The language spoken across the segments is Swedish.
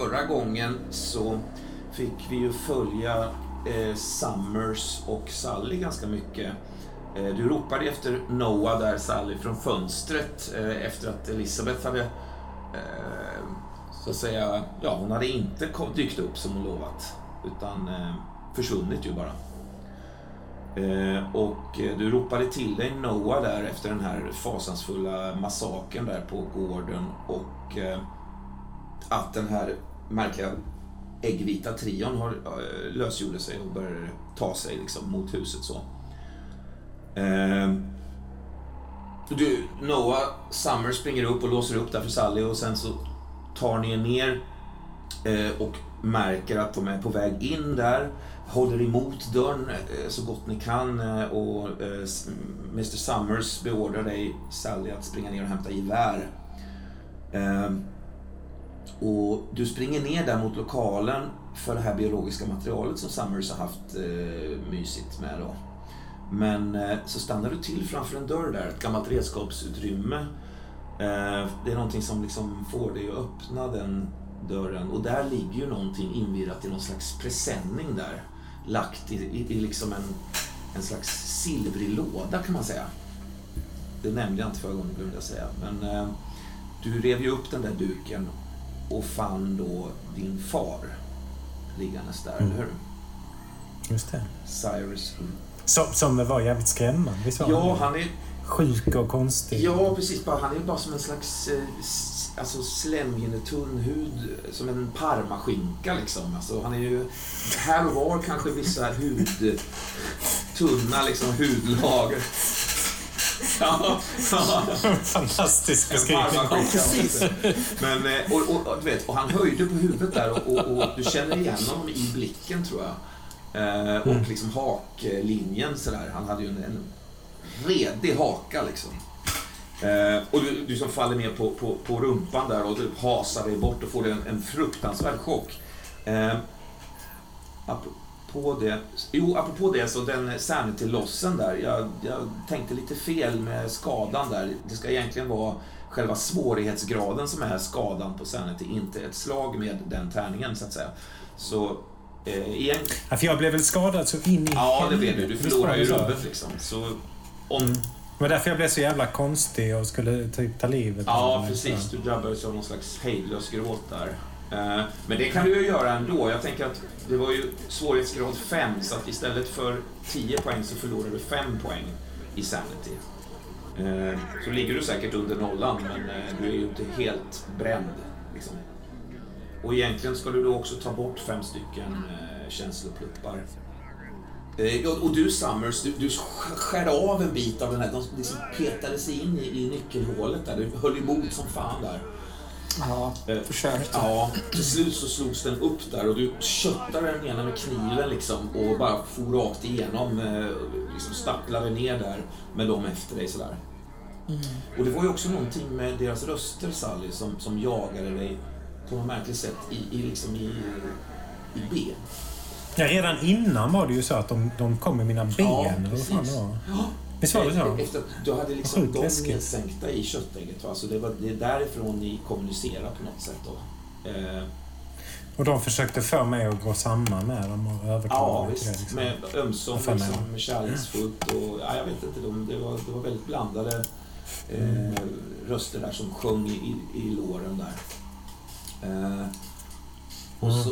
förra gången så fick vi ju följa eh, Summers och Sally ganska mycket. Eh, du ropade efter Noah där, Sally, från fönstret eh, efter att Elisabeth hade eh, så att säga, ja hon hade inte dykt upp som hon lovat utan eh, försvunnit ju bara. Eh, och eh, du ropade till dig Noah där efter den här fasansfulla massakern där på gården och eh, att den här märkliga äggvita trion har, eh, lösgjorde sig och började ta sig liksom mot huset så. Ehm, du, Noah Summer springer upp och låser upp där för Sally och sen så tar ni er ner eh, och märker att de är på väg in där håller emot dörren eh, så gott ni kan eh, och eh, Mr Summers beordrar dig, Sally, att springa ner och hämta gevär. Ehm, och du springer ner där mot lokalen för det här biologiska materialet som Summers har haft eh, mysigt med då. Men eh, så stannar du till framför en dörr där, ett gammalt redskapsutrymme. Eh, det är någonting som liksom får dig att öppna den dörren och där ligger ju någonting invirat i någon slags presenning där lagt i, i, i liksom en, en slags silvrig låda kan man säga. Det nämnde jag inte förra gången glömde jag säga. Men eh, du rev ju upp den där duken och fann då din far liggandes där, mm. eller hur? Just det. Cyrus. Som, som var jävligt skrämmande, visst var Ja, han är... Sjuk och konstig. Ja, precis. Han är bara som en slags eh, alltså slemhinnetunn hud, som en parmaskinka liksom. Alltså, han är ju här och var kanske vissa hud, tunna liksom hudlager. Ja, Fantastisk beskrivning. Men, eh, och, och, och, du vet, och han höjde på huvudet där och, och, och du känner igen honom i blicken tror jag. Eh, och mm. liksom haklinjen sådär. Han hade ju en, en redig haka liksom. Eh, och du, du som faller ner på, på, på rumpan där och du hasar dig bort och får en, en fruktansvärd chock. Eh, apropå det, jo, apropå det så den sanity-lossen där, jag, jag tänkte lite fel med skadan där. Det ska egentligen vara själva svårighetsgraden som är skadan på sanity, inte ett slag med den tärningen så att säga. Så eh, igen... Ja, för jag blev väl skadad så in i Ja, det blev du. Du förlorade ju rubbet liksom. Så om. Det var därför jag blev så jävla konstig och skulle typ ta livet Ja, precis. Du drabbades av någon slags hejdlös gråt där. Eh, men det kan du ju göra ändå. Jag tänker att det var ju svårighetsgrad 5, så att istället för 10 poäng så förlorar du 5 poäng i Sanity. Eh, så ligger du säkert under nollan, men eh, du är ju inte helt bränd. Liksom. Och egentligen ska du då också ta bort fem stycken känslopluppar och du Summers, du, du skär av en bit av den här, de liksom petade sig in i, i nyckelhålet där, du höll emot som fan där. Ja, eh, försökte. Ja, till slut så slogs den upp där och du köttade den ena med kniven liksom och bara for rakt igenom, eh, liksom stapplade ner där med dem efter dig sådär. Mm. Och det var ju också någonting med deras röster Sally som, som jagade dig på något märkligt sätt i, i, liksom i, i B. Ja, redan innan var det ju så att de, de kom med mina ben. Ja, precis. Visst var det så? Efter att du hade liksom dem nedsänkta i köttägget. Va? Så det, var, det är därifrån ni kommunicerar på något sätt. Då. Eh. Och de försökte få mig att gå samman med dem och övertala ja, mig till det. Liksom. Med ömsom liksom, kärleksfullt och ja, jag vet inte. De, det, var, det var väldigt blandade eh, mm. röster där som sjöng i, i låren där. Eh, och, så,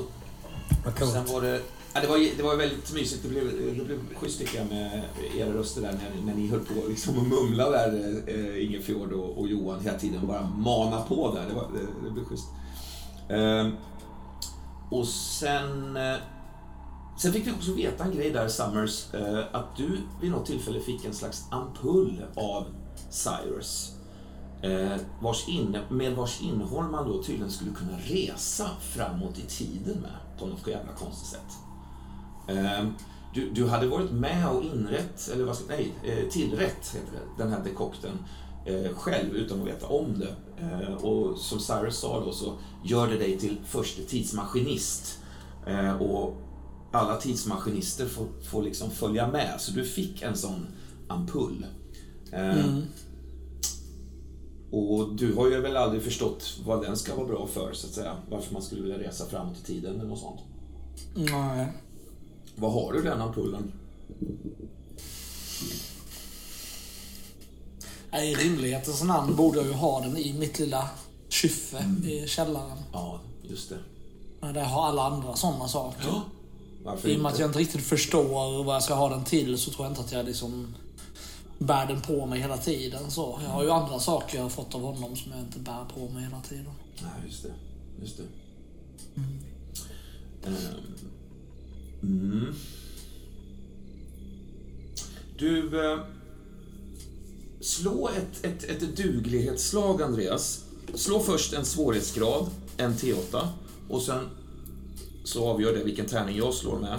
och sen var det Ja, det, var, det var väldigt mysigt. Det blev, det blev schysst tycker jag med era röster där när, när ni höll på liksom att mumla där, eh, Ingefjord och, och Johan hela tiden. Bara mana på där. Det, var, det, det blev schysst. Eh, och sen... Eh, sen fick vi också veta en grej där, Summers, eh, att du vid något tillfälle fick en slags ampull av Cyrus. Eh, vars in, med vars innehåll man då tydligen skulle kunna resa framåt i tiden med på något jävla konstigt sätt. Ehm, du, du hade varit med och inrätt, eller vad ska, nej, eh, tillrätt heter det, den här dekokten eh, själv utan att veta om det. Eh, och som Cyrus sa då så gör det dig till första tidsmaskinist. Och alla tidsmaskinister får, får liksom följa med, så du fick en sån ampull. Ehm, mm. Och du har ju väl aldrig förstått vad den ska vara bra för, så att säga. Varför man skulle vilja resa framåt i tiden eller något sånt. Nej. Vad har du den ampullen? I rimlighetens namn borde jag ju ha den i mitt lilla kyffe i källaren. Ja, just det. Men där har alla andra sådana saker. Ja. Varför I och med att jag inte riktigt förstår vad jag ska ha den till så tror jag inte att jag liksom bär den på mig hela tiden. Så jag har ju andra saker jag har fått av honom som jag inte bär på mig hela tiden. Nej, just det. Just det. Ehm, Mm. Du... Eh, slå ett, ett, ett duglighetsslag, Andreas. Slå först en svårighetsgrad, en T8, och sen så avgör det vilken tärning jag slår med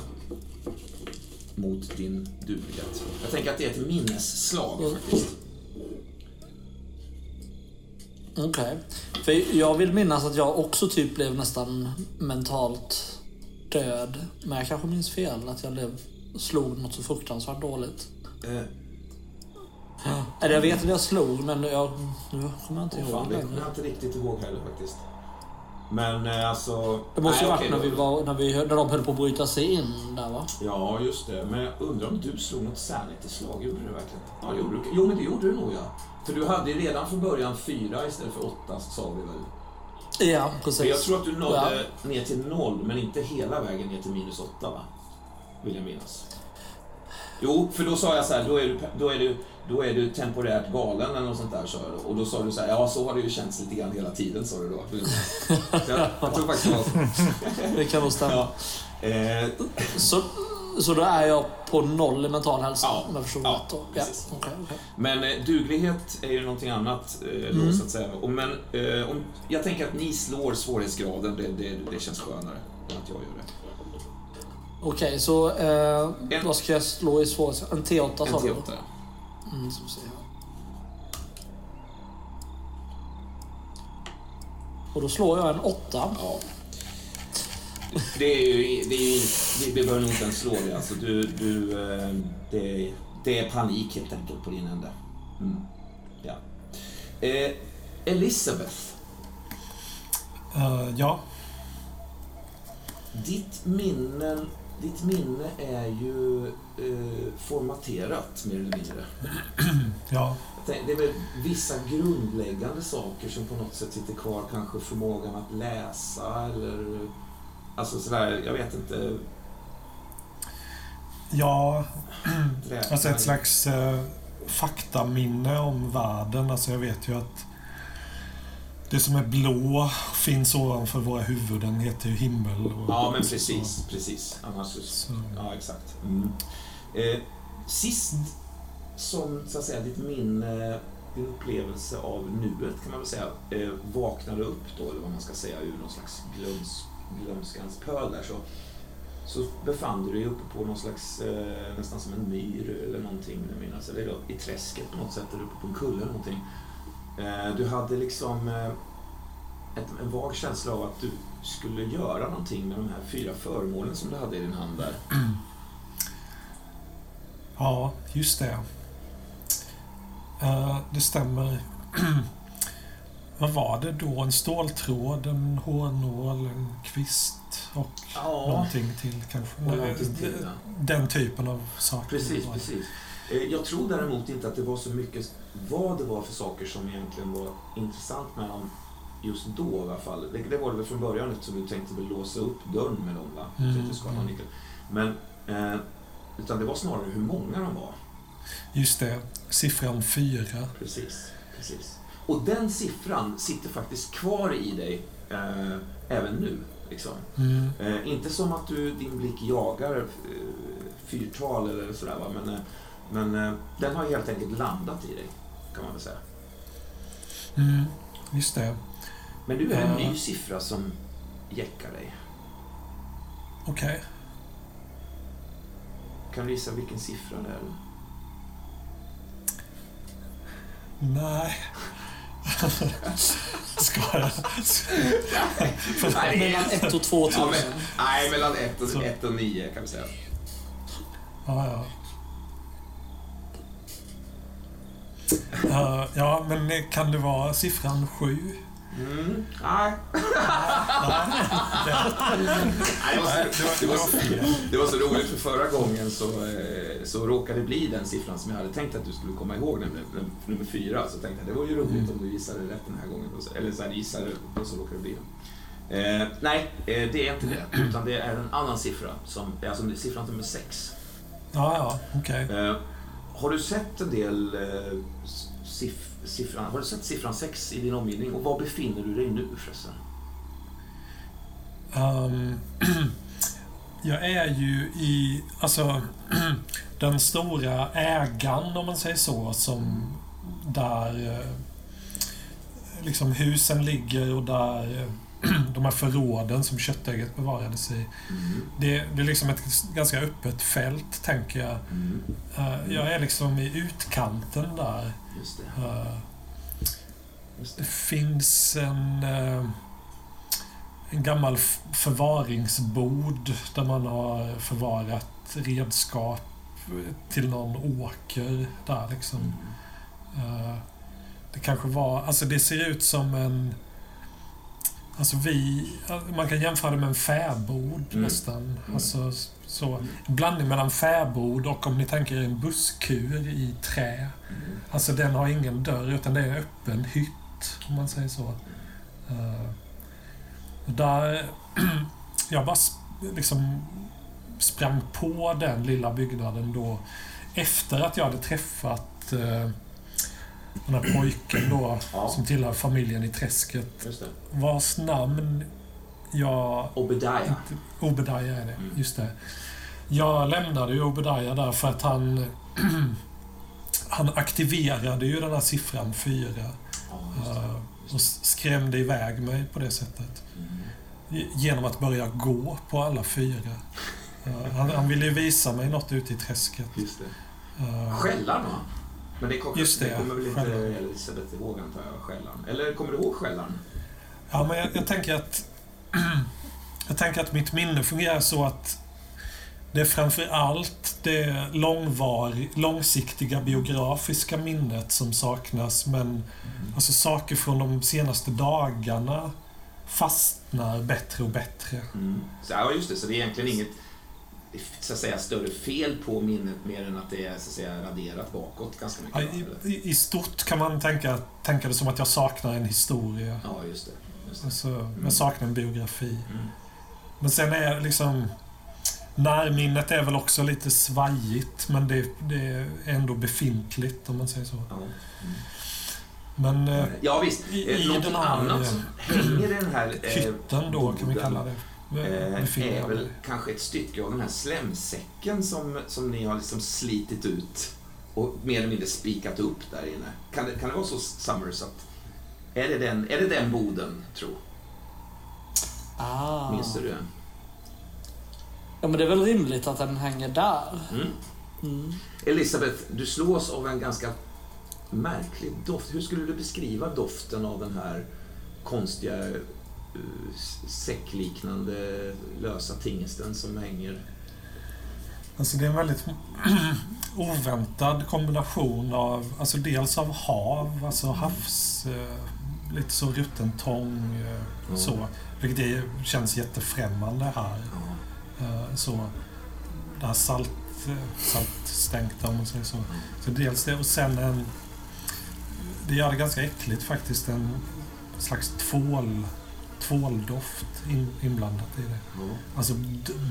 mot din duglighet. Jag tänker att det är ett minnesslag, Mm. faktiskt. Okej. För jag vill minnas att jag också typ blev nästan mentalt död. Men jag kanske minns fel. Att jag blev, slog något så fruktansvärt dåligt. Eh, Eller jag vet att jag slog, men jag, nu kommer jag inte ihåg fan, det kommer jag inte riktigt ihåg heller faktiskt. Men eh, alltså... Det måste ju varit okej, när, vi var, när, vi, när de höll på att bryta sig in där va? Ja, just det. Men jag undrar om du slog något sanity-slag? Gjorde du verkligen? Ja, gjorde du. Jo, men det gjorde du nog ja. För du hade ju redan från början fyra istället för åtta, sa vi väl? Ja, precis. För jag tror att du nådde ner till noll, men inte hela vägen ner till minus åtta, va? Vill jag minnas. Jo, för då sa jag så här, då är du, då är du, då är du temporärt galen eller något sånt där, sa jag då. Och då sa du så här, ja så har det ju känts lite grann hela tiden, sa du då. Jag, jag tror faktiskt det var så. Det kan nog stämma. Ja. Eh, Så, så då är jag på noll mental hälsa? Ja. Om jag förstår Ja, rätt? Ja, okej, okej. Men eh, duglighet är ju någonting annat eh, då, Mm. så att säga. Och, men eh, om, jag tänker att ni slår svårighetsgraden, det, det, det känns skönare än att jag gör det. Okej, så eh, En- vad ska jag slå i svårighetsgrad? En T8 sa En du? T8, ja. Mm, så ser jag. Och då slår jag en 8. ja. Det är ju, det är ju, vi, vi behöver nog inte ens slå det. Alltså, du, du, eh, det, det är panik helt enkelt på din ände. Mm. Ja. Eh, Elisabeth, Eh, ja. ditt minne, ditt minne är ju eh, formaterat mer eller mindre. Ja. Det är väl vissa grundläggande saker som på något sätt sitter kvar. Kanske förmågan att läsa eller... Alltså sådär, jag vet inte. Ja, alltså ett slags eh, faktaminne om världen. Alltså jag vet ju att det som är blå finns ovanför våra huvuden heter ju himmel. Och, Ja, men precis. Precis. Annars... så- Så, Ja, exakt. Mm. Eh, sist som, så att säga, ditt minne, din upplevelse av nuet kan man väl säga, eh, vaknade upp då, eller vad man ska säga, ur någon slags glöms, glömskans pöl där så, så befann du dig uppe på någon slags, eh, nästan som en myr eller någonting, jag minnas, eller då, i träsket på något sätt, eller uppe på en kulle eller någonting. Eh, du hade liksom eh, ett, en vag känsla av att du skulle göra någonting med de här fyra föremålen som du hade i din hand där. ja, just det. Uh, det stämmer. Vad var det då? En ståltråd, en hårnål, en kvist och Ja, någonting till kanske? och någonting till. Ja. Den typen av saker. Precis, precis. Eh, Jag tror däremot inte att det var så mycket vad det var för saker som egentligen var intressant med dem just då i alla fall. Det, det var det väl från början eftersom du tänkte väl låsa upp dörren med dem va? Mm, nyckel. Men, eh, utan det var snarare hur många de var. Just det. Siffran fyra. Precis, precis. Och den siffran sitter faktiskt kvar i dig eh, även nu. Liksom. Mm. Eh, inte som att du, din blick jagar eh, fyrtal eller sådär va, men, eh, men eh, den har helt enkelt landat i dig, kan man väl säga. Mm. Just det. Men nu är det en ny siffra som jäckar dig. Okej. Kan du gissa vilken siffra det är? Nej. Ska jag? Nej, Mellan 1 och 2 ja, 000. men, nej, mellan 1 och, Så. ett och 9 kan vi säga. Ja, ja. Uh, ja, men kan det vara siffran sju? Mm. Nej. det, var så, roligt för förra gången så, eh, så råkade det bli den siffran som jag hade tänkt att du skulle komma ihåg, nämligen nummer fyra. Så tänkte jag det var ju roligt mm. om du gissade rätt den här gången. Eller så här, gissade och så råkade det bli Eh, nej, eh, det är inte det. Utan det är en annan siffra. Som, alltså siffran nummer sex. Ja, ja, okej. Okay. Eh, har du sett en del eh, siff siffran, har du sett siffran 6 i din omgivning och var befinner du dig nu förresten? Um, jag är ju i, alltså, den stora ägaren om man säger så, som där eh, liksom husen ligger och där eh, de här förråden som köttägget bevarades i. Mm. Det, det, är liksom ett ganska öppet fält, tänker jag. Mm. Uh, jag är liksom i utkanten där. Just det. Uh, Just det. det. finns en, uh, en gammal förvaringsbod där man har förvarat redskap till någon åker där liksom. Mm. det kanske var, alltså det ser ut som en Alltså vi, man kan jämföra det med en fäbod mm. nästan. Mm. Alltså, så, blandning mellan fäbod och om ni tänker er en busskur i trä. Mm. Alltså den har ingen dörr utan det är en öppen hytt, om man säger så. Uh, där, jag bara liksom sprang på den lilla byggnaden då efter att jag hade träffat uh, den här pojken då, ja. som tillhör familjen i träsket. Vars namn jag... Obadiah. Obadiah är det, mm. just det. Jag lämnade ju Obadiah där för att han... han aktiverade ju den här siffran 4. Ja, uh, och skrämde iväg mig på det sättet. Mm. Genom att börja gå på alla fyra. Uh, han, han ville ju visa mig något ute i träsket. Just det. Uh, Skällan va? Men det, kommer, Just det, det kommer väl inte Elisabeth ihåg antar jag, skällan? Eller kommer du ihåg skällan? Ja, men jag, jag, tänker att... jag tänker att mitt minne fungerar så att det är framför allt det långvar, långsiktiga biografiska minnet som saknas. Men mm. alltså saker från de senaste dagarna fastnar bättre och bättre. Mm. Så, ja, just det. Så det är egentligen inget så att säga, större fel på minnet mer än att det är så att säga, raderat bakåt ganska mycket? Ja, i, I stort kan man tänka, tänka det som att jag saknar en historia. Ja, just det. Alltså, mm. Saknar en biografi. Mm. Men sen är liksom... Närminnet är väl också lite svajigt, men det, det är ändå befintligt om man säger så. Ja. Mm. Men... Eh, ja, visst. I, i Någonting den här, annat som hänger i den här... Eh, hytten då, kan vi kalla det eh, är väl kanske ett stycke av den här slemsäcken som, som ni har liksom slitit ut och mer eller mindre spikat upp där inne. Kan det, kan det vara så, Summers, att är det den, är det den boden, tro? Ah. Minns du det? Ja, men det är väl rimligt att den hänger där. Mm. Mm. Elisabeth, du slås av en ganska märklig doft. Hur skulle du beskriva doften av den här konstiga säckliknande lösa tingesten som hänger. Alltså det är en väldigt oväntad kombination av, alltså dels av hav, alltså havs, eh, lite så rutten tång, eh, mm. så. Vilket det känns jättefrämmande här. Mm. så, det här salt, saltstänkta om man säger så. Så dels det och sen en, det gör det ganska äckligt faktiskt, en slags tvål tvåldoft in, inblandat i det. Ja. Alltså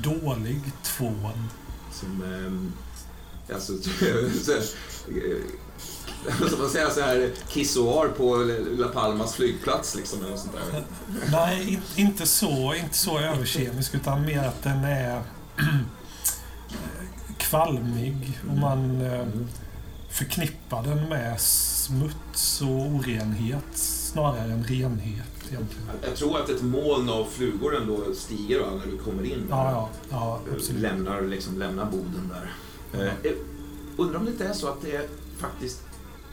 dålig tvål. Som... Eh, alltså, så, som man säger så här kissoar på La Palmas flygplats liksom eller sånt där. Nej, in, inte så. Inte så överkemisk utan mer att den är kvalmig och man eh, förknippar den med smuts och orenhet snarare än renhet egentligen. Jag tror att ett moln av flugor ändå stiger va, när du kommer in. Ja, ja, ja. Lämnar, liksom, lämnar boden där. Ja. Eh, undrar om det inte är så att det är faktiskt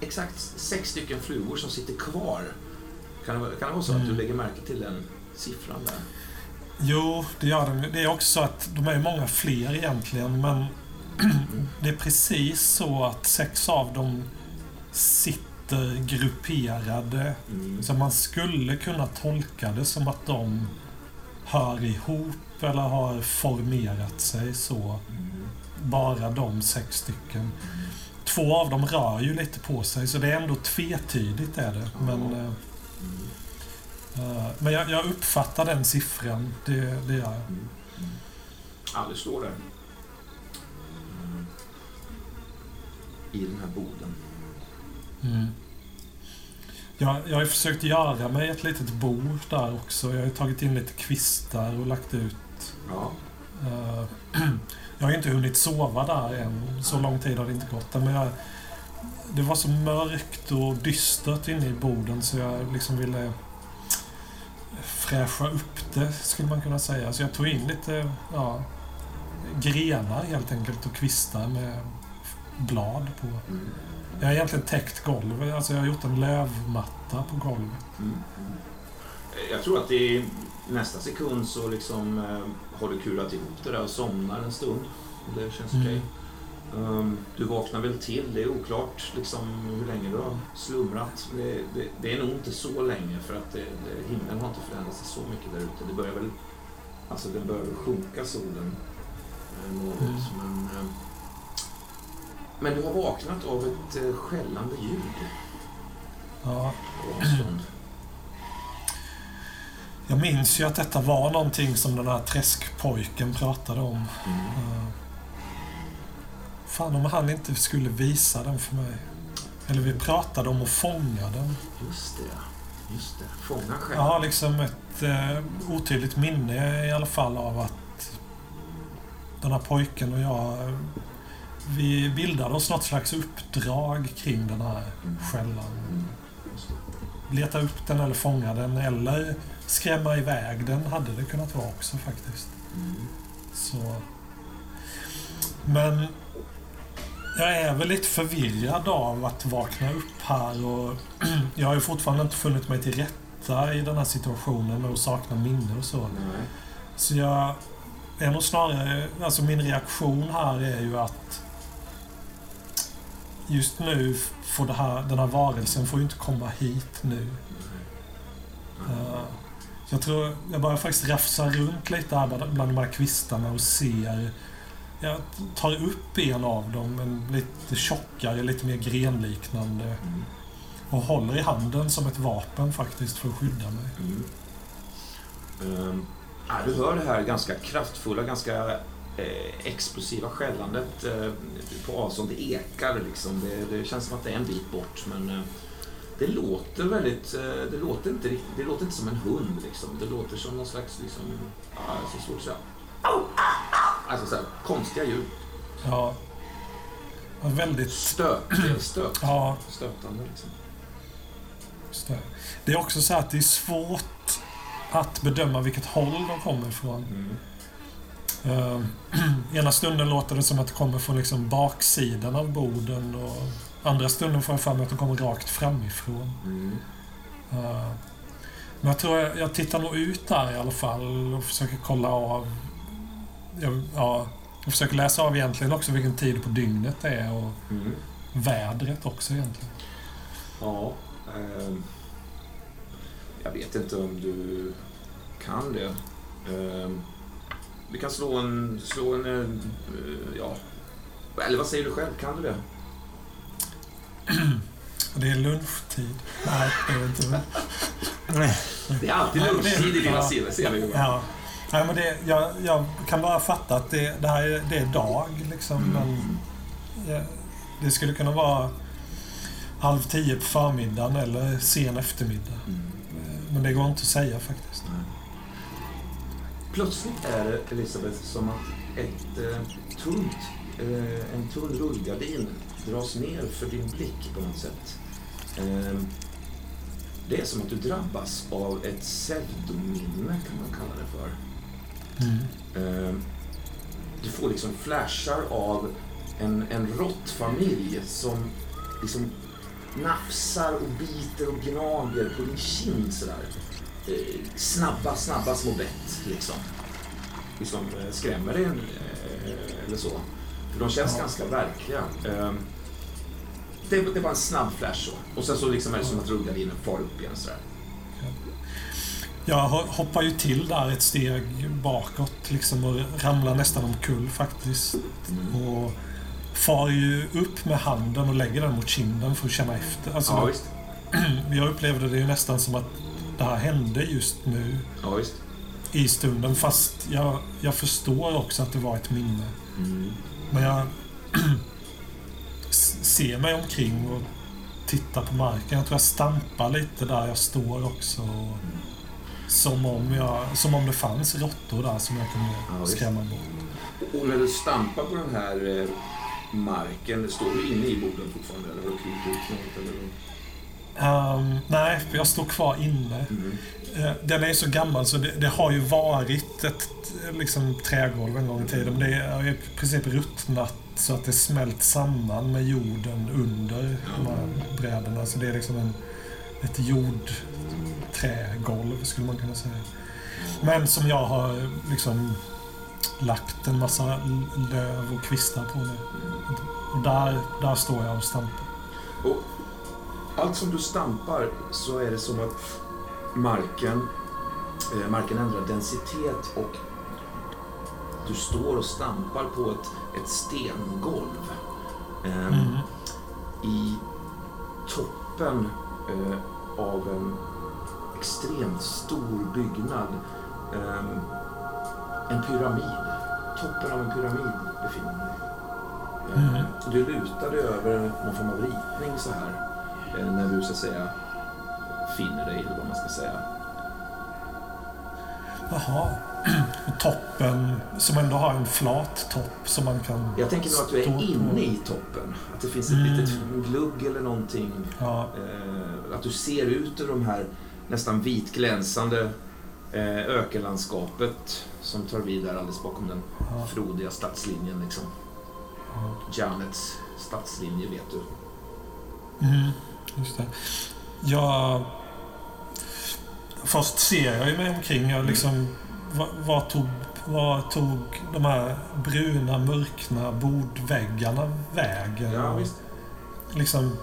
exakt sex stycken flugor som sitter kvar. Kan det, kan det vara så mm. att du mm. lägger märke till den siffran där? Jo, det gör den. Det är också så att de är många fler egentligen, men det är precis så att sex av dem sitter grupperade. Mm. Så man skulle kunna tolka det som att de hör ihop eller har formerat sig så. Mm. Bara de sex stycken. Två av dem rör ju lite på sig så det är ändå tvetydigt är det. Men, Mm. eh, men jag, jag uppfattar den siffran. Det, det gör jag. Mm. Ja, det står där. I den här boden. Mm. Jag, jag har försökt göra mig ett litet bord där också. Jag har tagit in lite kvistar och lagt ut. Ja. eh, jag har ju inte hunnit sova där än. Så lång tid har det inte gått. Men jag, det var så mörkt och dystert inne i borden så jag liksom ville fräscha upp det, skulle man kunna säga. Så jag tog in lite ja, grenar helt enkelt och kvistar med blad på. Jag har egentligen täckt golvet. Alltså jag har gjort en lövmatta på golvet. Mm. Jag tror att i nästa sekund så liksom eh, har du kurat ihop det där och somnar en stund. Det känns Mm. okej. Um, du vaknar väl till. Det är oklart liksom, hur länge du har slumrat. Det, det, det är nog inte så länge för att det, det, himlen har inte förändrat sig så mycket där ute. Det börjar väl alltså den börjar väl sjunka solen eh, något. Mm. Men, eh, men du har vaknat av ett eh, skällande ljud Ja. på avstånd. Jag minns ju att detta var någonting som den här träskpojken pratade om. Mm. Eh, Fan om han inte skulle visa den för mig. Eller vi pratade om att fånga den. Just det, just det. Fånga själv. Jag har liksom ett eh, otydligt minne i alla fall av att den här pojken och jag eh, vi bildade oss något slags uppdrag kring den här skällan. Mm. Just det. Leta upp den eller fånga den eller skrämma iväg den hade det kunnat vara också faktiskt. Mm. Så. Men jag är väl lite förvirrad av att vakna upp här och jag har ju fortfarande inte funnit mig till rätta i den här situationen och saknar minne och så. Nej. Så jag är nog snarare, alltså min reaktion här är ju att just nu får det här, den här varelsen får ju inte komma hit nu. Nej. Eh, så jag tror, jag börjar faktiskt rafsa runt lite här bland bland de här kvistarna och ser. Jag tar upp en av dem, en lite tjockare, lite mer grenliknande. Mm. Och håller i handen som ett vapen faktiskt för att skydda mig. Mm. Ja, du hör det här ganska kraftfulla, ganska eh, explosiva skällandet eh, på avstånd. Det ekar liksom. Det, det känns som att det är en bit bort. Men eh, det låter väldigt... Eh, det, låter inte, rikt- det låter inte som en hund. Liksom. Det låter som någon slags... Liksom, ja, så svårt att säga. Alltså så här, konstiga ljud. Ja. väldigt... Stöt. Stöt. Ja, Stötande liksom. Det är också så att det är svårt att bedöma vilket håll de kommer ifrån. Mm. Uh, ena stunden låter det som att det kommer från liksom baksidan av borden och andra stunden får jag för mig att de kommer rakt framifrån. Mm. Uh, men jag tror jag, jag tittar nog ut där i alla fall och försöker kolla av. Jag, ja, jag försöker läsa av egentligen också vilken tid på dygnet det är och Mm. vädret också egentligen. Ja. ehm, jag vet inte om du kan det. Ehm, vi kan slå en... Slå en eh, ja. Eller vad säger du själv? Kan du det? Det är lunchtid. Nej, det är inte. Det är alltid lunchtid i dina ser vi ju. Ja. Nej, men det, jag, jag kan bara fatta att det, det här är, det är dag. Liksom, Mm. men, ja, det skulle kunna vara halv tio på förmiddagen eller sen eftermiddag. Mm. Men det går inte att säga faktiskt. Plötsligt är det, Elisabeth, som att ett eh, tunt, eh, en tunn rullgardin dras ner för din blick på något sätt. Eh, det är som att du drabbas av ett pseudominne, kan man kalla det för. Mm. Eh, du får liksom flashar av en, en råttfamilj som liksom nafsar och biter och gnager på din kind sådär. Eh, snabba, snabba små bett liksom. Liksom eh, skrämmer dig eh, eller så. För de känns Ja. ganska verkliga. Det, det var en snabb flash så. Och sen så liksom är det som att rullgardinen far upp igen sådär. Jag hoppar ju till där ett steg bakåt liksom och ramlar nästan omkull faktiskt. Mm. Och far ju upp med handen och lägger den mot kinden för att känna efter. Alltså, Ja, visst. jag upplevde det ju nästan som att det här hände just nu Ja, visst. i stunden. Fast jag, jag förstår också att det var ett minne. Mm. Men jag ser mig omkring och tittar på marken. Jag tror jag stampar lite där jag står också. Som om, jag, som om det fanns råttor där som jag Ja, kunde visst. skrämma bort. Och när du stampar på den här eh, marken, står du inne i boden fortfarande eller har du klivit ut något? Eller? Ehm, nej, för jag står kvar inne. Mm. Eh, den är så gammal så det, det har ju varit ett liksom, trägolv en gång i tiden. Men det har i princip ruttnat så att det smält samman med jorden under de här brädorna. Så det är liksom en, ett jordträgolv skulle man kunna säga. Men som jag har liksom lagt en massa löv och kvistar på nu. Och där, där står jag och stampar. Och allt som du stampar så är det som att marken, eh, marken ändrar densitet och du står och stampar på ett, ett stengolv. Ehm, Mm. I toppen eh, av en extremt stor byggnad. ehm, en pyramid. Toppen av en pyramid befinner du dig. Ehm, Mm. Du lutar dig över någon form av ritning så här. eh, när du så att säga finner dig, eller vad man ska säga. Jaha. Och toppen som ändå har en flat topp som man kan... Jag tänker nog att du är på. inne i toppen. Att det finns ett Mm. litet glugg eller någonting. Ja, Eh, att du ser ut ur de här nästan vitglänsande eh, ökenlandskapet som tar vid där alldeles bakom den ja, frodiga stadslinjen. Liksom. ja. Janets stadslinje vet du. Mm, just det. Jag... Först ser jag ju mig omkring. Jag liksom... Vad, tog, vad tog de här bruna, mörkna bordväggarna vägen? Ja, visst. liksom,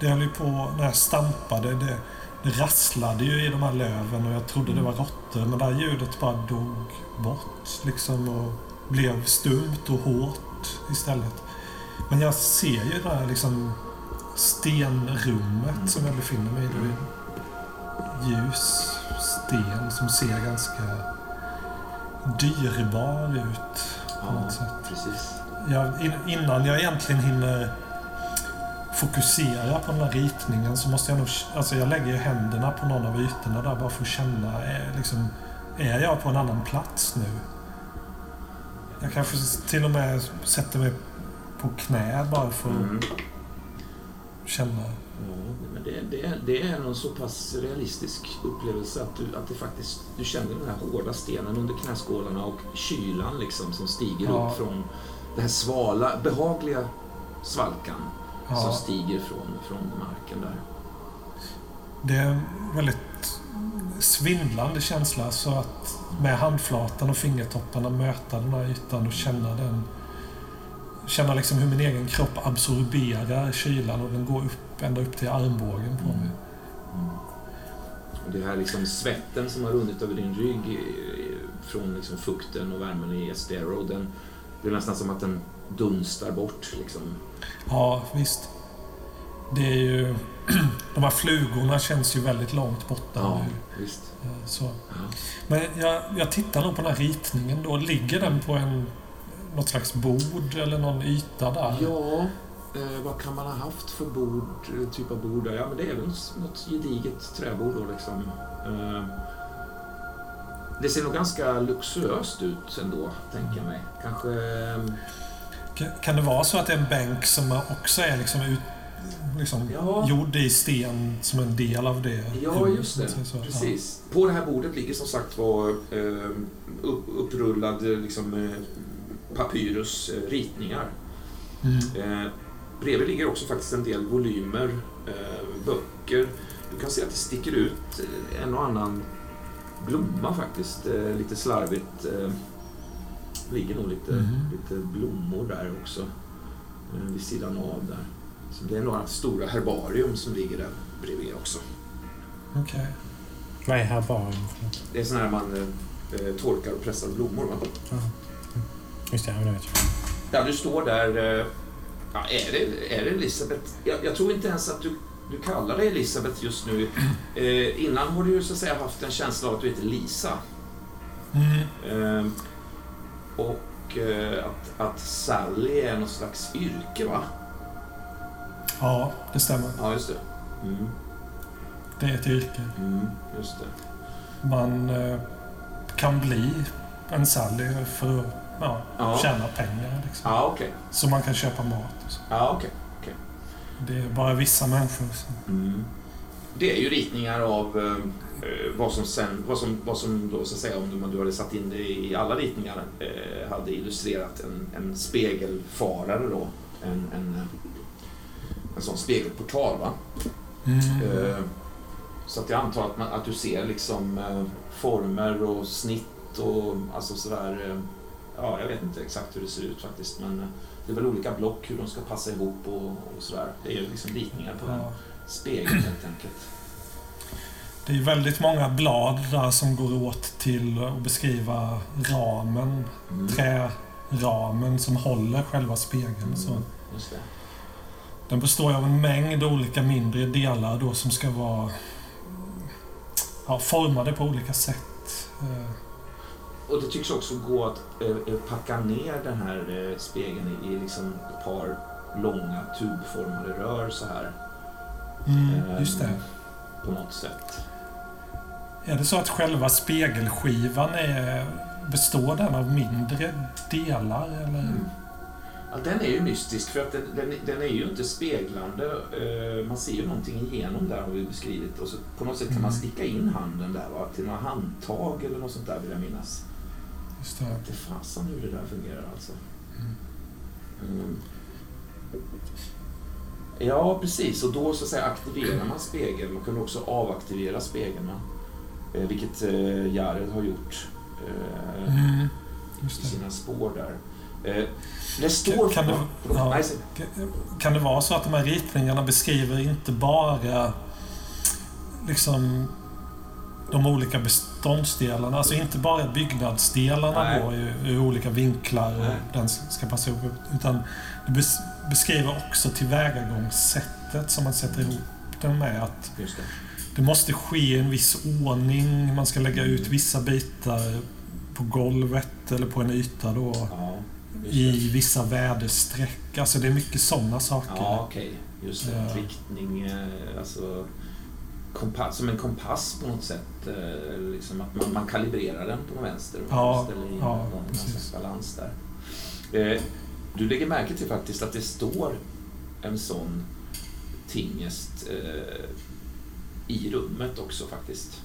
det höll ju på när jag stampade. Det, det rasslade ju i de här löven och jag trodde det var råttor. Men det här ljudet bara dog bort liksom och blev stumt och hårt istället. Men jag ser ju det här liksom stenrummet som jag befinner mig i. Det är ljus sten som ser ganska dyrbar ut på något sätt. precis. Jag, in- innan jag egentligen hinner fokusera på den här ritningen så måste jag nog... Alltså jag lägger ju händerna på någon av ytorna där bara för att känna. Är, liksom, är jag på en annan plats nu? Jag kanske till och med sätter mig på knä bara för att Mm. Känna. Ja, men det, det, det är en så pass realistisk upplevelse att du, att det faktiskt, du känner den här hårda stenen under knäskålarna och kylan liksom som stiger Ja. upp från den här svala, behagliga svalkan som Ja, stiger från, från marken där. det är en väldigt svindlande känsla. Så att med handflatan och fingertopparna möta den här ytan och känna den Känna liksom hur min egen kropp absorberar kylan och den går upp, ända upp till armbågen på mig. Och det här liksom svetten som har runnit över din rygg från liksom fukten och värmen i Estero, den, det är nästan som att den dunstar bort. Liksom. Ja, visst. Det är ju... De här flugorna känns ju väldigt långt borta Ja, nu. visst. Eh, Så. Ja. Men jag, jag tittar nog på den här ritningen då. Ligger den på en, något slags bord eller någon yta där? Ja, eh, vad kan man ha haft för bord, eh, typ av bord? Ja, men det är väl något gediget träbord då liksom. Eh, det ser nog ganska luxuöst ut ändå, tänker jag mig. Kanske... eh, Kan- Kan det vara så att det är en bänk som också är liksom, ut, liksom Ja. gjord i sten som en del av det? Ja, just det. så? Precis. På det här bordet ligger som sagt var eh, upp, upprullad liksom, papyrus, eh, ritningar. Mm. Eh, bredvid ligger också faktiskt en del volymer, eh, böcker. Du kan se att det sticker ut eh, en och annan blomma faktiskt, eh, lite slarvigt. Eh, ligger nog lite, Mhm. lite blommor där också, eh, vid sidan av där. Så det är några stora herbarium som ligger där bredvid också. Okej. Okay. Vad är herbarium? Det är sådana här man eh, torkar och pressar blommor. Va? Mm. Just det, det vet jag. Ja, du står där. Eh, ja, är, det, är det Elisabeth? Jag, jag tror inte ens att du du kallar dig Elisabeth just nu. Eh, innan har du ju så att säga haft en känsla av att du heter Lisa. Mm. Eh, och eh, att, att Sally är något slags yrke, va? Ja, det stämmer. Ja, just det. Mm. Det är ett yrke. Mm, just det. Man eh, kan bli en Sally för att ja, ja. tjäna pengar. Liksom. Ja, okay. Så man kan köpa mat. Och så. Ja, okay. Det är bara vissa människor som... Mm. Det är ju ritningar av eh, vad som sen, vad som, vad som då så att säga om du hade satt in det i alla ritningar eh, hade illustrerat en, en spegelfarare då. En, en, en sån spegelportal va. Mm. Eh, så att jag antar att, man, att du ser liksom eh, former och snitt och alltså sådär. Eh, ja, jag vet inte exakt hur det ser ut faktiskt men eh, det är väl olika block hur de ska passa ihop och, och sådär. Det är ju liksom ritningar på ja. en spegel helt enkelt. Det är väldigt många blad där som går åt till att beskriva ramen. Mm. Träramen som håller själva spegeln. Mm. Så. Den består av en mängd olika mindre delar då som ska vara ja, formade på olika sätt. Eh, och det tycks också gå att eh, packa ner den här eh, spegeln i, i liksom ett par långa tubformade rör så här. Mm, just det. På något sätt. Är det så att själva spegelskivan är, består den av mindre delar? Eller? Mm. Ja, den är ju mystisk för att den, den, den är ju inte speglande. Uh, man ser ju någonting igenom där har vi beskrivit. Och så på något sätt kan man mm. sticka in handen där va? till några handtag eller något sånt där vill jag minnas. Just det. Det fasen hur det där fungerar alltså. Mm. Mm. Ja, precis. Och då så att säga aktiverar man spegeln. Man kunde också avaktivera spegeln. Eh, vilket eh, Jared har gjort eh, mm. i sina spår där. Eh, det står... Kan, kan, det, ja, kan det vara så att de här ritningarna beskriver inte bara liksom de olika beståndsdelarna. Alltså inte bara byggnadsdelarna Nej. då i, i olika vinklar och den ska passa ihop. Utan det beskriver också tillvägagångssättet som man sätter ihop den med. Att det. det. måste ske i en viss ordning. Man ska lägga ut vissa bitar på golvet eller på en yta då. Ja, I vissa väderstreck. Alltså det är mycket sådana saker. Ja, okej. Okay. Just det. Riktning, eh, alltså kompass, som en kompass på något sätt. Eh, liksom att man, man kalibrerar den på vänster och ja, ställer in ja, någon balans där. Eh, du lägger märke till faktiskt att det står en sån tingest eh, i rummet också faktiskt.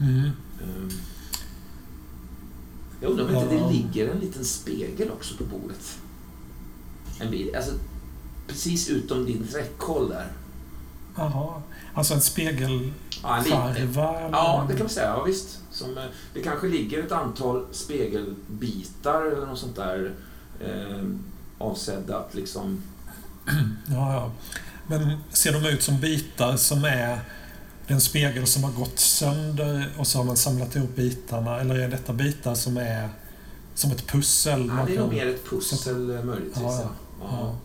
Mm. Um, jag undrar om inte det ligger en liten spegel också på bordet. En bil, alltså precis utom din räckhåll där. Jaha. Alltså en spegelfarva? Ja, ja, det kan man säga. Ja, visst. Som, eh, det kanske ligger ett antal spegelbitar eller något sånt där eh, avsedda att liksom... Ja, ja. Men ser de ut som bitar som är en spegel som har gått sönder och så har man samlat ihop bitarna? Eller är detta bitar som är som ett pussel? Ja, det är nog mer ett pussel eh, möjligtvis. Ja, ja. ja.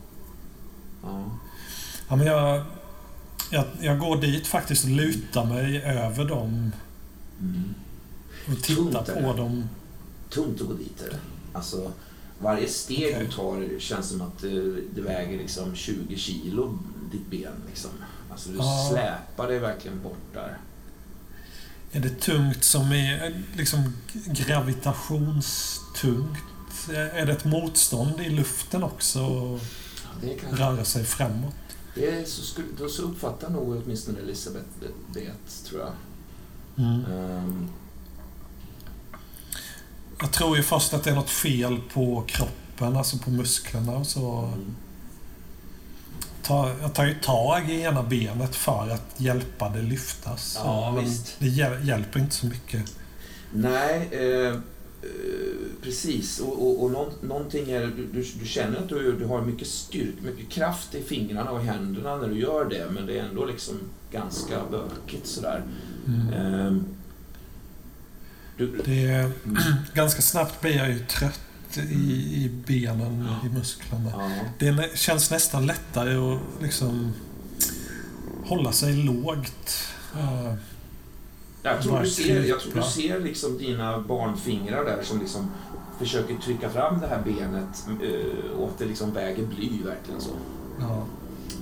ja. ja men jag, jag, jag går dit faktiskt och lutar mig över dem. Mm. Och tittar på dem. Tungt att gå dit är det. Alltså, varje steg okay. du tar känns som att det, det väger liksom 20 kilo, ditt ben. Liksom. Alltså, du ah. släpar dig verkligen bort där. Är det tungt som är liksom gravitationstungt? Är det ett motstånd i luften också? Ja, det kan... Röra sig framåt? Det så, skulle, då så uppfattar nog åtminstone Elisabeth det, det tror jag. Mm. Um. Jag tror ju först att det är något fel på kroppen, alltså på musklerna och så. Mm. Ta, jag tar ju tag i ena benet för att hjälpa det lyftas. Ja, visst. Det hjälper inte så mycket. Nej, Eh, precis, och, och, och någon, någonting är... Du, du, känner att du, du har mycket styrka, mycket kraft i fingrarna och händerna när du gör det, men det är ändå liksom ganska bökigt sådär. Mm. Ehm, du, Det är, mm, ganska snabbt blir jag ju trött i, i benen, Ja. i musklerna. ja, Det känns nästan lättare att liksom hålla sig lågt. Eh, jag tror, du ser, jag tror du ser liksom dina barnfingrar där som liksom försöker trycka fram det här benet eh, och att det liksom väger bly verkligen så. ja,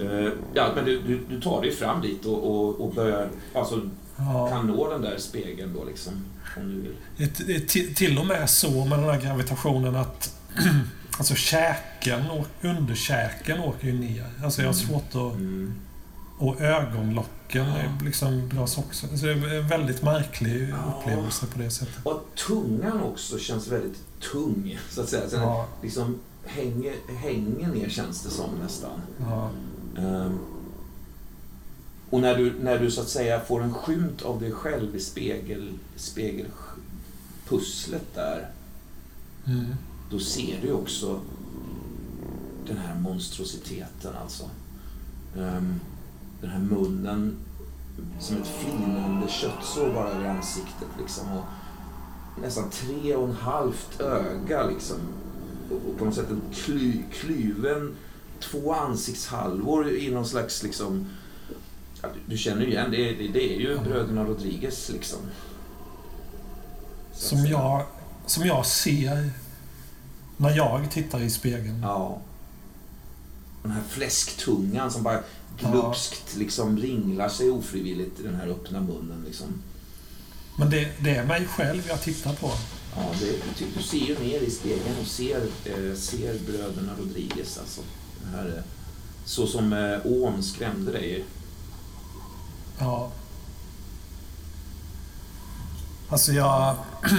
Eh, Ja, men du, du, du tar dig fram dit och, och, och börjar, alltså ja. kan nå den där spegeln då liksom. Om du vill. Det, det är ti- till och med så med den här gravitationen att alltså käken underkäken åker ju ner. Alltså jag har svårt att... Mm. Och ögonlocken Ja. är liksom dras också. Så det är en väldigt märklig Ja. upplevelse på det sättet. Och tungan också känns väldigt tung, så att säga. Så Ja, liksom hänger, hänger ner känns det som nästan. ja, Ehm, och när du, när du så att säga får en skymt av dig själv i spegel, spegelpusslet där, mm, då ser du också den här monstrositeten alltså. Ehm, den här munnen som ett flinande köttsår bara över ansiktet liksom. Och nästan tre och en halvt öga liksom. Och, på något sätt en kly, klyven, två ansiktshalvor i någon slags liksom... Ja, du, känner ju igen, det, är- det, är ju bröderna Rodriguez liksom. Så som, jag, som jag ser när jag tittar i spegeln. Ja. Den här fläsktungan som bara glupskt liksom ringlar sig ofrivilligt i den här öppna munnen. Liksom. Men det, det är mig själv jag tittar på. Ja, det, du, ser ju ner i spegeln och ser, eh, ser bröderna Rodriguez. Alltså. Den här, så som eh, ån skrämde dig. Ja. Alltså jag...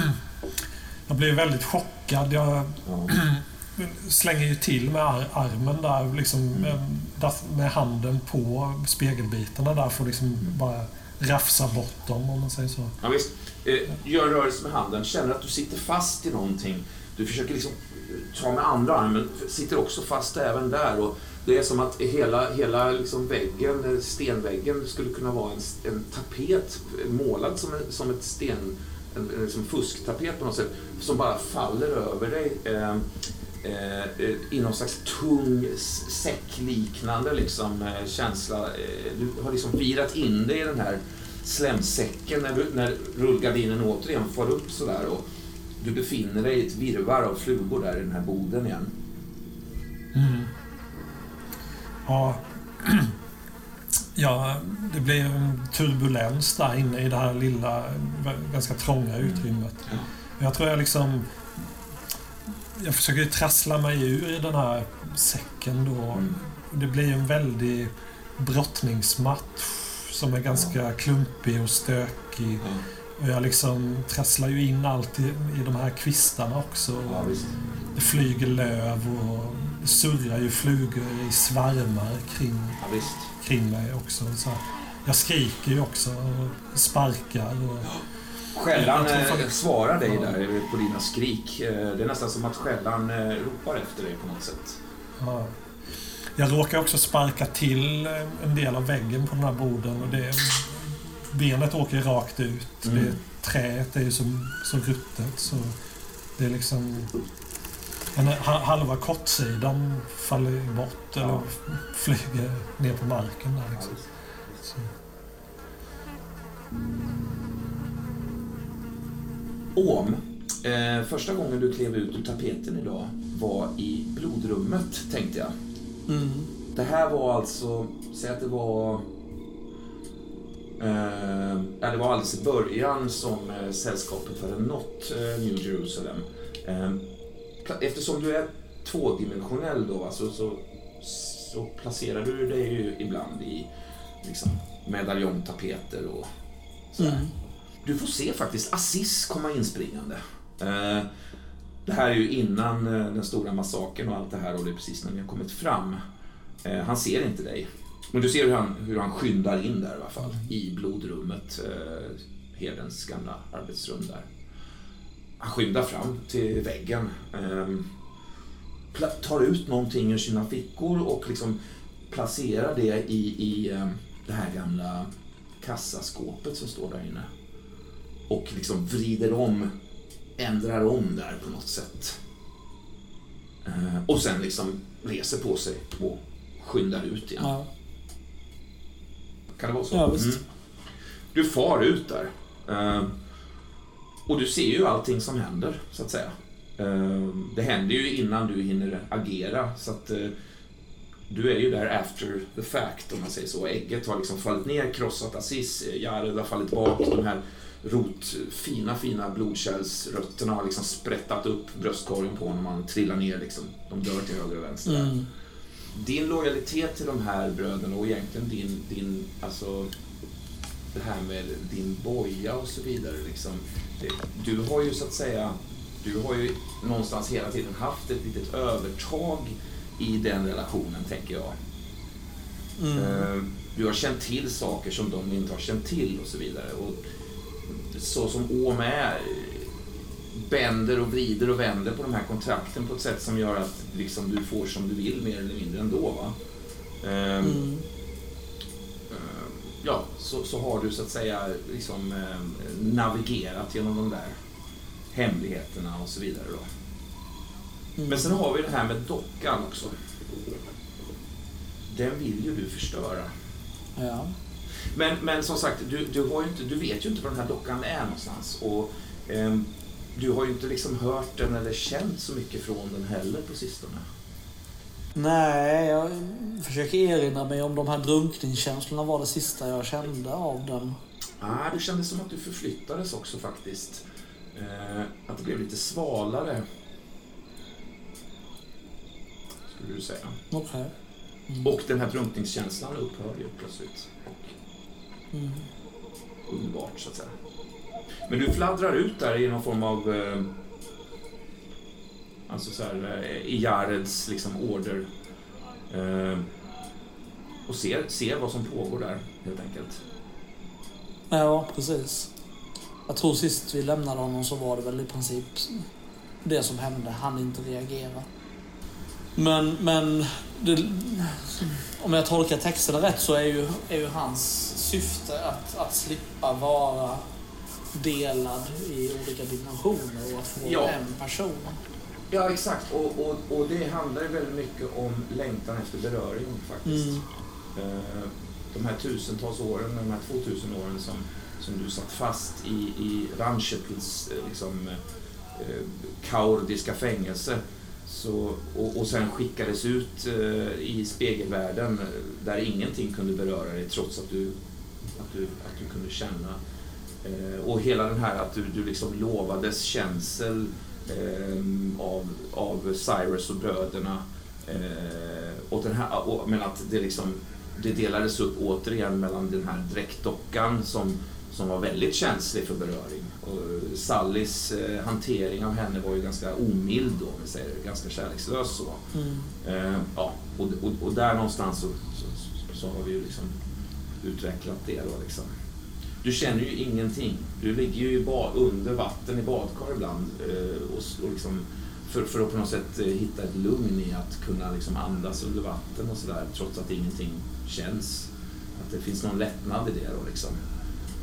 Jag blev väldigt chockad. Jag Ja. slänger ju till med ar- armen där, liksom med, där- med handen på spegelbitarna där för att liksom bara rafsa bort dem, om man säger så. Ja, visst. Eh, gör en rörelse med handen, känner att du sitter fast i någonting. Du försöker liksom eh, ta med andra armen, sitter också fast även där. Och det är som att hela, hela liksom väggen, eh, stenväggen skulle kunna vara en, en tapet målad som, en, som ett sten, en, en liksom fusktapet på något sätt, som bara faller över dig. Eh, eh, eh, i någon slags tung, säckliknande liksom, eh, känsla. Eh, du har liksom virat in dig i den här slemsäcken när, du, när rullgardinen återigen far upp sådär och du befinner dig i ett virrvarr av flugor där i den här boden igen. Mm. Ja. ja, det blir en turbulens där inne i det här lilla, ganska trånga utrymmet. Ja. Jag tror jag liksom... Jag försöker trassla mig ur den här säcken då. Mm. Det blir en väldig brottningsmatch som är ganska klumpig och stökig. Och jag liksom trasslar ju in allt i, i de här kvistarna också. Ja. Det flyger löv och det surrar ju flugor i svärmar kring, Ja, kring mig också. Så jag skriker ju också och sparkar. Och, Skällan eh, svarar dig där på dina skrik. Eh, Det är nästan som att skällan eh, ropar efter dig på något sätt. ja. Jag råkar också sparka till eh, en del av väggen på den här boden. Och det, benet åker rakt ut. Mm. Det, träet är ju så, så ruttet så det är liksom... En, ha- halva kortsidan faller bort eller Ja. flyger ner på marken där liksom. Så. Om, eh, första gången du klev ut ur tapeten idag var i blodrummet, tänkte jag. Mm. Det här var alltså, säg att det var... Eh, det var alldeles i början som eh, sällskapet hade nått eh, New Jerusalem. Eh, eftersom du är tvådimensionell då, alltså, så, så placerar du dig ju ibland i liksom, medaljongtapeter och sådär. Mm. Du får se faktiskt Assis komma inspringande. Eh, det här är ju innan eh, den stora massakern och allt det här och det är precis när ni har kommit fram. Eh, han ser inte dig. Men du ser hur han, hur han skyndar in där i alla fall. I blodrummet. Eh, Hedens gamla arbetsrum där. han skyndar fram till väggen. Eh, tar ut någonting ur sina fickor och liksom placerar det i, i eh, det här gamla kassaskåpet som står där inne. Och liksom vrider om, ändrar om där på något sätt. Uh, och sen liksom reser på sig och skyndar ut igen. Ja. Kan det vara så? Ja, visst. Mm. Du far ut där. Uh, och du ser ju allting som händer, så att säga. Uh, det händer ju innan du hinner agera, så att du är ju där after the fact, om man säger så. Ägget har liksom fallit ner, krossat Aziz, Jared har fallit bak, de här rot, fina, fina blodkärlsrötterna har liksom sprättat upp bröstkorgen på honom. Han trillar ner liksom. De dör till höger och vänster. Mm. Din lojalitet till de här bröderna och egentligen din, din alltså det här med din boja och så vidare. Liksom. Du har ju så att säga, du har ju någonstans hela tiden haft ett litet övertag i den relationen, tänker jag. Mm. Eh, du har känt till saker som de inte har känt till och så vidare. Och så som Åm är bänder och vrider och vänder på de här kontrakten på ett sätt som gör att liksom, du får som du vill mer eller mindre ändå. Va? Ehm, mm. Ehm, ja, så, så har du så att säga liksom, ehm, navigerat genom de där hemligheterna och så vidare. Då. Mm. Men sen har vi det här med dockan också. Den vill ju du förstöra. Ja. Men, men som sagt, du, du, har inte, du vet ju inte var den här dockan är någonstans. Och, eh, du har ju inte liksom hört den eller känt så mycket från den heller på sistone. Nej, jag försöker erinra mig om de här drunkningskänslorna var det sista jag kände av den. Ah, det kändes som att du förflyttades också faktiskt. Eh, att det blev lite svalare. Skulle du säga. Okej. Okay. Mm. Och den här drunkningskänslan upphör ju plötsligt. Mm. Underbart, så att säga. Men du fladdrar ut där i någon form av... Eh, alltså så här, eh, i Jareds liksom order. Eh, och ser, ser vad som pågår där, helt enkelt. Ja, precis. Jag tror sist vi lämnade honom så var det väl i princip det som hände. Han inte reagera. Men, men det, om jag tolkar texterna rätt så är ju, är ju hans syfte att, att slippa vara delad i olika dimensioner och att få ja. en person. Ja, exakt. Och, och, och det handlar ju väldigt mycket om längtan efter beröring faktiskt. Mm. Eh, de här tusentals åren, de här 2000 åren som, som du satt fast i, i Ranchepils eh, liksom, eh, kaordiska fängelse så, och, och sen skickades ut eh, i spegelvärlden eh, där ingenting kunde beröra dig trots att du, att du, att du kunde känna. Eh, och hela den här att du, du liksom lovades känsel eh, av, av Cyrus och bröderna. Eh, och den här, och, men att det liksom det delades upp återigen mellan den här dräktdockan som som var väldigt känslig för beröring. Och Sallys eh, hantering av henne var ju ganska omild då, vi säger ganska kärlekslös så. Mm. Eh, ja, och, och, och, där någonstans så, så, så, har vi ju liksom utvecklat det då liksom. Du känner ju ingenting. Du ligger ju bad, under vatten i badkar ibland eh, och, och liksom för, för, att på något sätt eh, hitta ett lugn i att kunna liksom andas under vatten och sådär trots att ingenting känns. Att det finns någon lättnad i det då liksom.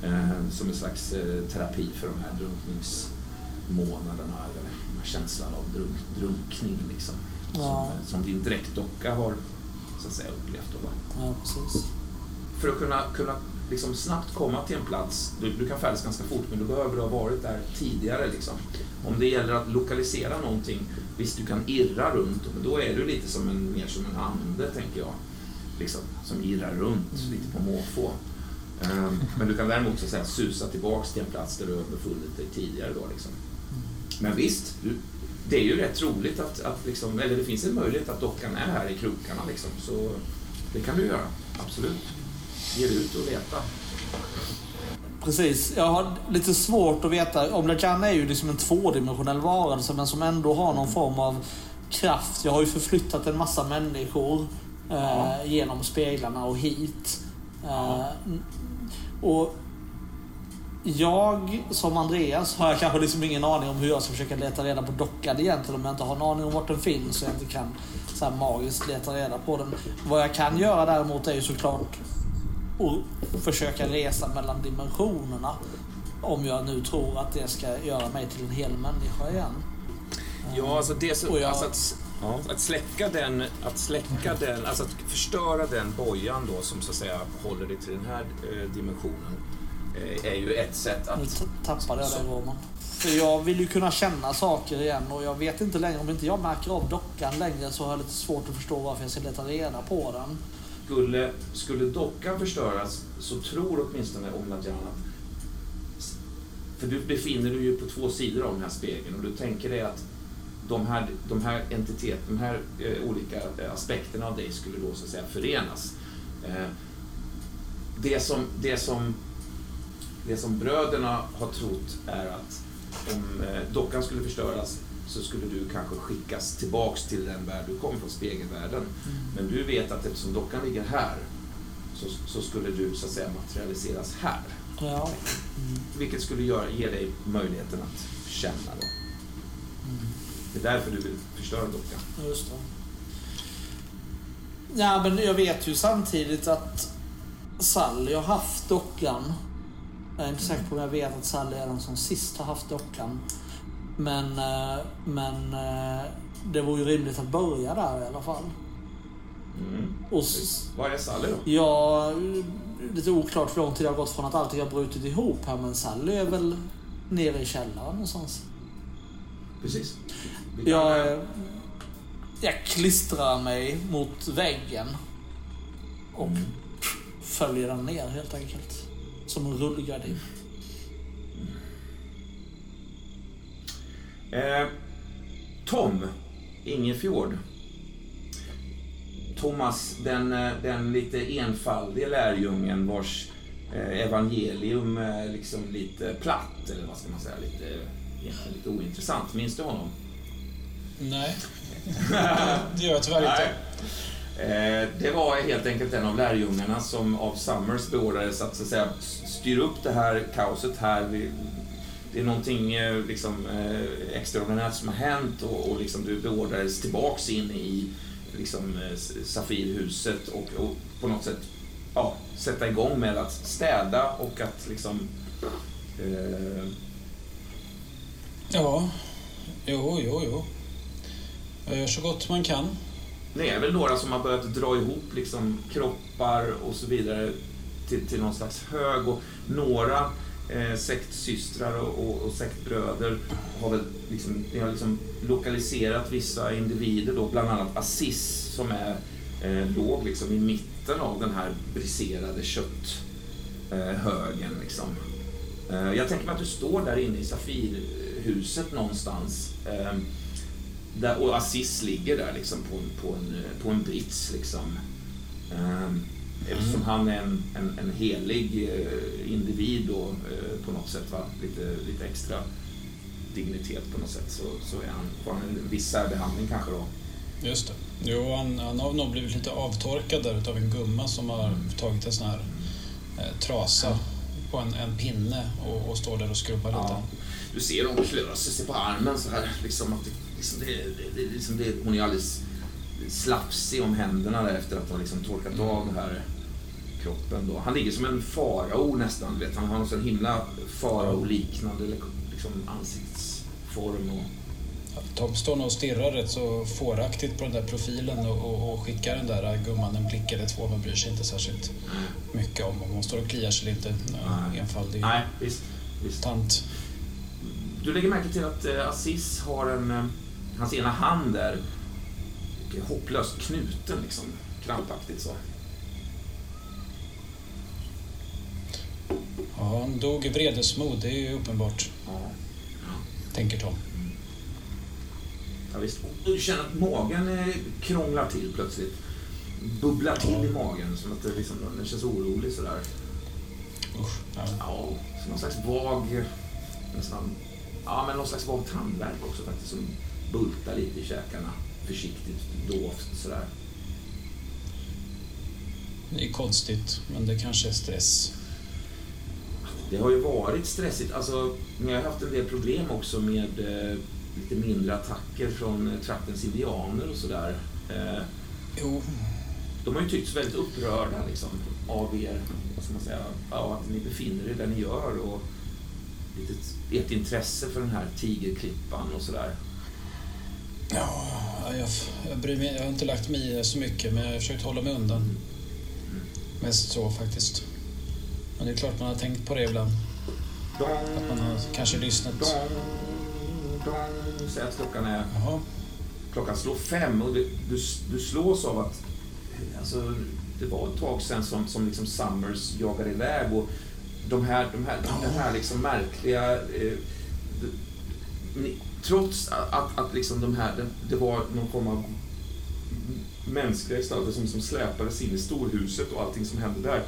Eh, som en slags eh, terapi för de här drunkningsmånaderna, eller känslan av drunk, drunkning liksom. Ja. Som, som din dräktdocka har så att säga upplevt. Då, Ja, precis. För att kunna, kunna liksom snabbt komma till en plats, du, du kan färdas ganska fort, men du behöver ha varit där tidigare. Liksom. Om det gäller att lokalisera någonting, visst du kan irra runt, men då är du lite som en, mer som en ande, tänker jag. Liksom, som irrar runt, mm. lite på måfå. Ehm, men du kan däremot så att säga, susa tillbaks till en plats där du har befunnit dig tidigare. Då, liksom. Men visst, du, det är ju rätt troligt att, att liksom, eller det finns en möjlighet att dockan är här i krokarna. Liksom, så det kan du göra, absolut. Ge dig ut och leta. Precis. Jag har lite svårt att veta. Omlejan är ju liksom en tvådimensionell varelse men som ändå har någon form av kraft. Jag har ju förflyttat en massa människor eh, genom speglarna och hit. Ja. Uh, och jag som Andreas har jag kanske liksom ingen aning om hur jag ska försöka leta reda på dockan egentligen om jag inte har en aning om vart den finns och jag inte kan så här magiskt leta reda på den. Vad jag kan göra däremot är ju såklart att försöka resa mellan dimensionerna. Om jag nu tror att det ska göra mig till en hel människa igen. Ja, alltså det Och jag- alltså att, att släcka den, att släcka den, alltså att förstöra den bojan då som så att säga håller dig till den här eh, dimensionen eh, är ju ett sätt Nu att... t- tappade jag dig Roman. För jag vill ju kunna känna saker igen och jag vet inte längre, om inte jag märker av dockan längre så har jag lite svårt att förstå varför jag ska leta reda på den. Skulle, skulle dockan förstöras så tror åtminstone Omladjan att... För du befinner dig ju på två sidor av den här spegeln och du tänker dig att de här, de här entiteterna, de här eh, olika eh, aspekterna av dig skulle då så att säga förenas. Eh, det, som, det, som, det som bröderna har trott är att om eh, dockan skulle förstöras så skulle du kanske skickas tillbaks till den värld du kom från, spegelvärlden. Men du vet att eftersom dockan ligger här så, så skulle du så att säga materialiseras här. Ja. Vilket skulle göra, ge dig möjligheten att känna då. Det är därför du vill förstöra dockan. Just det. Ja, men jag vet ju samtidigt att Sally har haft dockan. Jag är inte säker på om jag vet att Sally är den som sist har haft dockan. Men, eh, men eh, det vore ju rimligt att börja där i alla fall. Mm. Och Vad är Sally då? Ja, lite oklart för lång tid det har gått från att allting har brutit ihop här, men Sally är väl nere i källaren någonstans. Precis. Jag, eh, jag klistrar mig mot väggen och följer den ner helt enkelt. Som en rullgardin. Eh, Tom Ingefjord. Thomas, den, eh, den lite enfaldige lärjungen vars eh, evangelium är liksom lite platt, eller vad ska man säga, lite, egentligen lite ointressant. Minns du honom? Nej, det gör jag tyvärr inte. Eh, Det var helt enkelt en av lärjungarna som av Summers beordrades att, så att säga, styra upp det här kaoset här. Det är någonting eh, liksom, eh, extraordinärt som har hänt och, och liksom, du beordrades tillbaks in i liksom, Safirhuset och, och på något sätt ja, sätta igång med att städa och att liksom eh, Ja, jo, jo, jo. Jag gör så gott man kan. Det är väl några som har börjat dra ihop liksom kroppar och så vidare till, till någon slags hög och några eh, sektsystrar och, och, och sektbröder har väl liksom, har liksom lokaliserat vissa individer då, bland annat Assis som är, eh, låg liksom i mitten av den här briserade kötthögen. Eh, liksom. eh, jag tänker mig att du står där inne i Safir Safirhuset någonstans. Eh, där, och Assis ligger där liksom på, på, en, på en brits. Liksom. Ehm, eftersom han är en, en, en helig eh, individ då, eh, på något sätt, va? Lite, lite extra dignitet på något sätt, så, så är han, får han en viss särbehandling kanske då. Just det. Jo, han, han har nog blivit lite avtorkad där utav en gumma som har tagit en sån här eh, trasa på en, en pinne och, och står där och skrubbar lite. Ja. Du ser hon klöser sig på armen så här. Liksom att det, liksom det, det, det, liksom det, hon är alldeles slafsig om händerna där efter att ha liksom torkat av den här kroppen. Då. Han ligger som en farao nästan. Vet. Han har en sån himla farao-liknande liksom, ansiktsform. Och, Tom står nog och stirrar rätt så fåraktigt på den där profilen och, och, och skickar den där gumman en blick eller två men bryr sig inte särskilt mycket om om hon står och kliar sig eller inte. Nej. Enfaldig nej, visst. visst. tant. Du lägger märke till att eh, Aziz har en... Eh, hans ena hand är hopplöst knuten liksom. Krampaktigt så. Ja, han dog i vredesmod, det är ju uppenbart, Ja. tänker Tom. Ja, visst. Och du känner att magen eh, krånglar till plötsligt. Bubblar till i magen, som att det liksom, den känns orolig sådär. Usch. Ja. Ja, som någon slags vag, nästan, ja men någon slags vag tandvärk också faktiskt, som bultar lite i käkarna. Försiktigt, dovt sådär. Det är konstigt, men det kanske är stress. det har ju varit stressigt. Alltså, ni har haft en del problem också med eh, lite mindre attacker från eh, traktens indianer och sådär. Eh, Jo, de har ju tyckts väldigt upprörda liksom, av er, vad ska man säga, ja, att ni befinner er där ni gör och lite, ert intresse för den här tigerklippan och sådär. ja, jag, jag bryr mig. Jag har inte lagt mig i så mycket, men jag har försökt hålla mig undan. Mest så faktiskt. Men det är klart man har tänkt på det ibland. Att man har kanske lyssnat. Dong, dong, säger att klockan är Jaha. klockan slår fem och du, du, du slås av att alltså, det var ett tag sedan som, som liksom Summers jagade iväg och de här, de här, den här liksom märkliga... Eh, ni, trots att, att, att liksom de här, det, det var någon form av mänskliga gestalter som, som släpades in i storhuset och allting som hände där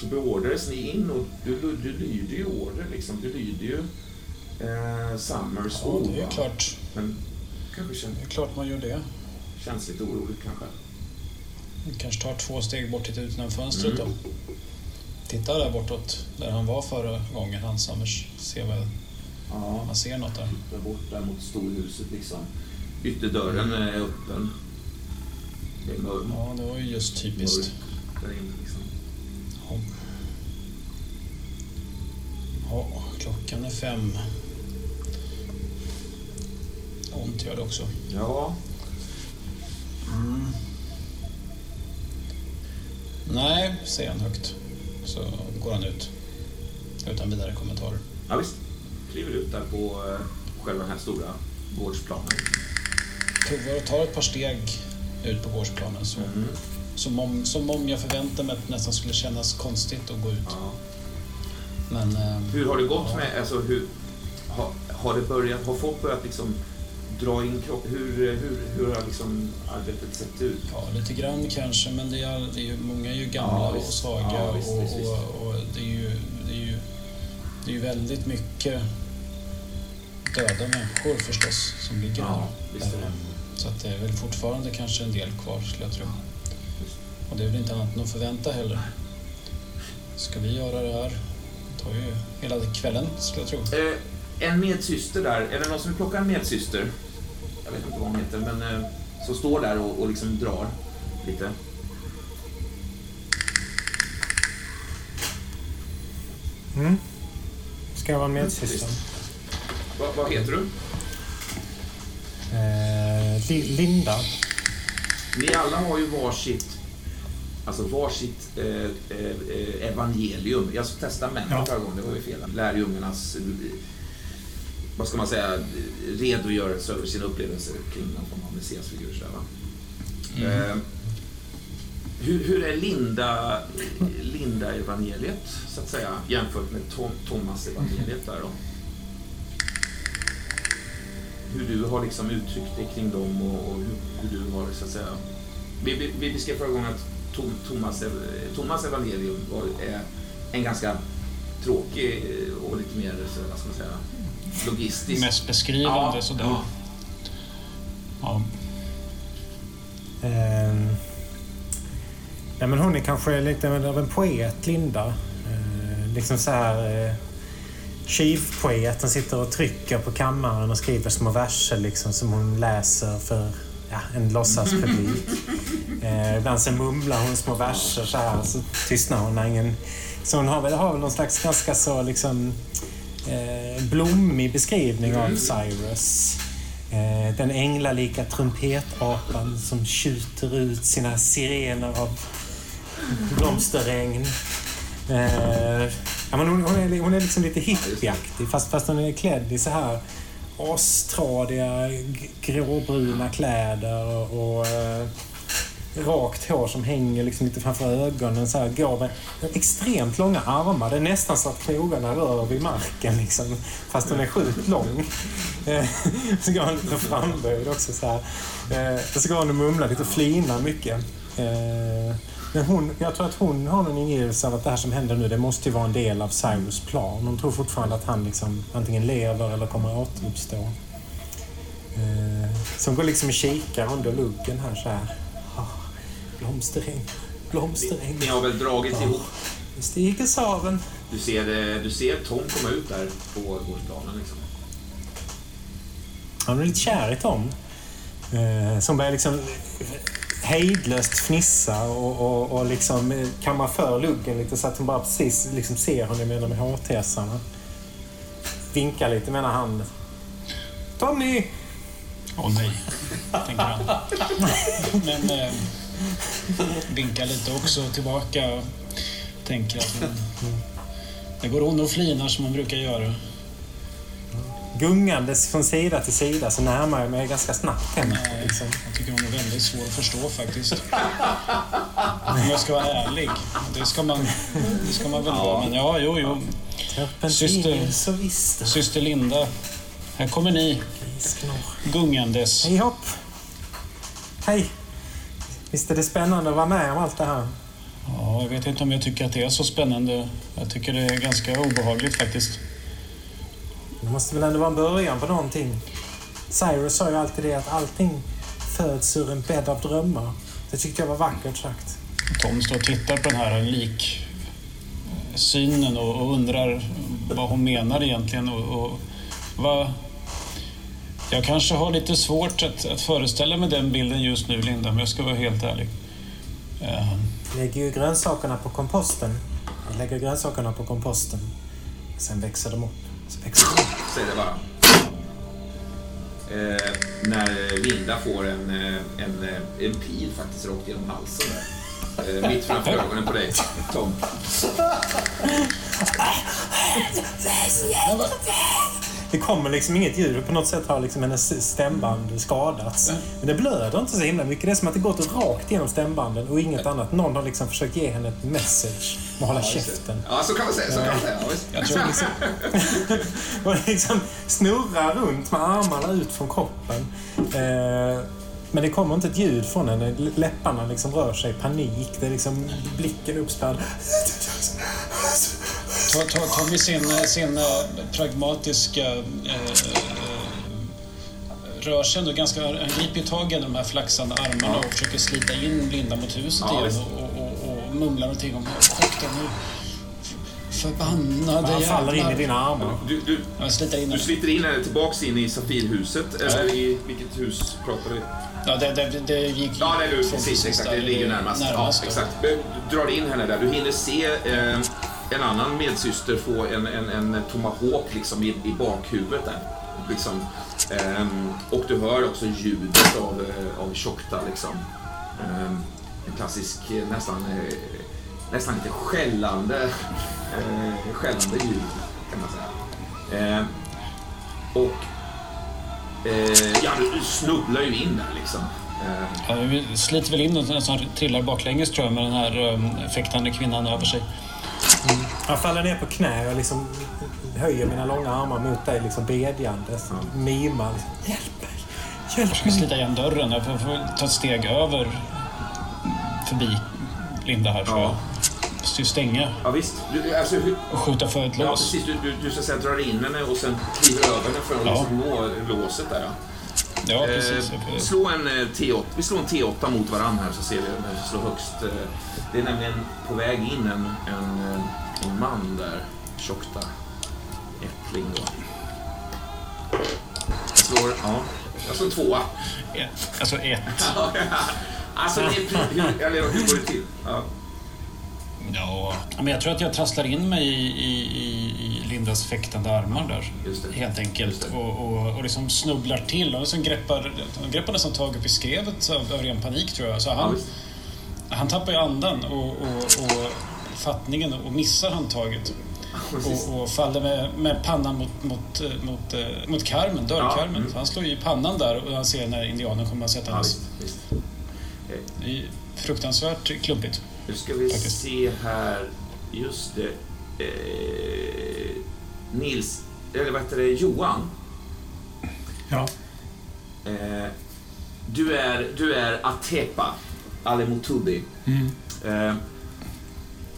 så beordrades ni in och du, du, du lyder ju order liksom. Du lyder ju eh, Summers Ja, ord. det är klart. Men kanske känns, Det är klart man gör det. känns lite oroligt kanske. Man kanske tar två steg bort till utanför fönstret Mm. då. Titta där bortåt, där han var förra gången, han Summers. Se vad Ja, man ser något där. där bort där mot storhuset liksom. Ytterdörren är öppen. Det är mörkt Ja, det var ju just typiskt. där inne liksom. Ja. Ja, klockan är fem. Ont gör det också. Ja, Nej, säger han högt. Så går han ut. Utan vidare kommentarer. ja visst. Kliver ut där på eh, själva den här stora gårdsplanen. Provar och tar ett par steg ut på gårdsplanen. Så, Mm. som, om, som om jag förväntar mig att det nästan skulle kännas konstigt att gå ut. Ja. Men... eh, Hur har det gått ja. med, alltså hur, har, har det börjat, har folk börjat liksom dra in kropp, hur, hur, hur har liksom arbetet sett ut? Ja, lite grann kanske, men det är, det är ju, många är ju gamla Ja, och svaga Ja, visst, och, visst, och, och det är ju, det är ju, det är ju väldigt mycket döda människor förstås som ligger här. Ja, visst är det. Så att det är väl fortfarande kanske en del kvar skulle jag tro. Och det är väl inte annat än att förvänta heller. Ska vi göra det här? Det tar ju hela kvällen skulle jag tro. Eh, en medsyster där, är det någon som vill plocka en medsyster? Jag vet inte vad hon heter, men eh, som står där och, och liksom drar lite. Mm. Ska jag vara medsyster? Va, vad heter du? Eh, Li- Linda. Ni alla har ju varsitt, alltså varsitt eh, eh, evangelium. Jag sa testamente Ja. förra gången, det var ju fel. Lärjungarnas, eh, vad ska man säga, redogörelse över sina upplevelser kring någon form av messiasfigur. sådär, va? Eh, hur, hur är Linda, Linda evangeliet så att säga jämfört med Tom, Thomas evangeliet där då? Hur du har liksom uttryckt dig kring dem och, och hur, hur du har så att säga... Vi, vi, vi beskrev förra gången att Tom, Thomas, Thomas evangelium var, är en ganska tråkig och lite mer, så, vad ska man säga, logistisk. Mest beskrivande sådär. ja. Ja. Ehm, ja, men hon är kanske lite av en poet, Linda. Eh, liksom så här... Eh, Tjuvpoeten sitter och trycker på kammaren och skriver små verser liksom, som hon läser för ja, en låtsaspublik. Eh, ibland så mumlar hon små verser så här, så tystnar hon ingen... Så hon har väl, har väl någon slags ganska så liksom eh, blommig beskrivning av Cyrus. Eh, den änglalika trumpetapan som tjuter ut sina sirener av blomsterregn. Eh, ja, men hon, hon, är, hon är liksom lite hippieaktig fast, fast hon är klädd i så här astradiga gråbruna kläder och, och eh, rakt hår som hänger liksom lite framför ögonen. Så här, går med extremt långa armar. Det är nästan så att knogarna rör vid marken. Liksom, fast hon är sjukt lång. Eh, så går hon lite framböjd också. Så här. Eh, och så går hon och mumlar lite och flinar mycket. Eh, men hon, jag tror att hon har någon ingivelse av att det här som händer nu, det måste ju vara en del av Cyrus plan. Hon tror fortfarande att han liksom antingen lever eller kommer att återuppstå. Så hon går liksom och kikar under luggen här så här. Ah, blomsterregn, blomsterregn. Ni har väl dragit ihop Nu stiger saven. du, ser, du ser Tom komma ut där på gårdsplanen. Liksom. Han är lite kär i Tom. Eh, som börjar liksom hejdlöst fnissa och, och, och liksom eh, kamma för luggen lite så att hon bara precis liksom ser honom genom hårtesarna. Vinkar lite med ena handen. Tommy! Åh oh, nej, tänker han. Men eh, vinkar lite också tillbaka. Tänker att hon, det går hon och flinar som hon brukar göra. Gungandes från sida till sida så närmar jag mig ganska snabbt henne. Liksom. Jag tycker hon är väldigt svår att förstå faktiskt. Om jag ska vara ärlig. Det ska man, det ska man väl ja. vara. Men ja, jo, jo. Syster, syster Linda. Här kommer ni. Gungandes. Hej hopp! Hej! Visst är det spännande att vara med om allt det här? Ja, jag vet inte om jag tycker att det är så spännande. Jag tycker det är ganska obehagligt faktiskt. Det måste väl ändå vara en början på någonting. Cyrus sa ju alltid det att allting föds ur en bädd av drömmar. Det tyckte jag var vackert sagt. Tom står och tittar på den här liksynen och, undrar vad hon menar egentligen. Och, och vad... Jag kanske har lite svårt att, att föreställa mig den bilden just nu, Linda, om jag ska vara helt ärlig. Uh... Lägger ju grönsakerna på komposten. Jag lägger grönsakerna på komposten. Sen växer de upp. Så växer de upp. Säg det bara. Eh, när Linda får en, eh, en, eh, en pil faktiskt rakt genom halsen där. Eh, mitt framför ögonen på dig, Tom. Det kommer liksom inget ljud. På något sätt har liksom hennes stämband skadats. Men det blöder inte så himla mycket. Det är som att det gått rakt genom stämbanden och inget annat. Någon har liksom försökt ge henne ett message med att hålla käften. Ja, så kan man säga. Så kan man säga. Tror liksom, och liksom snurrar runt med armarna ut från kroppen. Eh, men det kommer inte ett ljud från henne. Läpparna liksom rör sig i panik. Det är liksom blicken uppspärrad. Tar, tar, tar vi sin, sin pragmatiska eh, rör sig ändå ganska... Han griper tag i de här flaxande armarna och försöker slita in Linda mot huset ja, igen och, och, och, och mumlar någonting om ursäkta nu. Förbannade Han faller in i dina armar. Du, du, jag sliter in du sliter in henne tillbaks in i Safirhuset. Ja. Eller i vilket hus pratar vi? Ja, det, det, det gick Ja, det är du. Precis, exakt. Det ligger närmast. närmast ja, exakt. Du drar in henne där. Du hinner se eh, en annan medsyster få en, en, en tomahawk liksom i, i bakhuvudet där. Liksom. Um, och du hör också ljudet av, eh, av Tjockta liksom. Um, en klassisk, eh, nästan, eh, nästan lite skällande, uh, skällande ljud kan man säga. Uh, och ja, du snubblar ju in där liksom. Ja, vi sliter väl in och nästan trillar baklänges tror jag med den här um, fäktande kvinnan över sig. Mm. Jag faller ner på knä och liksom höjer mina långa armar mot dig liksom bedjandes. Mm. Mimar. Hjälp mig! Hjälp mig! Jag ska slita igen dörren. Jag får, får ta ett steg över förbi Linda här ja. jag. Måste ju stänga. Ja, visst. Du, alltså, hur... Och skjuta för ett lås. Ja, precis. Du, du, du så att säga, drar in henne och sen kliver över henne för att ja. liksom nå låset där. Ja. Ja, precis. Eh, slå en eh, T8. Vi slår en T8 mot varandra här så ser vi vem som slår högst. Eh, det är nämligen på väg in en, en, en man där. Tjockta. Ättling då. Jag slår, ja, jag slår en tvåa. Alltså ett. alltså, det, hur, eller, hur går det till? Ja. Ja, men jag tror att jag trasslar in mig i, i, i Lindas fäktande armar där. Helt enkelt. Och, och, och liksom snubblar till. Och liksom greppar, greppar nästan tag upp i skrevet av, av ren panik tror jag. Så han, ja, han tappar ju andan och, och, och fattningen och missar handtaget. Och, och, faller med, med pannan mot, mot, mot, mot karmen, dörrkarmen. Ja, mm. Han slår ju i pannan där och han ser när indianen kommer att sätta ja, Det är fruktansvärt klumpigt. Nu ska vi Faktiskt. se här. Just det. Eh, Nils, eller vad heter det, Johan? Ja. Eh, du, är, du är Atepa Alemotubi. Mm. Eh,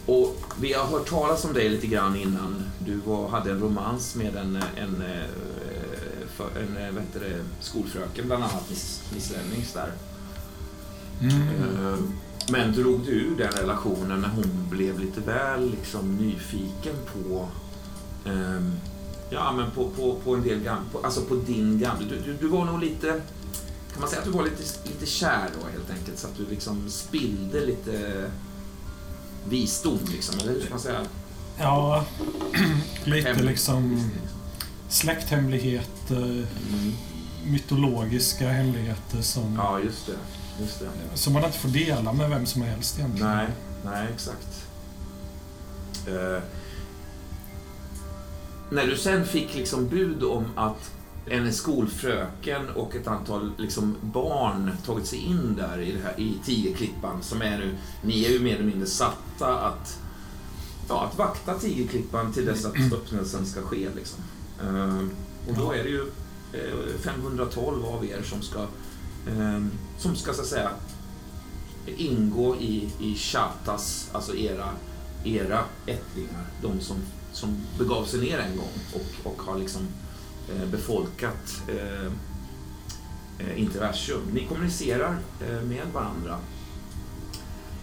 och vi har hört talas om dig lite grann innan. Du var, hade en romans med en, en, eh, för, en, en eh, vad heter det, skolfröken, bland annat Miss, Miss Lennings där. Mm. Men drog du ur den relationen när hon blev lite väl liksom, nyfiken på ehm, Ja, men på, på, på en del gamla, alltså på din gamla... Du, du, du var nog lite... Kan man säga att du var lite, lite kär då helt enkelt? Så att du liksom spillde lite visdom liksom, eller hur ska man säga? Ja, lite liksom släkthemligheter, Mm. mytologiska hemligheter som, Ja, just det. Just det. som man inte får dela med vem som helst egentligen. Nej, nej exakt. Eh, när du sen fick liksom bud om att en skolfröken och ett antal liksom barn tagit sig in där i, det här, i Tigerklippan som är nu, ni är ju mer eller mindre satta att, ja, att vakta Tigerklippan till dess att öppnelsen ska ske. Liksom. Eh, och då är det ju eh, 512 av er som ska, eh, Ehm, som ska så att säga ingå i, i Chatas, alltså era, era ättlingar, de som, som begav sig ner en gång och, och har liksom eh, befolkat ehm, eh, Interversum. Ni kommunicerar eh, med varandra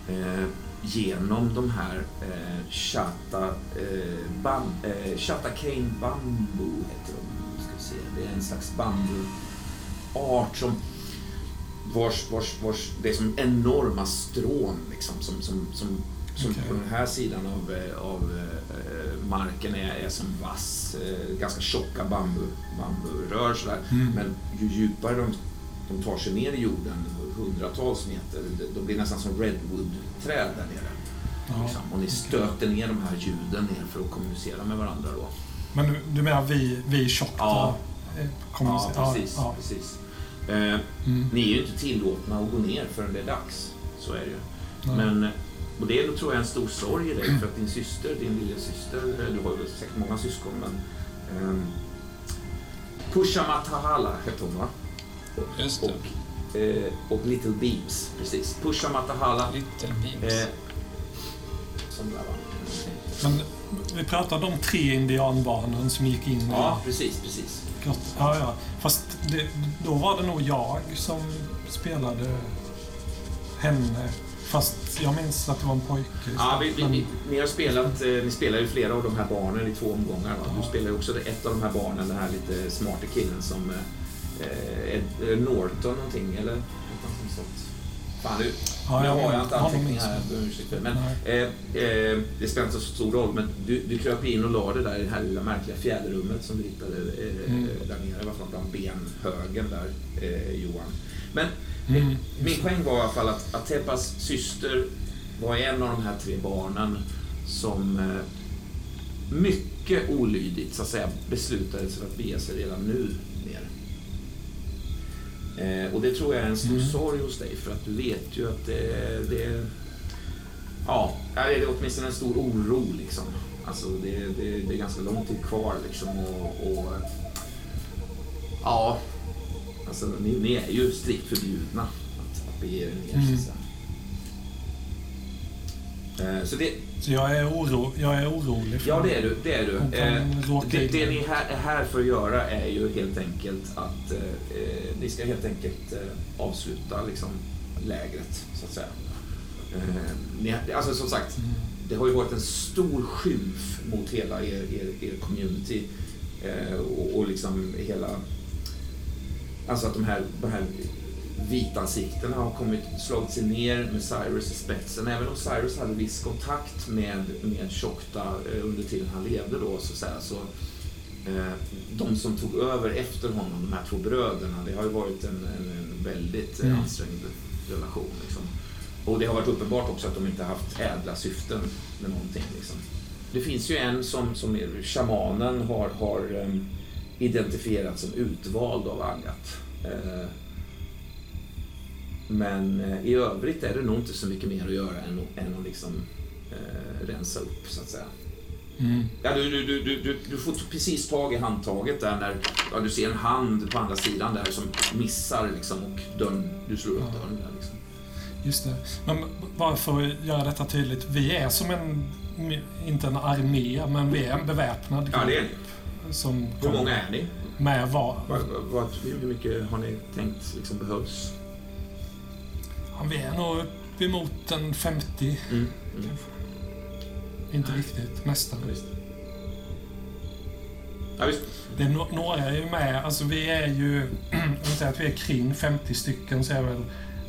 eh, genom de här eh, Chata, eh, bam, eh, Chata Cane Bamboo heter de. Ska vi se. Det är en slags bambuart som vars, vars, vars, det är som enorma strån liksom, som, som, som, som Okej. på den här sidan av, eh, av eh, marken är, är som vass, eh, ganska tjocka bambu, bamburör sådär. Mm. Men ju djupare de, de tar sig ner i jorden, hundratals meter, då blir nästan som redwood-träd där nere. Ja. Liksom. Och ni stöter ner de här ljuden ner för att kommunicera med varandra då. Men du, menar vi, vi tjockt? Ja. kommunicerar- Ja, precis. Ja, precis. Eh, Mm. ni är ju inte tillåtna att gå ner förrän det är dags. Så är det ju. Men, och det är tror jag en stor sorg i dig för att din syster, din lilla syster, eh, du har ju säkert många syskon men ehm, Pushama Tahala hette hon va? Just det. Och, eh, och Little Beams, precis. Pushama Tahala. Little Beams. Eh, som där va? Men vi pratade om tre indianbarnen som gick in Ja, precis, precis. Grottan. Ja, ja. Fast det, då var det nog jag som spelade henne. Fast jag minns att det var en pojke. Ja, vi, vi, vi, ni har spelat, eh, ni spelar ju flera av de här barnen i två omgångar. Va? Du Ja. spelar ju också ett av de här barnen, den här lite smarte killen som eh, Ed, Norton någonting, eller? Något sånt. Fan, nu, Ja, nu jag har jag inte anteckningar här, jag. men eh, eh, det spelar inte så stor roll, men du, du kröp in och la det där i det här lilla märkliga fjäderrummet som du hittade eh, Mm. där nere, varför bland benhögen där, eh, Johan. Men Mm. min poäng var i alla fall att Atepas syster var en av de här tre barnen som eh, mycket olydigt så att säga, beslutade sig för att bege sig redan nu. Eh, och det tror jag är en stor Mm. sorg hos dig för att du vet ju att det, det Ja, det är åtminstone en stor oro liksom. Alltså det, det, det är ganska lång tid kvar liksom och, och Ja, alltså ni, ni är ju strikt förbjudna att, att bege er ner. Mm. Så. Eh, så det, Så jag är, oro, jag är orolig för Ja, det är du. Det, är du. Eh, det, det ni här, är här för att göra är ju helt enkelt att eh, eh, ni ska helt enkelt eh, avsluta liksom, lägret, så att säga. Eh, ni, alltså som sagt, Mm. det har ju varit en stor skymf mot hela er, er, er community eh, och, och liksom hela... Alltså att de här, de här vitansiktena har kommit, slagit sig ner med Cyrus i spetsen. Även om Cyrus hade viss kontakt med, med Tjokta eh, under tiden han levde då, så, säga, så eh, de som tog över efter honom, de här två bröderna, det har ju varit en, en, en väldigt eh, Mm. ansträngd relation. Liksom. Och det har varit uppenbart också att de inte haft ädla syften med någonting. Liksom. Det finns ju en som, som är, shamanen har, har um, identifierat som utvald av Agat. Eh, men eh, i övrigt är det nog inte så mycket mer att göra än, att- än att liksom, eh, rensa upp, så att säga. Mm. Ja, du, du, du, du, du, du får precis tag i handtaget där när ja, du ser en hand på andra sidan där som missar liksom, och dörren, du slår upp Ja. dörren. Där, liksom. Just det. Men bara för att göra detta tydligt. Vi är som en, inte en armé, men vi är en beväpnad grupp. Ja, det är ni. Som Hur många är ni? Med vad? Vad, vad, hur mycket har ni tänkt liksom behövs? Ja, vi är nog uppemot en 50. Mm. Mm. Inte riktigt, nästan. Ja, visst. Ja, visst. Det är no några är ju med. Alltså vi är ju... Om vi säger att vi är kring 50 stycken så är väl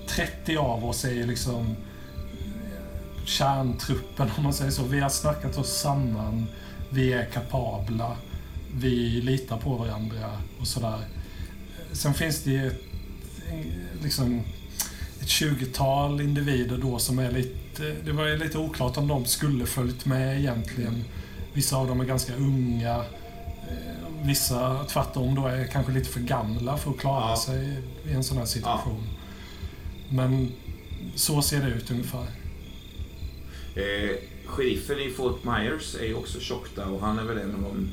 30 av oss är ju liksom eh, kärntruppen om man säger så. Vi har snackat oss samman. Vi är kapabla. Vi litar på varandra och sådär. Sen finns det ju liksom, 20-tal individer då som är lite... Det var lite oklart om de skulle följt med egentligen. Vissa av dem är ganska unga. Eh, Vissa tvärtom då är kanske lite för gamla för att klara Ja. sig i en sån här situation. Men så ser det ut ungefär. Eh, sheriffen i Fort Myers är ju också tjockta och han är väl en av de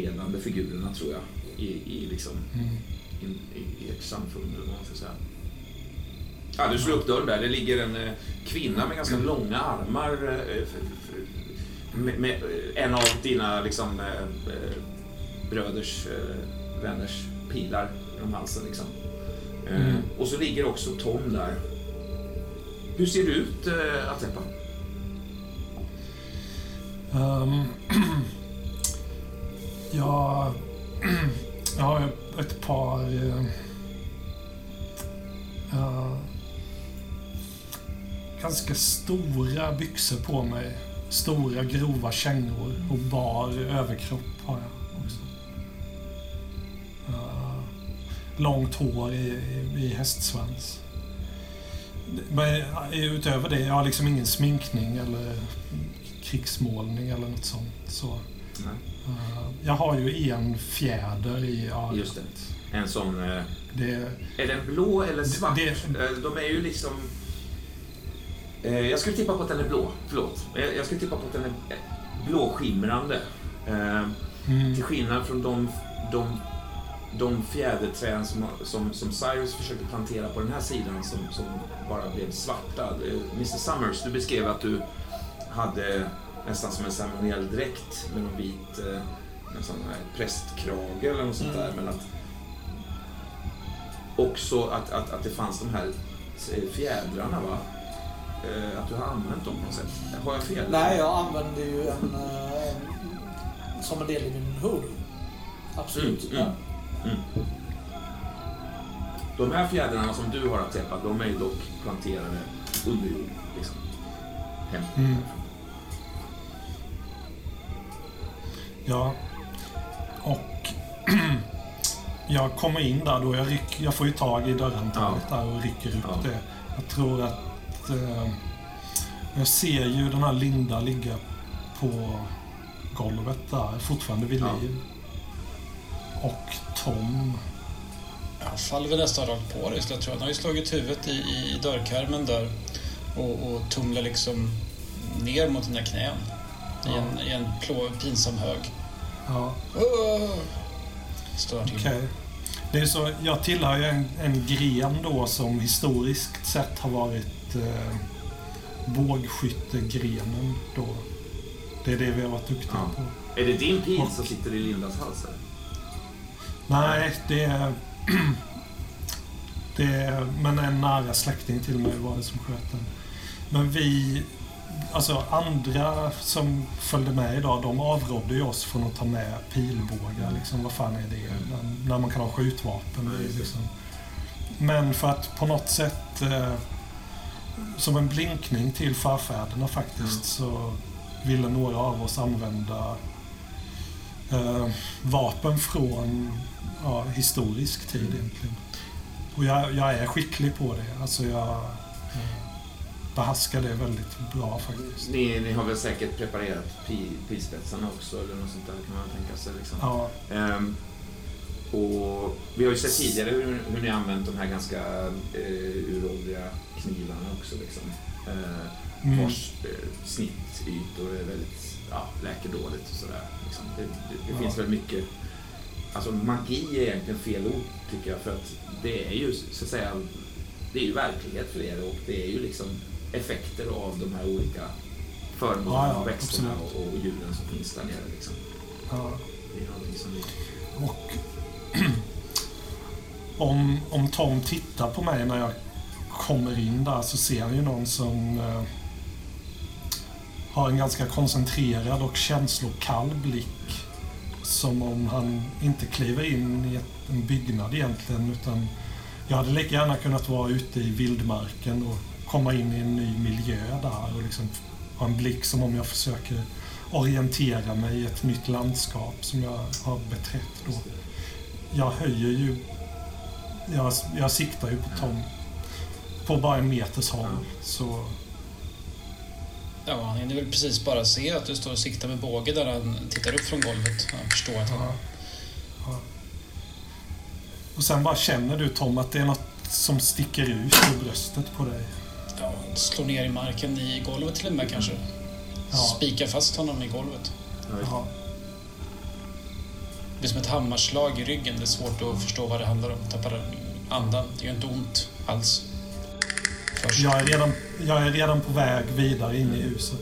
ledande figurerna tror jag i, i, liksom, Mm. i, i, i ert samfund eller vad man ska säga. Ja, du slår upp dörren där. Det ligger en eh, kvinna med ganska långa armar. Eh, med, med eh, en av dina liksom, bröders, vänners pilar genom halsen. Liksom. Mm. Och så ligger också Tom där. Hur ser du ut, Atepa? Ehm, jag, jag har ett par... eh, ganska stora byxor på mig. Stora grova kängor och bar överkropp har jag också. Eh, långt hår i, i, i hästsvans. Men utöver det, jag har liksom ingen sminkning eller krigsmålning eller något sånt. Så, eh, jag har ju en fjäder i ögat. Just det. En sån... Eh, Det, är den blå eller svart? Det- Eh, De är ju liksom... Eh, jag skulle tippa på att den är blå. Förlåt. Jag, skulle tippa på att den är blåskimrande. Eh, mm, till skillnad från de, de, de fjäderträd som, som, som Cyrus försökte plantera på den här sidan som, som bara blev svarta. Eh, Mr Summers, du beskrev att du hade nästan som en ceremoniell dräkt med någon vit nästan här prästkrage eller något sånt där. Men att också att, att, att det fanns de här fjädrarna va? Eh, Att du har använt dem på något sätt. Har jag fel? Nej, jag använder ju en, eh, som en del i min hoodie. Absolut. Mm, mm. Mm. De här fjädrarna som du har att täppa, de är ju dock planterade under jord. Liksom. Hem. Mm. ja. Och jag kommer in där då. Jag, ryck, jag får ju tag i dörrhandtaget där och rycker upp Ja. det. Jag tror att... Eh, jag ser ju den här Linda ligga på golvet där, fortfarande vid Ja. liv. Och Tom. Han faller väl nästan rakt på dig skulle jag tro. Han har ju slagit huvudet i, i dörrkarmen där och, och tumlar liksom ner mot dina knän. I en, i en plå, pinsam hög. Ja! Står han till. okej. Det är så, jag tillhör ju en, en gren då som historiskt sett har varit eh, bågskyttegrenen då. Det är det vi har varit duktiga Ja. på. Är det din pil Och- som sitter i Lindas hals? eller? Nej, det är... det är... Men en nära släkting till mig var det som sköt den. Men vi... Alltså andra som följde med idag, de avrådde ju oss från att ta med pilbågar. Liksom, vad fan är det? När, när man kan ha skjutvapen. Liksom. Men för att på något sätt... Eh, som en blinkning till förfäderna faktiskt, Mm. så ville några av oss använda eh, vapen från ja, historisk tid egentligen. Och jag, jag är skicklig på det. Alltså jag eh, behärskar det väldigt bra faktiskt. Ni, ni har väl säkert preparerat pi, pilspetsarna också eller något sånt där kan man tänka sig. Liksom. Ja, Ehm, och vi har ju sett tidigare hur, hur ni använt de här ganska eh, uråldriga knivarna också. Liksom. Eh, mm, vars eh, snittytor är väldigt ja, läker dåligt och sådär. Liksom. Det, det, det Ja. finns väl mycket... Alltså magi är egentligen fel ord tycker jag för att det är ju så att säga det är ju verklighet för er och det är ju liksom effekter av de här olika förmånerna Ja, och växterna och, och djuren som finns där nere. Liksom. ja. Det är någonting som vi... Och om, om Tom tittar på mig när jag kommer in där så ser han ju någon som eh, har en ganska koncentrerad och känslokall blick. Som om han inte kliver in i ett, en byggnad egentligen utan jag hade lika gärna kunnat vara ute i vildmarken och komma in i en ny miljö där och liksom ha en blick som om jag försöker orientera mig i ett nytt landskap som jag har beträtt då. Jag höjer ju... Jag, jag siktar ju på Tom. På bara en meters håll. Så Ja, han hinner väl precis bara se att du står och siktar med båge där han tittar upp från golvet. Han förstår att han... Ja. Ja. Och sen bara känner du Tom att det är något som sticker ut ur bröstet på dig. Ja, slår ner i marken i golvet till och med kanske. Ja. Spikar fast honom i golvet. Ja. Det är som ett hammarslag i ryggen. Det är svårt att förstå vad det handlar om. Tappar andan. Det gör inte ont alls. Först. Jag, är redan, jag är redan på väg vidare in i huset.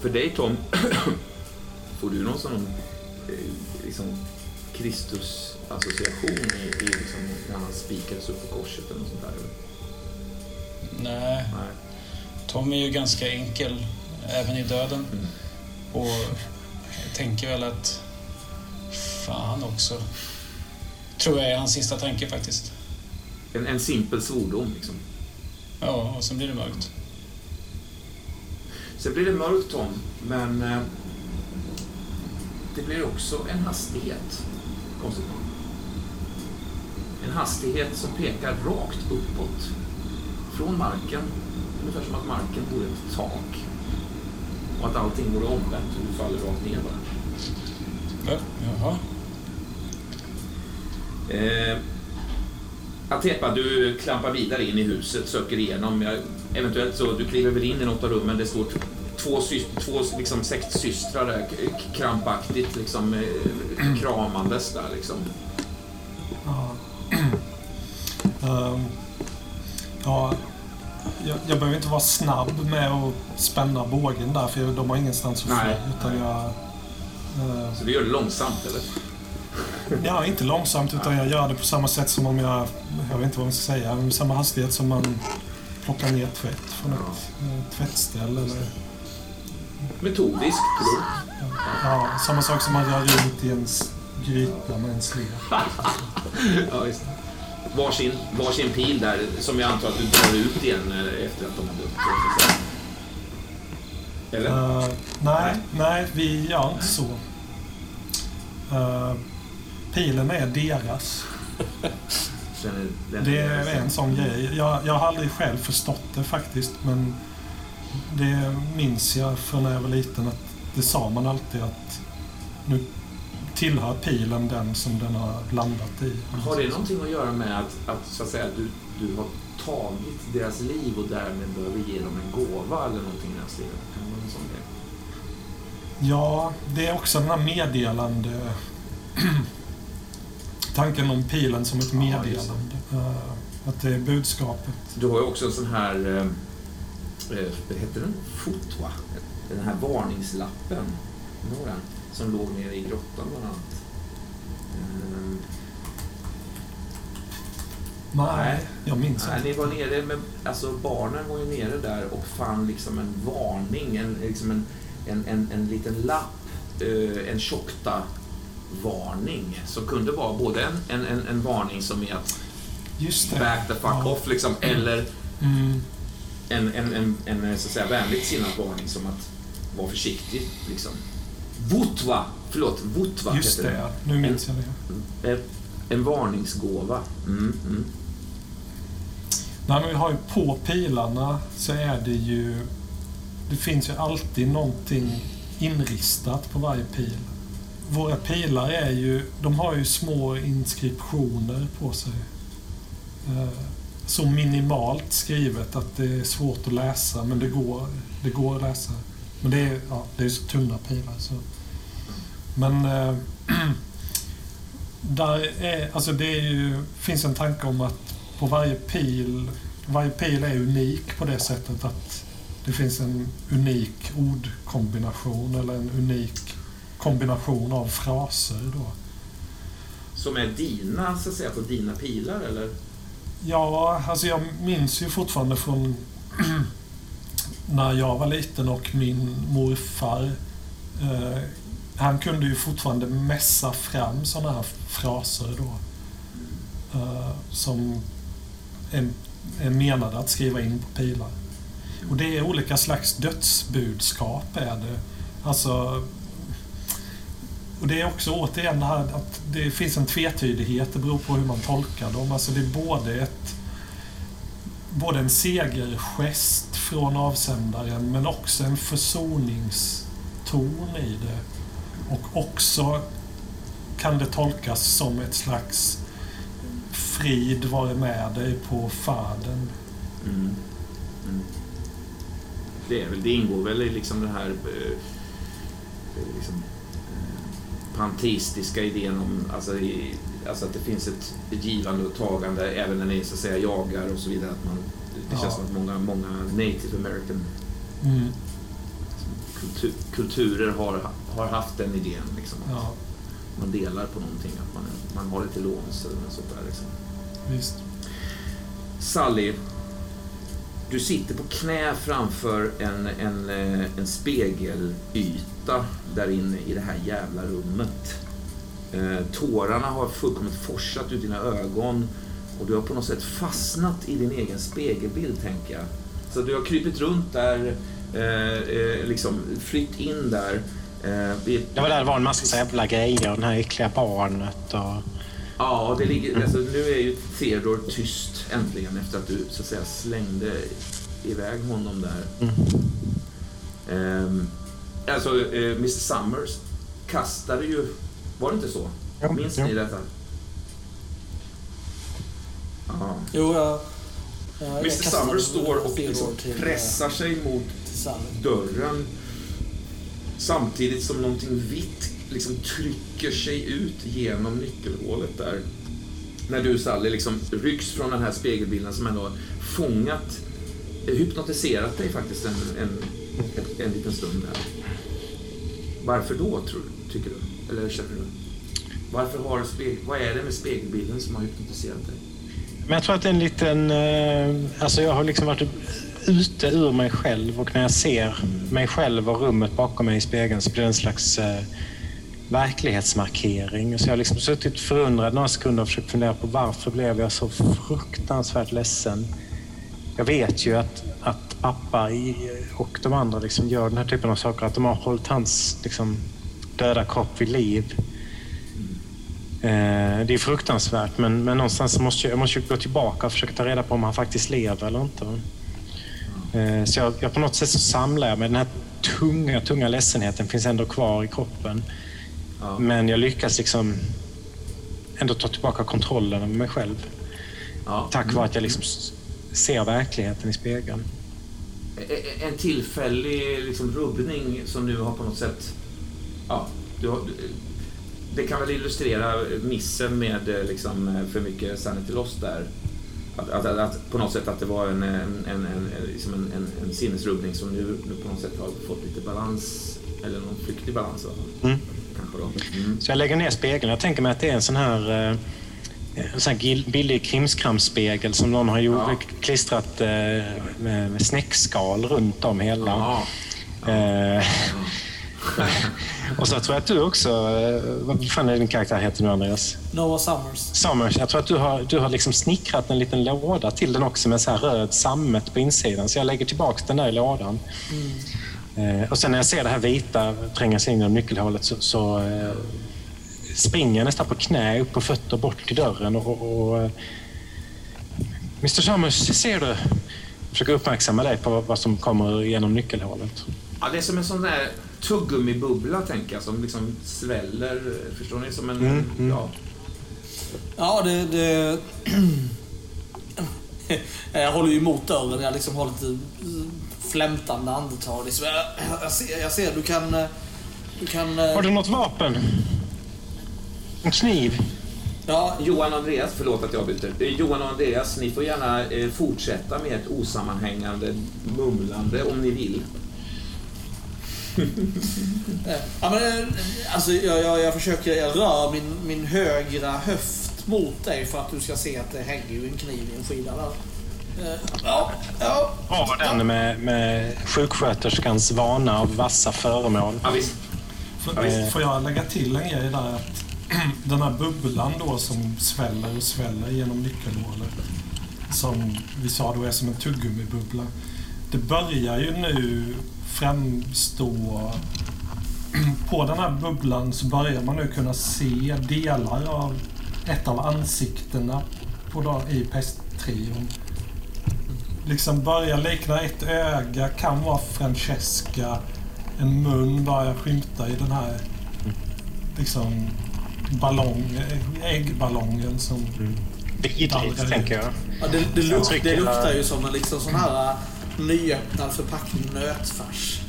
För dig Tom, får du någon sån eh, liksom, Kristus-association i, i liksom, när han spikades upp på korset eller något sånt där? eller? Nej, Nej. Tom är ju ganska enkel även i döden. Mm. Och jag tänker väl att fan också. Tror jag är hans sista tanke faktiskt. En, en simpel svordom liksom. Ja, och sen blir det mörkt. Sen blir det mörkt Tom, men eh, det blir också en hastighet. Konstigt nog. En hastighet som pekar rakt uppåt. Från marken. Ungefär som att marken vore ett tak. Och att allting vore omvänt och du faller rakt ner bara. Ja, Jaha. Eh, Atepa, du klampar vidare in i huset, söker igenom. Eventuellt så du kliver väl in i något av rummen. Det står två, sys- två liksom, sektsystrar där, krampaktigt liksom, eh, kramandes där liksom. Ja. Ehm, ja, jag, jag behöver inte vara snabb med att spänna bågen där för de har ingenstans att fly. Nej, Utan jag... eh, Så du gör det långsamt eller? Ja, inte långsamt utan jag gör det på samma sätt som om jag... Jag vet inte vad man ska säga. Med samma hastighet som man plockar ner tvätt från ett eh, tvättställ eller... Metodiskt, klokt. Ja, samma sak som man gör runt i en gryta med en slev. Ja, just. Varsin, varsin pil där som jag antar att du drar ut igen eh, efter att de har dött. Eller? Eh, nej, nej, vi gör inte så. Eh, pilen är deras. Det är en sån grej. Jag, jag har aldrig själv förstått det faktiskt, men det minns jag från när jag var liten att det sa man alltid att nu tillhör pilen den som den har landat i. Har det någonting att göra med att, att, så att säga, du, du har tagit deras liv och därmed behöver ge dem en gåva eller någonting i den stilen? Kan sån grej? Ja, det är också den här meddelande... Tanken om pilen som ett meddelande. Eh, att det är budskapet. Du har ju också en sån här, eh, eh, vad heter den? Fotwa. Den här varningslappen. Kommer den? Som låg nere i grottan bland annat. Nej, jag minns Nej, inte. ni var nere med, alltså barnen var ju nere där och fann liksom en varning, en, liksom en, en, en, en liten lapp, en tjockta-varning som kunde vara både en, en, en, en varning som är att back the fuck Ja. off liksom, eller Mm, en, en, en, en så att säga vänligt sinnad varning som att vara försiktig liksom. Vutva, förlåt, Vutva just heter det, ja. Nu minns jag det. En, en varningsgåva. Mm, mm. Nej, men vi har ju på pilarna så är det ju... Det finns ju alltid någonting inristat på varje pil. Våra pilar är ju... De har ju små inskriptioner på sig. Eh, så minimalt skrivet att det är svårt att läsa, men det går, det går att läsa. Men det är, ja, det är så tunna pilar. Så. Men äh, där är, alltså det är ju, finns en tanke om att på varje pil, varje pil är unik på det sättet att det finns en unik ordkombination eller en unik kombination av fraser då. Som är dina, så att säga, på dina pilar eller? Ja, alltså jag minns ju fortfarande från när jag var liten och min morfar. Eh, han kunde ju fortfarande mässa fram sådana här fraser då. Eh, som är, är menade att skriva in på pilar. Och det är olika slags dödsbudskap är det. Alltså, och det är också återigen det här att det finns en tvetydighet. Det beror på hur man tolkar dem. Alltså det är både ett både en segergest från avsändaren men också en försoningston i det. Och också kan det tolkas som ett slags frid vare med dig på färden. Mm. Mm. Det, är väl, det ingår väl i liksom det här eh, liksom, panteistiska idén om alltså, i, alltså att det finns ett, ett givande och tagande även när ni så att säga jagar och så vidare. Att man, det känns som att många, många native american mm. kultur, kulturer har, har haft den idén. Liksom, att ja. Man delar på någonting, att man, man har till låns eller något sånt där. Liksom. Visst. Sally, du sitter på knä framför en, en, eh, en spegelyta där inne i det här jävla rummet. Eh, tårarna har fullkomligt forsat ut dina ögon och du har på något sätt fastnat i din egen spegelbild, tänker jag. Så du har krypit runt där, eh, eh liksom flytt in där. Eh, det var där det var en massa jävla grejer, det här äckliga barnet och... Ja, det ligger, alltså, nu är ju Theodor tyst äntligen efter att du så att säga slängde iväg honom där. Mm. Um, alltså, uh, Mr Summers kastade ju var det inte så? Ja, Minns ja. ni detta? Ja. Jo, jag... jag Mr Summer står och liksom pressar sig mot dörren samtidigt som någonting vitt liksom trycker sig ut genom nyckelhålet där. När du Sally liksom rycks från den här spegelbilden som ändå fångat, hypnotiserat dig faktiskt en, en, en, liten stund där. Varför då, tror, tycker du? Eller känner du? Varför har spegel, vad är det med spegelbilden som har hypnotiserat dig? Men jag tror att det är en liten... Eh, alltså jag har liksom varit ute ur mig själv och när jag ser mig själv och rummet bakom mig i spegeln så blir det en slags eh, verklighetsmarkering. Så jag har liksom suttit förundrad några sekunder och försökt fundera på varför blev jag så fruktansvärt ledsen. Jag vet ju att, att pappa och de andra liksom gör den här typen av saker. Att de har hållit hans liksom, döda kropp vid liv. Eh, det är fruktansvärt, men, men någonstans måste jag, jag måste gå tillbaka och försöka ta reda på om han faktiskt lever eller inte. Eh, så jag, jag, på något sätt så samlar jag mig. Den här tunga, tunga ledsenheten finns ändå kvar i kroppen. Ja. Men jag lyckas liksom ändå ta tillbaka kontrollen över mig själv. Ja. Tack vare att jag liksom ser verkligheten i spegeln. En tillfällig liksom rubbning som nu har på något sätt ja, du har, det kan väl illustrera missen med eh, liksom, för mycket Sanity Lost där. Att, att, att, på något sätt att det var en, en, en, en, liksom en, en, en sinnesrubbning som nu, nu på något sätt har fått lite balans, eller någon flyktig balans. Mm. Kanske då. Mm. Så jag lägger ner spegeln. Jag tänker mig att det är en sån här eh, en sån här billig krimskramsspegel som någon har gjort, ja. klistrat med, med snäckskal runt om hela. Ja. Ja. Eh, och så tror jag att du också, eh, vad fan är din karaktär heter nu Andreas? Noah Summers. Summers. Jag tror att du har, du har liksom snickrat en liten låda till den också med så här röd sammet på insidan. Så jag lägger tillbaka den där i lådan. Mm. Eh, och sen när jag ser det här vita tränga sig in genom nyckelhålet så, så eh, springer jag nästan på knä upp på fötter bort till dörren och, och, och eh, Mr Summers, ser du? Försöker uppmärksamma dig på vad som kommer genom nyckelhålet. Ja, det är som en sån där tuggummibubbla, tänker jag, som liksom sväller. Förstår ni? Som en... Mm, mm. Ja, ja det... det... jag håller ju emot dörren. Jag liksom har lite flämtande andetag. Liksom, jag, jag, ser, jag ser, du kan... Du kan... Har du något vapen? En kniv? Ja. Johan och Andreas, förlåt att jag byter. Eh, Johan och Andreas, ni får gärna eh, fortsätta med ett osammanhängande mumlande om ni vill. ja, men, alltså, jag, jag, jag försöker, jag rör min, min högra höft mot dig för att du ska se att det hänger ju en kniv i en skida där. Eh, Ja, ja. Bra den med, med sjuksköterskans vana av vassa föremål. Ja, visst. Får, får jag lägga till en grej där? Att den här bubblan då som sväller och sväller genom nyckelhålet. Som vi sa då är som en tuggummibubbla. Det börjar ju nu framstå... På den här bubblan så börjar man nu kunna se delar av ett av ansiktena på då, i pesttrion. Liksom börjar likna ett öga, kan vara Francesca. En mun börjar skymta i den här liksom ballong, äggballongen som... Vidrigt, tänker jag. Ja, det, det, luk, trycker det luktar ju som en liksom sån här äh, nyöppnad förpackning nötfärs.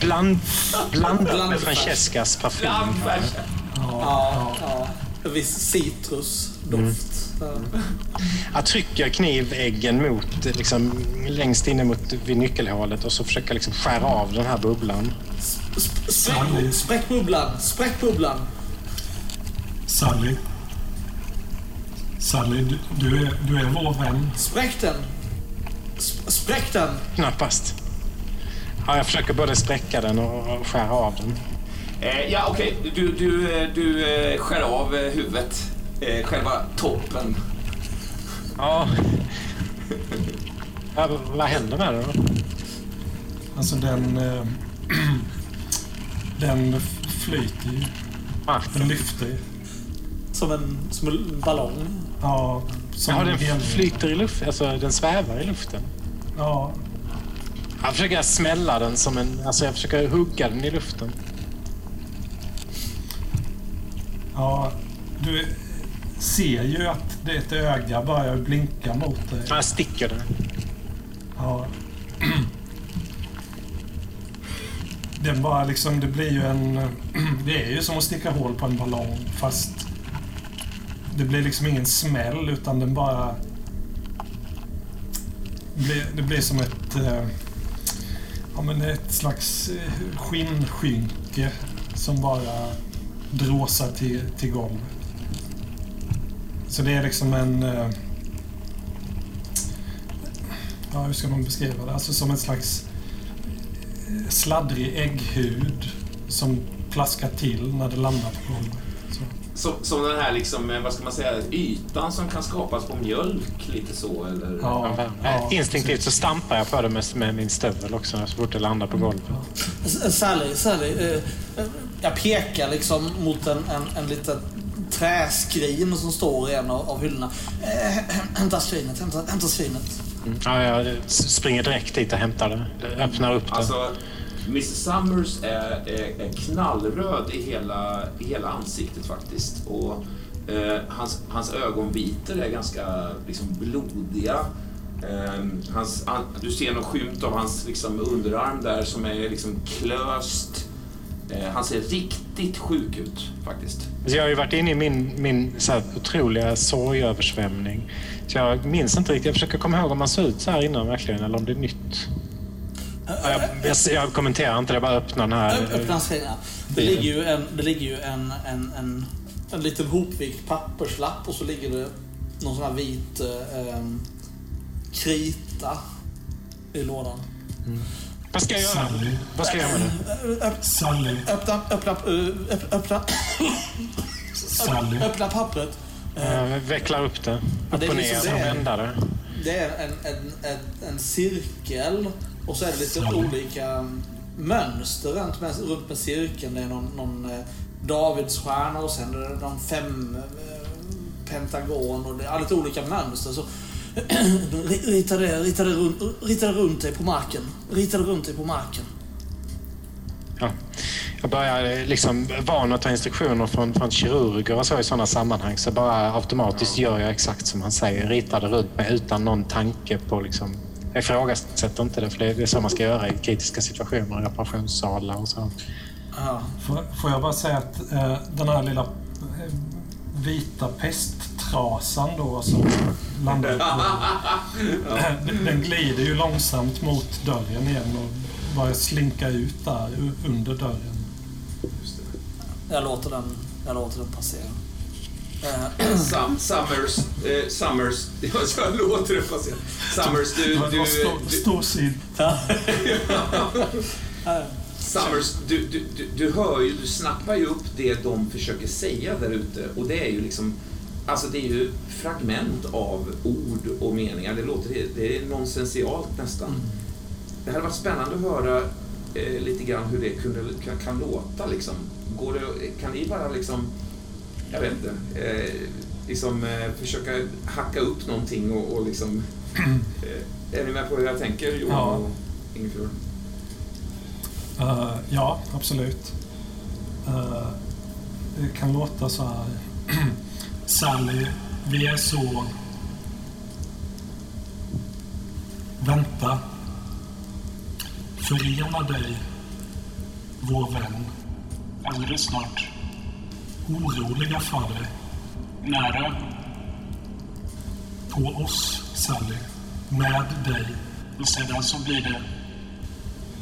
Bland, blandat med Blandfärs. Francescas parfym. Blandfärs. Ja, ja. En viss citrusdoft. Ja. Jag trycker kniväggen mot, liksom, längst inne mot vid nyckelhålet och så försöker liksom skära av den här bubblan. Sp- Spräck, bubblan! Spräck bubblan! Sally. Sally, du, du, är, du är vår vän. Spräck den! Sp- Spräck den! Knappast. Ja, jag försöker både spräcka den och skära av den. Eh, ja, okej. Du, du, eh, du eh, skär av eh, huvudet. Eh, själva toppen. Ja. ja vad händer med den då? Alltså den... Eh, den flyter ju. Ah, Den lyfter ju. Som en, som en ballong. Ja, som ja, en den hel- flyter i luften. Alltså, den svävar i luften. Ja, Jag försöker smälla den som en... Alltså, jag försöker hugga den i luften. ja. Du ser ju att det ett öga börjar blinka mot dig. Jag sticker den. Ja. Den bara liksom, det blir ju en... Det är ju som att sticka hål på en ballong fast det blir liksom ingen smäll utan den bara... Det blir, det blir som ett... Eh, ja men ett slags eh, skinnskynke som bara dråsar till, till golvet. Så det är liksom en... Eh, ja, hur ska man beskriva det? Alltså som en slags sladdrig ägghud som plaskar till när det landar på golvet. Så. Som, som den här, liksom, eh, vad ska man säga, ytan som kan skapas på mjölk. Lite så, eller? Ja, ja, Instinktivt så stampar jag på det med, med min stövel också så fort det landar på golvet. S- Sally, Sally. Eh, eh, jag pekar liksom mot en, en, en liten träskrin som står i en av, av hyllorna. Eh, hämta skrinet, hämta, hämta skrinet. Ja, jag springer direkt dit och hämtar det. Öppnar upp det. Alltså, Mr Summers är, är, är knallröd i hela, i hela ansiktet faktiskt. Och eh, hans, hans ögonvitor är ganska liksom, blodiga. Eh, hans, han, du ser någon skymt av hans liksom, underarm där som är liksom klöst. Eh, han ser riktigt sjuk ut faktiskt. Så jag har ju varit inne i min, min så här otroliga sorgöversvämning. Så jag minns inte riktigt. Jag försöker komma ihåg om man såg ut så här innan verkligen eller om det är nytt. Ja, Jag, jag, jag kommenterar inte jag bara öppnar den här. Öppna skrinet. Det ligger ju en, det ligger ju en, en, en, en liten hopvikt papperslapp och så ligger det någon sån här vit eh, em, krita i lådan. Vad ska jag göra? Sally. Vad ska jag göra med det? Sally. Öppna, öppna, öppna, öppna, öppna pappret. Jag vecklar upp det. Upp det är och ner liksom och det. vända det. Det är en, en, en, en cirkel och så är det lite Sally. olika mönster runt med, runt med cirkeln. Det är någon, någon eh, Davidsstjärna och sen är det någon fem eh, pentagon och det är lite olika mönster. Så rita det, rita, det runt, rita det runt dig på marken. Rita det runt dig på marken. Ja. Jag börjar eh, liksom van att ta instruktioner från, från kirurger och så i sådana sammanhang. Så bara automatiskt gör jag exakt som han säger. Ritar det runt mig utan någon tanke på liksom... Jag ifrågasätter inte det, för det är så man ska göra i kritiska situationer, i operationssalar och så. Ja. Får, jag bara säga att eh, den här lilla eh, vita pesttrasan då som landar på... den, den glider ju långsamt mot dörren igen och börjar slinka ut där under dörren. Jag låter den, jag låter den passera. Eh, Sam, Summers, eh, Summers, jag låter det passera. Summers, du... Du, du, storsint. Summers, du, du, du, du hör ju, du snappar ju upp det de försöker säga där ute och det är ju liksom Alltså det är ju fragment av ord och meningar. Det låter det är nonsensialt nästan. Det hade varit spännande att höra eh, lite grann hur det kunde, kan, kan låta liksom. Går det, kan ni bara liksom, jag vet inte, eh, liksom eh, försöka hacka upp någonting och, och liksom... Eh, är ni med på hur jag tänker Johan Ja. och Ingefjord? Eh, ja, absolut. Eh, det kan låta så här. Sally, vi är så... Vänta. Förena dig, vår vän. Alldeles snart. Oroliga dig. Nära. På oss, Sally. Med dig. Och sedan så blir det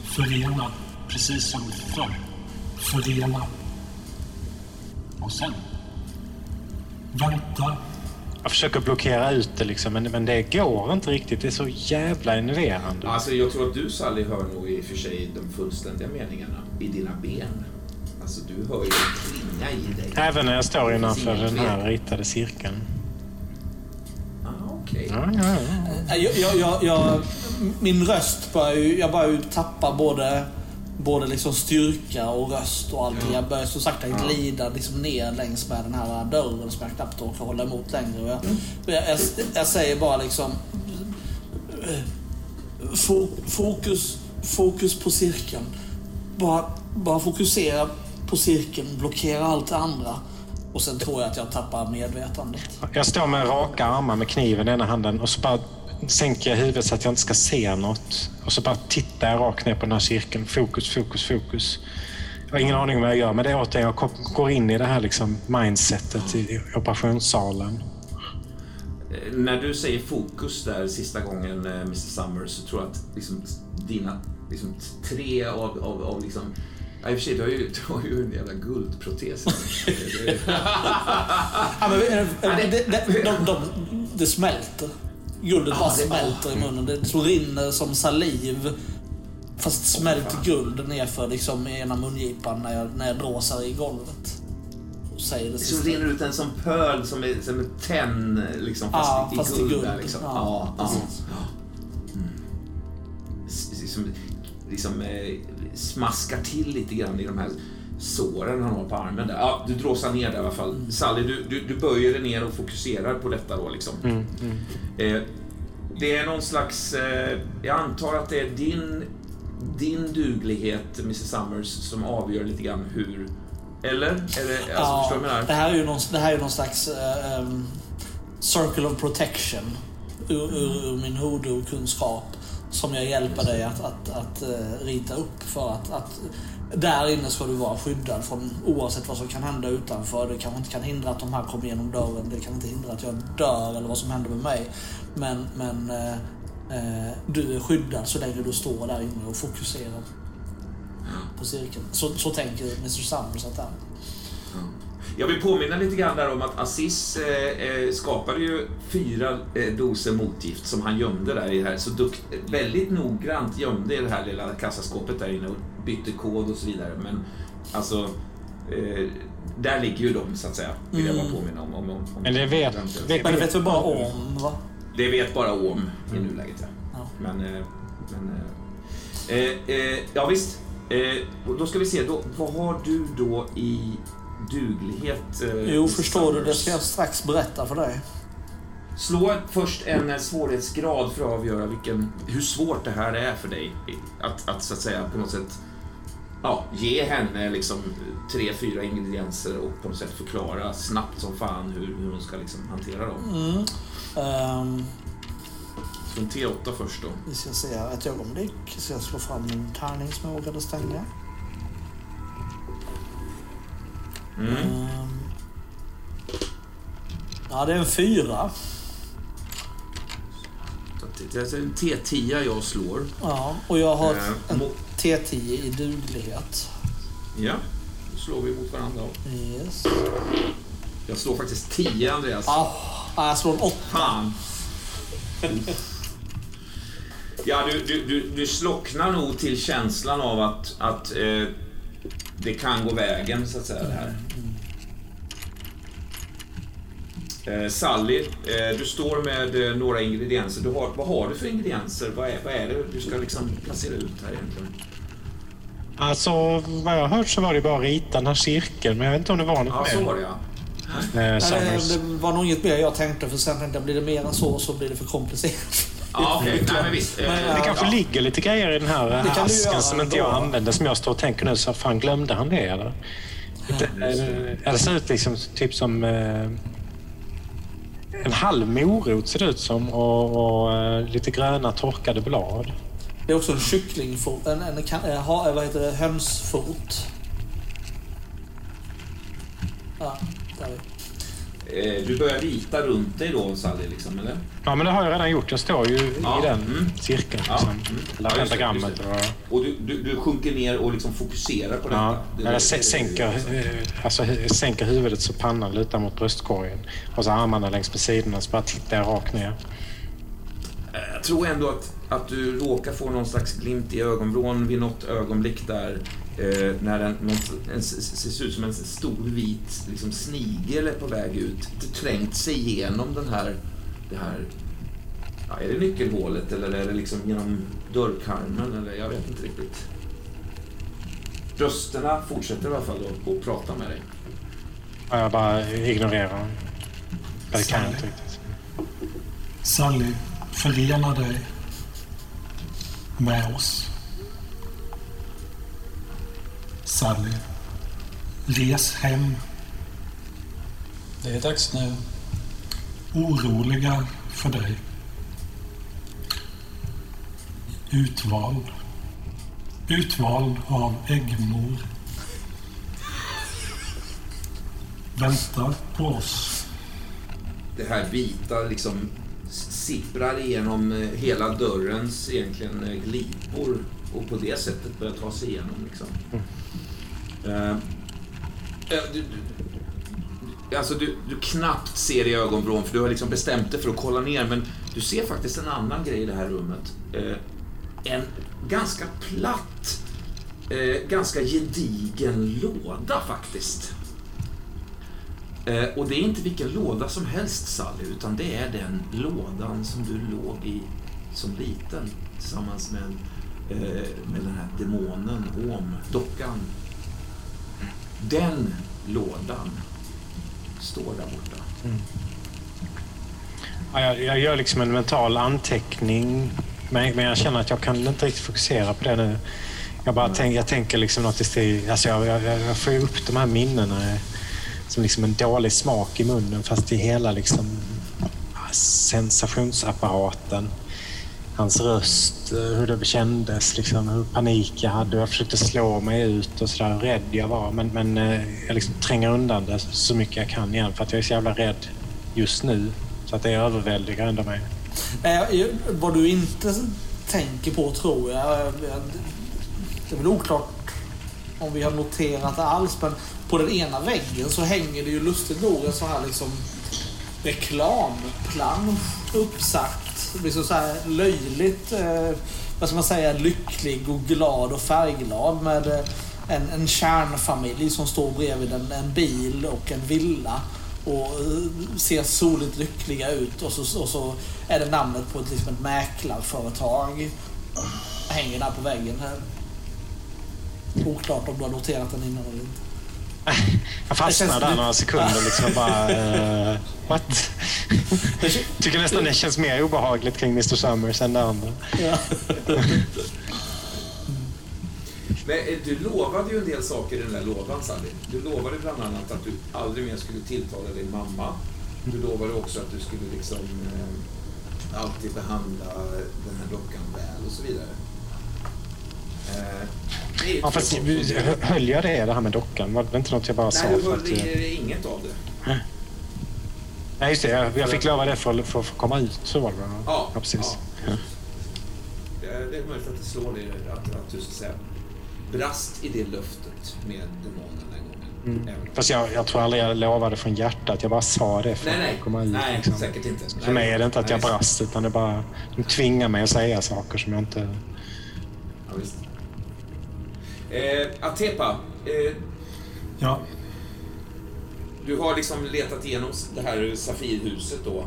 Förena. precis som förr. Förena. Och sen. Vänta. Jag försöker blockera ut det liksom, men, men det går inte riktigt. Det är så jävla enerverande. Alltså jag tror att du Sally hör nog i och för sig de fullständiga meningarna i dina ben. Alltså du hör ju klinga i dig. Även när jag står innanför den här ritade cirkeln. Ah, okej. Ja, ja, ja. Jag, jag, jag, jag, min röst börjar ju, jag börjar ju tappa både, både liksom styrka och röst och allting. Jag börjar så sakta glida liksom ner längs med den här dörren som jag knappt orkar hålla emot längre. Och jag, jag, jag, jag säger bara liksom... Fo, fokus, fokus på cirkeln. Bara, bara fokusera på cirkeln, blockera allt det andra. Och sen tror jag att jag tappar medvetandet. Jag står med raka armar med kniven i ena handen och så bara sänker jag huvudet så att jag inte ska se något. Och så bara tittar jag rakt ner på den här cirkeln. Fokus, fokus, fokus. Jag har ingen aning om vad jag gör, men det är återigen, jag går in i det här liksom mindsetet i operationssalen. När du säger fokus där sista gången, eh, Mr Summers, så tror jag att liksom, dina liksom, tre av, av, av liksom... Ja, i och för sig, du har ju, du har ju en jävla guldprotes. Det- Ja, men, eh, eh, det, det, de, de, det smälter. Guldet bara smälter i munnen. Det rinner som saliv. Fast smält guld nerför liksom i ena mungipan när jag, när jag dråsar i golvet. Och säger det sista. som rinner ut en som pöl som är som en tenn liksom, fast, Ja, i, fast i guld. guld. Där, liksom. Ja, ja, ja. Mm. S- Liksom, eh, smaskar till lite grann i de här såren han har på armen. Där. Ja, du dråsar ner där i alla fall. Mm. Sally, du, du, du böjer dig ner och fokuserar på detta då liksom. Mm, mm. Eh, det är någon slags... Eh, jag antar att det är din, din duglighet, Mrs Summers, som avgör lite grann hur... Eller? Det, alltså, Ja, förstår du vad jag det menar? här är ju någon, det här är någon slags eh, em, circle of protection ur, ur, ur min hoodoo-kunskap som jag hjälper dig att, att, att eh, rita upp för att, att där inne ska du vara skyddad från oavsett vad som kan hända utanför. Det kanske inte kan hindra att de här kommer genom dörren. Det kan inte hindra att jag dör eller vad som händer med mig. Men, men eh, eh, du är skyddad så länge du står där inne och fokuserar på cirkeln. Så, så tänker Mr Summers att det är. Jag vill påminna lite grann där om att Aziz eh, eh, skapade ju fyra eh, doser motgift som han gömde där i det här. Så dukt, väldigt noggrant gömde i det här lilla kassaskåpet där inne och bytte kod och så vidare. Men alltså, eh, där ligger ju de så att säga. Vill jag bara Mm. påminna om. om, om, om Men det vet- vet- det vet vi bara om va? Det vet bara om i nuläget ja. Ja. Men, eh, men eh, eh, eh, ja visst. Eh, då ska vi se, då, vad har du då i duglighet? Eh, Jo, förstår du. Det ska jag strax berätta för dig. Slå först en eh, svårighetsgrad för att avgöra vilken, hur svårt det här är för dig. Att, att så att säga på något sätt ja, ge henne liksom tre, fyra ingredienser och på något sätt förklara snabbt som fan hur, hur hon ska liksom hantera dem. Mm. Ehm, Så en T8 först då. vi ska se här ett ögonblick. Ska jag slå fram min tärning som jag vågade stänga. Mm. Ehm, ja, det är en fyra. Så att Det är en T10 jag slår. Ja, och jag har Eh, en mo- T10 i duglighet. Ja, då slår vi mot varandra. Yes. Jag slår faktiskt 10, Andreas. Ah, ah, jag slår en åtta. Fan. Ja, du, du, du, du slocknar nog till känslan av att, att eh, det kan gå vägen, så att säga. Det här. Eh, Sally, eh, du står med eh, några ingredienser. Du har, vad har du för ingredienser? Vad är, vad är det du ska liksom placera ut här egentligen? Alltså, vad jag har hört så var det bara att rita den här cirkeln, men jag vet inte om det var något Ja, så mer. var det ja. Eh, Nej, det var nog inget mer jag tänkte, för sen tänkte jag, blir det mer än så så blir det för komplicerat. Ja, okej. Nej, men visst. Eh, Men, Det kanske ja. ligger lite grejer i den här Det kan du asken som inte jag ändå. använde, som jag står och tänker nu. Så fan, glömde han det eller? Det, eh, ja, det ser ut liksom typ som eh, en halv morot ser det ut som och, och eh, lite gröna torkade blad. Det är också en kycklingfot, en, en, eh, ha, vad heter det, hönsfot. Ja, där är vi. Eh, Du börjar rita runt dig då, Sally, liksom, eller? Ja, men det har jag redan gjort. Jag står ju Ja, i den mm. cirkeln. Ja, Liksom. mm. Eller Ja, pentagrammet. det. och- Och du, du, du sjunker ner och liksom fokuserar på detta? Ja, Det- jag sänker, eh, alltså, hu- sänker huvudet så pannan lutar mot bröstkorgen. Och så armarna längs med sidorna så bara tittar jag rakt ner. Jag tror ändå att, att du råkar få någon slags glimt i ögonvrån vid något ögonblick där eh, när en, något, en, s- s- ser ut som en stor vit liksom, snigel är på väg ut. Det trängt sig igenom den här, det här ja, är det nyckelhålet eller är det liksom genom dörrkarmen eller jag vet inte riktigt. Rösterna fortsätter i alla fall att, prata med dig. Jag bara ignorerar. Det kan jag inte riktigt. Sally, förena dig med oss. Sally, res hem. Det är dags nu. Oroliga för dig. Utvald. Utvald av äggmor. Väntar på oss. det här vita liksom sipprar igenom eh, hela dörrens egentligen eh, glipor och på det sättet börjar ta sig igenom. Liksom. Eh, Eh, eh, du, du, alltså du, du knappt ser i ögonvrån för du har liksom bestämt dig för att kolla ner men du ser faktiskt en annan grej i det här rummet. Eh, en ganska platt, ganska gedigen låda faktiskt. Och det är inte vilken låda som helst, Sally, utan det är den lådan som du låg i som liten tillsammans med, med den här demonen, Om, dockan. Den lådan står där borta. Ja, jag, jag gör liksom en mental anteckning. Men, men jag känner att jag kan inte riktigt fokusera på det nu. Jag, bara tänk, jag tänker liksom något i stil... Alltså jag, jag, jag får upp de här minnena som liksom en dålig smak i munnen fast i hela liksom sensationsapparaten. Hans röst, eh, hur det kändes, liksom, hur panik jag hade. Jag försökte slå mig ut och sådär hur rädd jag var. Men, men eh, jag liksom tränger undan det så mycket jag kan igen för att jag är så jävla rädd just nu. Så att det överväldigar ändå mig. Eh, vad du inte tänker på tror jag, eh, det är väl oklart om vi har noterat det alls, men på den ena väggen så hänger det ju lustigt nog en sån här liksom reklamplansch uppsatt blir så här löjligt, eh, vad ska man säga, lycklig och glad och färgglad med eh, en, en kärnfamilj som står bredvid en, en bil och en villa och eh, ser soligt lyckliga ut och så, och så är det namnet på ett, liksom ett mäklarföretag. Hänger där på väggen här. Oklart om du har noterat den innan eller inte. Jag känns där några sekunder liksom och bara... Uh, what? Tycker nästan det känns mer obehagligt kring Mr Summers än det andra. Ja. Men eh, du lovade ju en del saker i den där lådan, Sally. Du lovade bland annat att du aldrig mer skulle tilltala din mamma. Du lovade också att du skulle liksom eh, alltid behandla den här dockan väl och så vidare. Eh, Ja, fast höll jag det, det här med dockan? Var det inte något jag bara sa? Nej, du för höll eh, i- inget av det. Nej, just det. Jag, jag fick lova det för, att- för att komma ut. Så var det va? Ja, precis. ja. Det är möjligt att det slår dig att, att du så att säga brast i det löftet med demonen den gången. Mm. Fast jag, jag tror aldrig jag lovade från hjärtat. Jag bara sa det för Nej, nej. att komma ut. Nej, liksom. säkert inte. För mig är det inte att jag Nej, brast, utan det bara... De tvingar mig att säga saker som jag inte... Ja. Eh, Atepa, eh, Ja, du har liksom letat igenom det här Safirhuset då.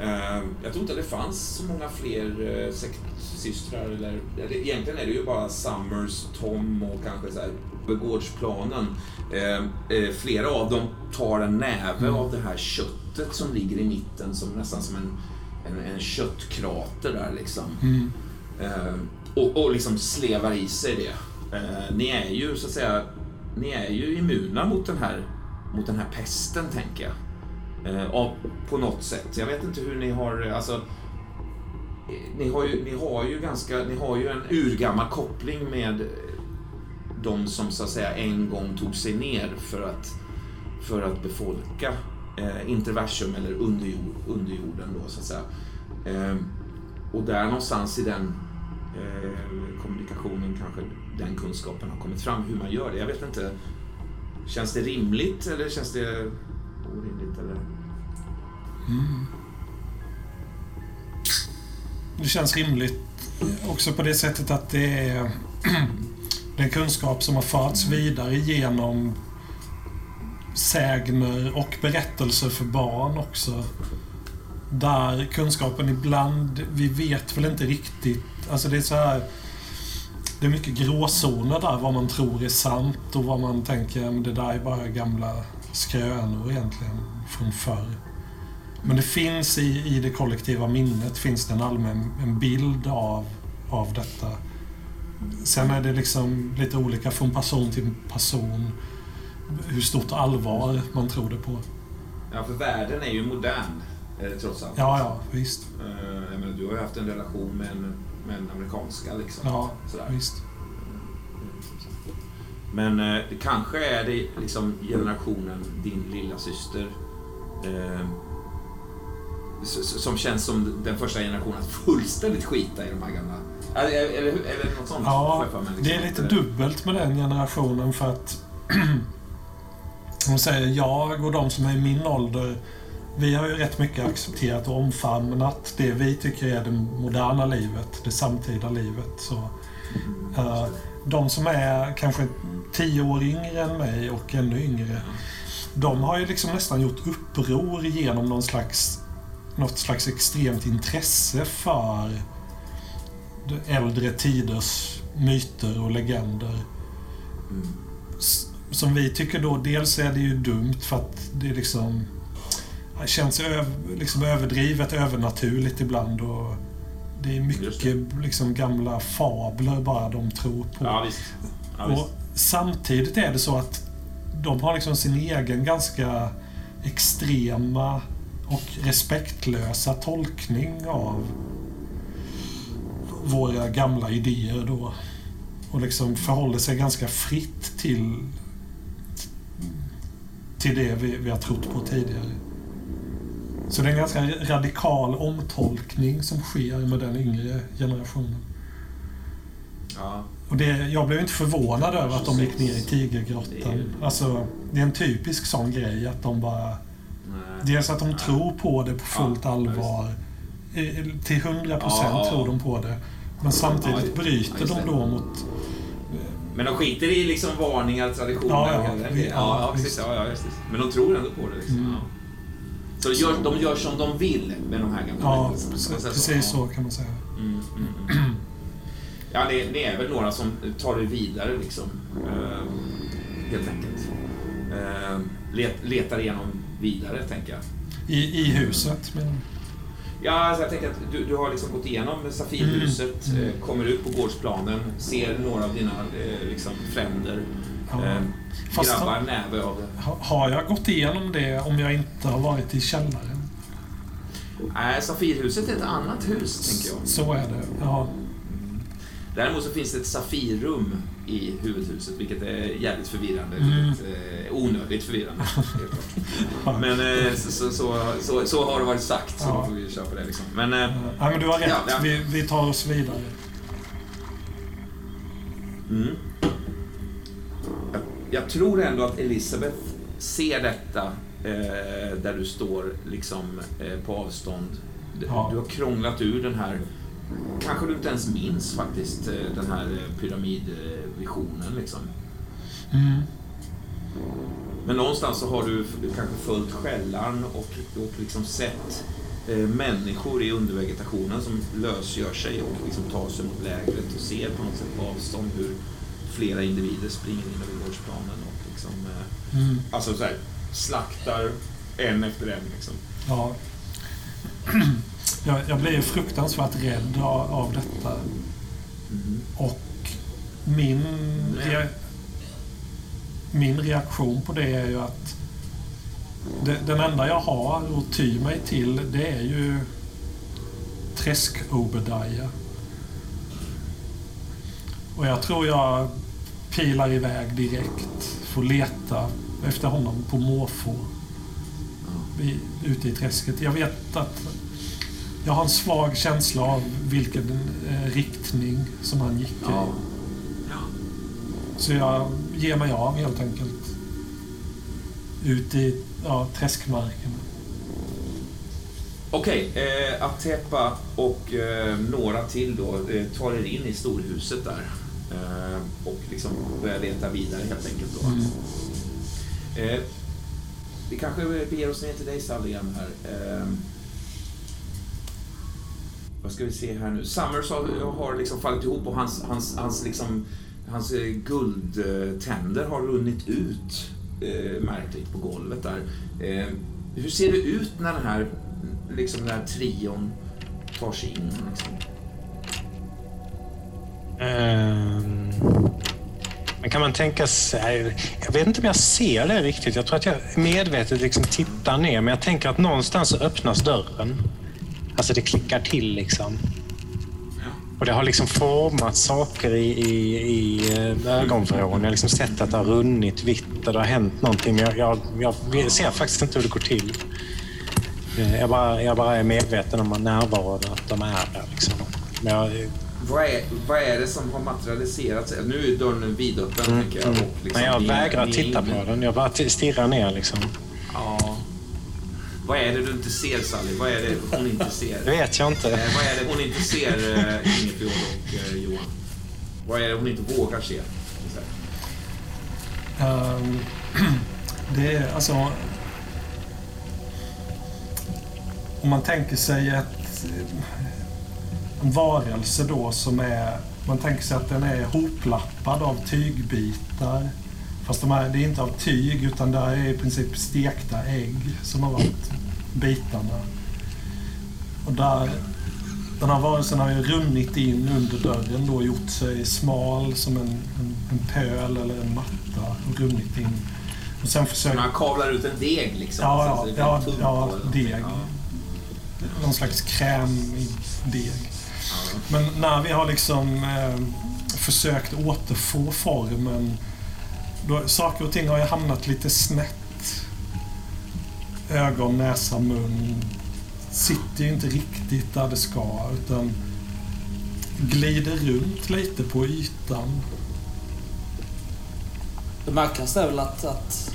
Eh, jag tror inte det fanns så många fler eh, sektsystrar. Eller, eller, egentligen är det ju bara Summers, Tom och kanske så här gårdsplanen. Eh, eh, flera av dem tar en näve av det här köttet som ligger i mitten som nästan som en, en, en köttkrater där liksom. mm. Eh, och, och liksom slevar i sig det. Eh, ni är ju så att säga, ni är ju immuna mot den här, mot den här pesten tänker jag. Eh, av, på något sätt. Jag vet inte hur ni har, alltså eh, ni har, ju, ni har ju ganska, ni har ju en urgammal koppling med de som så att säga en gång tog sig ner för att, för att befolka eh, interversum eller underjord, underjorden då så att säga. Eh, och där någonstans i den eh, kommunikationen kanske den kunskapen har kommit fram hur man gör det. Jag vet inte. Känns det rimligt eller känns det orimligt? Eller? Det känns rimligt också på det sättet att det är den kunskap som har förts vidare genom sägner och berättelser för barn också. Där kunskapen ibland, vi vet väl inte riktigt, alltså det är så här det är mycket gråzoner där, vad man tror är sant och vad man tänker, men det där är bara gamla skrönor egentligen från förr. Men det finns i, i det kollektiva minnet finns det en allmän en bild av, av detta. Sen är det liksom lite olika från person till person hur stort allvar man tror det på. Ja, för världen är ju modern eh, trots allt. Ja, ja, visst. Eh, menar, du har ju haft en relation med en, med en amerikanska liksom. Ja, Sådär. visst. Men eh, det kanske är det liksom generationen, din lilla syster eh, som känns som den första generationen att fullständigt skita i de här gamla... Eller, eller, eller något sånt. Ja, mig, liksom. det är lite dubbelt med den generationen för att man säger jag och de som är i min ålder vi har ju rätt mycket accepterat och omfamnat det vi tycker är det moderna livet, det samtida livet. Så, uh, de som är kanske tio år yngre än mig och ännu yngre, de har ju liksom nästan gjort uppror genom någon slags, något slags extremt intresse för äldre tiders myter och legender. Som vi tycker då, dels är det ju dumt för att det är liksom det känns öv, liksom överdrivet, övernaturligt ibland. Och det är mycket liksom gamla fabler bara de tror på. Ja, visst. Ja, visst. Och samtidigt är det så att de har liksom sin egen ganska extrema och respektlösa tolkning av våra gamla idéer då. Och liksom förhåller sig ganska fritt till, till det vi, vi har trott på tidigare. Så det är en ganska radikal omtolkning som sker med den yngre generationen. Ja. Och det, jag blev inte förvånad över att de gick ner i Tigergrottan. Alltså, det är en typisk sån grej att de bara... Nej. Dels att de tror på det på fullt allvar. Till 100 procent Ja, tror de på det. Men samtidigt bryter de då mot... Men de skiter i liksom varningar, traditioner Ja, ja, och ja, ja, ja. Men de tror ändå på det. Liksom. Mm. Så de gör, de gör som de vill med de här gamla Ja, precis Ja. så kan man säga. Mm, mm, mm. Ja, det, det är väl några som tar det vidare liksom. Eh, helt enkelt. Eh, let, letar igenom vidare, tänker jag. I, i huset. Men, Ja, alltså jag tänker att du, du har liksom gått igenom Safirhuset, Mm. eh, kommer ut på gårdsplanen, ser några av dina eh, liksom, fränder, eh, Fast grabbar det. ha- har jag gått igenom det om jag inte har varit i källaren? Nej, Safirhuset är ett annat hus, tänker jag. Så är det. Ja. Däremot så finns det ett Safirrum i huvudhuset, vilket är jävligt förvirrande. Mm. Vilket, eh, onödigt förvirrande. Men eh, så, så, så, så, har det varit sagt, så Ja. får vi köra på det. Liksom. Men, Ja, men du har rätt. Ja, ja. Vi, vi tar oss vidare. mm. Jag tror ändå att Elisabeth ser detta eh, där du står liksom eh, på avstånd. Du, Ja. du har krånglat ur den här, kanske du inte ens minns faktiskt, eh, den här eh, pyramidvisionen liksom. Mm. Men någonstans så har du kanske följt skällan och, och liksom sett eh, människor i undervegetationen som lösgör sig och liksom tar sig mot lägret och ser på något sätt på avstånd hur flera individer springer in över gårdsplanen och liksom, eh, Mm. alltså så här, slaktar en efter en. Liksom. Ja. Jag, jag blir fruktansvärt rädd av, av detta. Mhm. Och min, rea- min reaktion på det är ju att det, den enda jag har att ty mig till det är ju Träsk-Obadiah. Och jag tror jag pilar iväg direkt. Får leta efter honom på måfå. I, ute i träsket. Jag vet att jag har en svag känsla av vilken eh, riktning som han gick Ja. i. Så jag ger mig av helt enkelt. Ut i ja, träskmarken. Okej, eh, Atepa och eh, några till då eh, tar er in i storhuset där. Eh, och liksom börjar leta vidare helt enkelt då. Mm. Eh, vi kanske beger oss ner till dig Sally igen här. Eh, vad ska vi se här nu? Summers har, har liksom fallit ihop och hans, hans, hans, liksom, hans guldtänder har runnit ut eh, märkligt på golvet där. Eh, hur ser det ut när den här, liksom den här trion tar sig in? Liksom? Ehm, men kan man tänka sig... Jag vet inte om jag ser det riktigt. Jag tror att jag medvetet liksom tittar ner, men jag tänker att någonstans öppnas dörren. Alltså det klickar till liksom. Och det har liksom format saker i, i, i eh, ögonvrån. Jag har liksom sett att det har runnit vitt och det har hänt någonting. Men jag, jag, jag ser faktiskt inte hur det går till. Eh, jag bara, jag bara är medveten om närvaron, att de är där. Liksom. Men jag, vad är, vad är det som har materialiserats? Nu är dörren vidöppen, tänker jag. Och liksom, Men jag vägrar ni- titta på den. Jag bara stirrar ner liksom. Ja. Vad är det du inte ser, Sally? Vad är det hon inte ser? Det vet jag inte. Eh, vad är det hon inte ser, eh, Ingefjord och eh, Johan? Vad är det hon inte vågar se? Ehm, det är alltså... Om man tänker sig ett, en varelse då som är... Man tänker sig att den är hoplappad av tygbitar. Fast de är, det är inte av tyg utan det är i princip stekta ägg som har varit bitarna. Och där, den här varelsen har ju runnit in under dörren då och gjort sig smal som en, en, en pöl eller en matta och runnit in. Och sen försöker... man kavlar ut en deg liksom? Ja, ja, ja, ja, deg. Ja. Någon slags krämig deg. Men när vi har liksom eh, försökt återfå formen, då saker och ting har ju hamnat lite snett. Ögon, näsa, mun sitter ju inte riktigt där det ska utan glider runt lite på ytan. Det märkligaste är väl att, att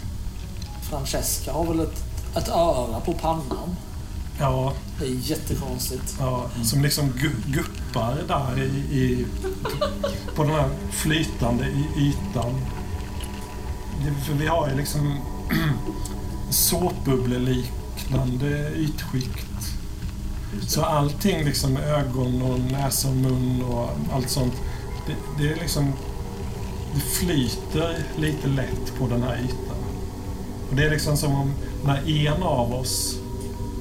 Francesca har väl ett, ett öra på pannan. Ja, Det är jättekonstigt. Ja, som liksom gu- guppar där i, i, på den här flytande ytan. Det, för vi har ju liksom såpbubbleliknande ytskikt. Så allting, liksom ögon och näsa och mun och allt sånt, det, det är liksom... Det flyter lite lätt på den här ytan. Och det är liksom som om när en av oss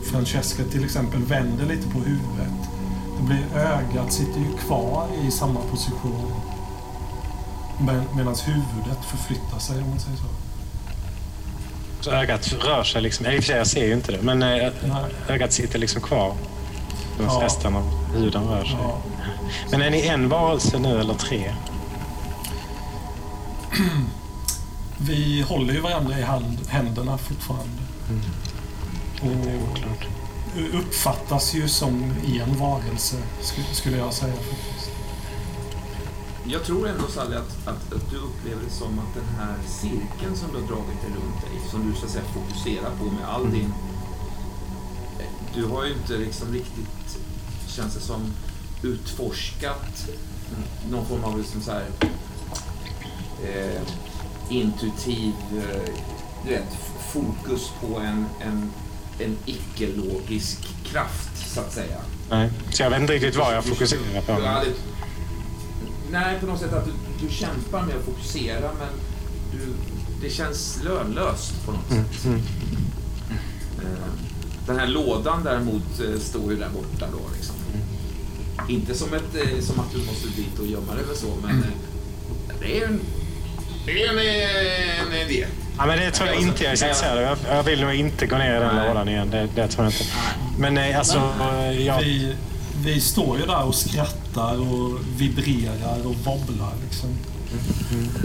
Francesca till exempel vänder lite på huvudet. Det blir ögat sitter ju kvar i samma position. Medan huvudet förflyttar sig om man säger så. Så ögat rör sig liksom. I och för sig, jag ser ju inte det. Men eh, Nej. ögat sitter liksom kvar. Ja. resten av huden rör sig. Ja. Men är ni en varelse nu eller tre? Vi håller ju varandra i hand, händerna fortfarande. Det är oklart. uppfattas ju som en varelse, skulle jag säga faktiskt. jag tror ändå Sally att, att, att du upplever det som att den här cirkeln som du har dragit dig runt dig, som du så att säga fokuserar på med all din... Du har ju inte liksom riktigt, känns det som, utforskat någon form av liksom så här, eh, intuitiv eh, du vet, fokus på en, en, en icke-logisk kraft, så att säga. Nej. Så jag vet inte riktigt vad jag fokuserar på. Nej, på något sätt att du, du kämpar med att fokusera, men du, det känns lönlöst på något sätt. Eh, Den här lådan däremot eh, står ju där borta då. Liksom. Inte som, ett, eh, som att du måste dit och gömma dig eller så, men det är en, det är en, en idé. Ja, men det tror jag inte jag är intresserad av. Jag- vill nog inte gå ner i den lådan igen. Det, det tror jag inte. Men eh, alltså, eh, jag... Vi, vi står ju där och skrattar och vibrerar och wobblar liksom.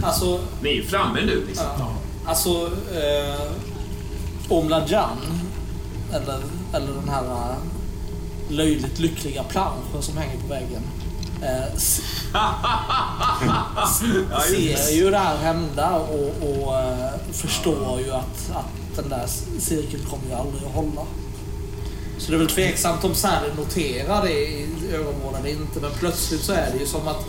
Alltså, Ni är ju framme nu liksom. Ja. alltså eh, Omlajan, eller, eller den här eh, löjligt lyckliga planschen som hänger på väggen. Eh, ser ju det här hända och, och eh, förstår ju att, att den där cirkeln kommer ju aldrig att hålla. Så det är väl tveksamt om Sally noterar det i ögonvrån eller inte. Men plötsligt så är det ju som att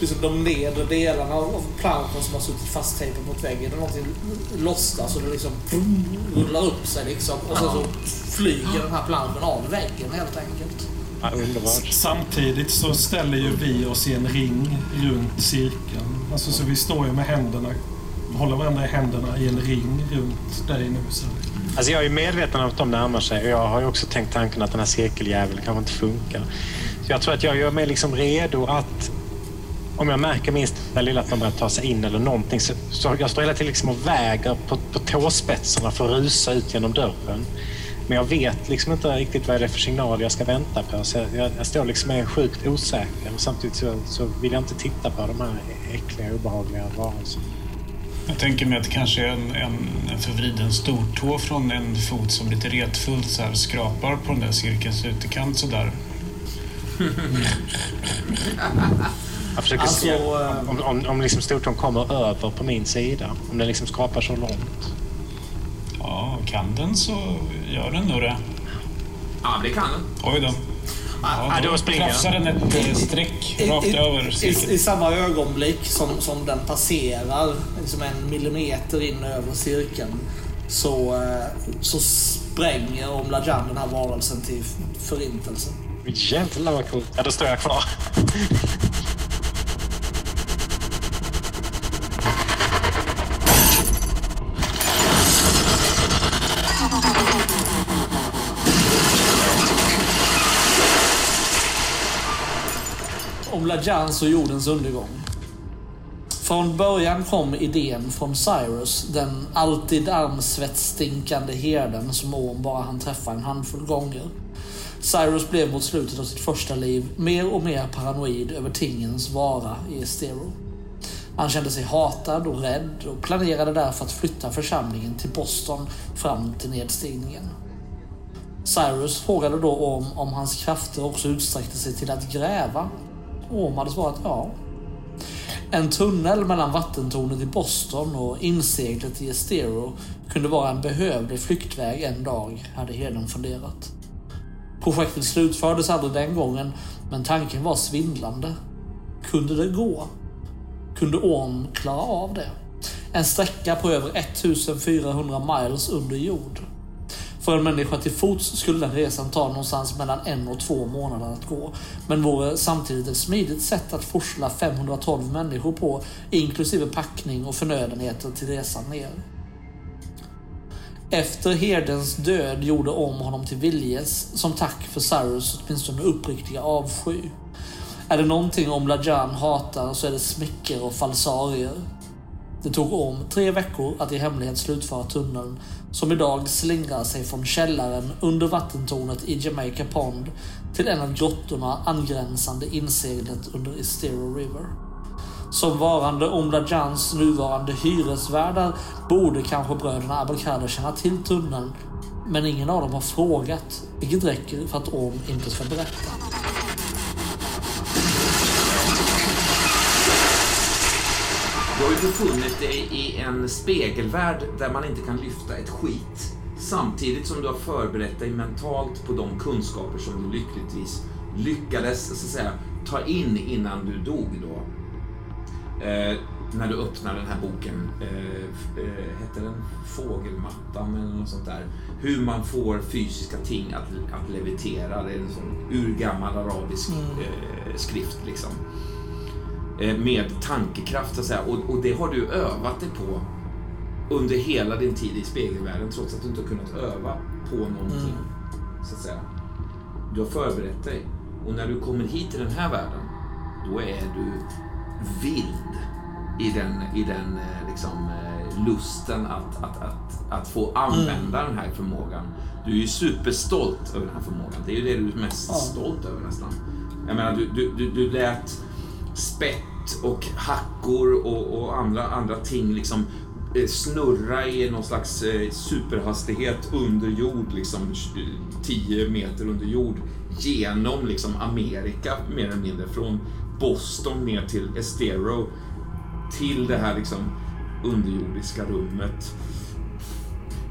liksom de nedre delarna av planschen som har suttit fasttejpade mot väggen eller någonting lossnas och det liksom vroom, rullar upp sig liksom. Och sen så flyger den här planschen av väggen helt enkelt. Underbart. Samtidigt så ställer ju vi oss i en ring runt cirkeln. Alltså så vi står ju med händerna, håller varandra i händerna i en ring runt dig nu. Så. Alltså jag är medveten om att de närmar sig och jag har ju också tänkt tanken att den här cirkeljäveln kanske inte funkar. Så jag tror att jag gör mig liksom redo att om jag märker minst det lilla att de börjar ta sig in eller någonting så, så jag står hela tiden liksom och väger på, på tåspetsarna för att rusa ut genom dörren. Men jag vet liksom inte riktigt vad det är för signal jag ska vänta på. Så jag, jag, jag står liksom är sjukt osäker. Och samtidigt så, så vill jag inte titta på de här äckliga, obehagliga varelserna. Jag tänker mig att det kanske är en, en, en förvriden stortå från en fot som lite retfullt så här skrapar på den där cirkelns ytterkant sådär. Jag försöker Alltså, se eh, om, om, om liksom stortån kommer över på min sida. Om den liksom skrapar så långt. Ja, kan den så gör den nog det. Ja, det kan den. Oj då. Ja, då jag. krafsar den ett eh, streck I, rakt i, över i. I samma ögonblick som, som den passerar liksom en millimeter in över cirkeln så, eh, så spränger Omlajan den här varelsen till förintelse. Jävlar vad coolt. Ja, då står jag kvar. Omlajans och jordens undergång. Från början kom idén från Cyrus, den alltid armsvettstinkande herden som Orm bara han träffa en handfull gånger. Cyrus blev mot slutet av sitt första liv mer och mer paranoid över tingens vara i Estero. Han kände sig hatad och rädd och planerade därför att flytta församlingen till Boston fram till nedstigningen. Cyrus frågade då om, om hans krafter också utsträckte sig till att gräva. Orm hade svarat ja. En tunnel mellan vattentornet i Boston och inseglet i Estero kunde vara en behövlig flyktväg en dag, hade herden funderat. Projektet slutfördes aldrig den gången, men tanken var svindlande. Kunde det gå? Kunde Orm klara av det? En sträcka på över 1400 miles under jord. För en människa till fots skulle den resan ta någonstans mellan en och två månader att gå. Men vore eh, samtidigt ett smidigt sätt att forsla 512 människor på, inklusive packning och förnödenheter till resan ner. Efter herdens död gjorde om honom till Viljes som tack för Cyrus åtminstone uppriktiga avsky. Är det någonting om Lajan hatar så är det smicker och falsarier. Det tog om tre veckor att i hemlighet slutföra tunneln som idag slingrar sig från källaren under vattentornet i Jamaica Pond till en av grottorna angränsande inseglet under Estero River. Som varande Omlajans nuvarande hyresvärdar borde kanske bröderna Abelkader känna till tunneln, men ingen av dem har frågat, vilket räcker för att Orm inte ska berätta. Du har ju befunnit dig i en spegelvärld där man inte kan lyfta ett skit. Samtidigt som du har förberett dig mentalt på de kunskaper som du lyckligtvis lyckades så att säga, ta in innan du dog då. Eh, när du öppnar den här boken, eh, eh, hette den Fågelmattan eller något sånt där? Hur man får fysiska ting att, att levitera. Det är en sån urgammal arabisk eh, skrift liksom. Eh, med tankekraft så att säga. Och, och det har du övat dig på under hela din tid i spegelvärlden trots att du inte har kunnat öva på någonting. Så att säga. Du har förberett dig. Och när du kommer hit till den här världen, då är du vild i den, i den eh, liksom, eh, lusten att, att, att, att få använda den här förmågan. Du är ju superstolt över den här förmågan. Det är ju det du är mest Ja. stolt över nästan. Jag menar, du, du, du, du lät spett och hackor och, och andra, andra ting liksom eh, snurra i någon slags eh, superhastighet under jord, liksom 10 meter under jord, genom liksom Amerika mer eller mindre, från Boston ner till Estero, till det här liksom underjordiska rummet.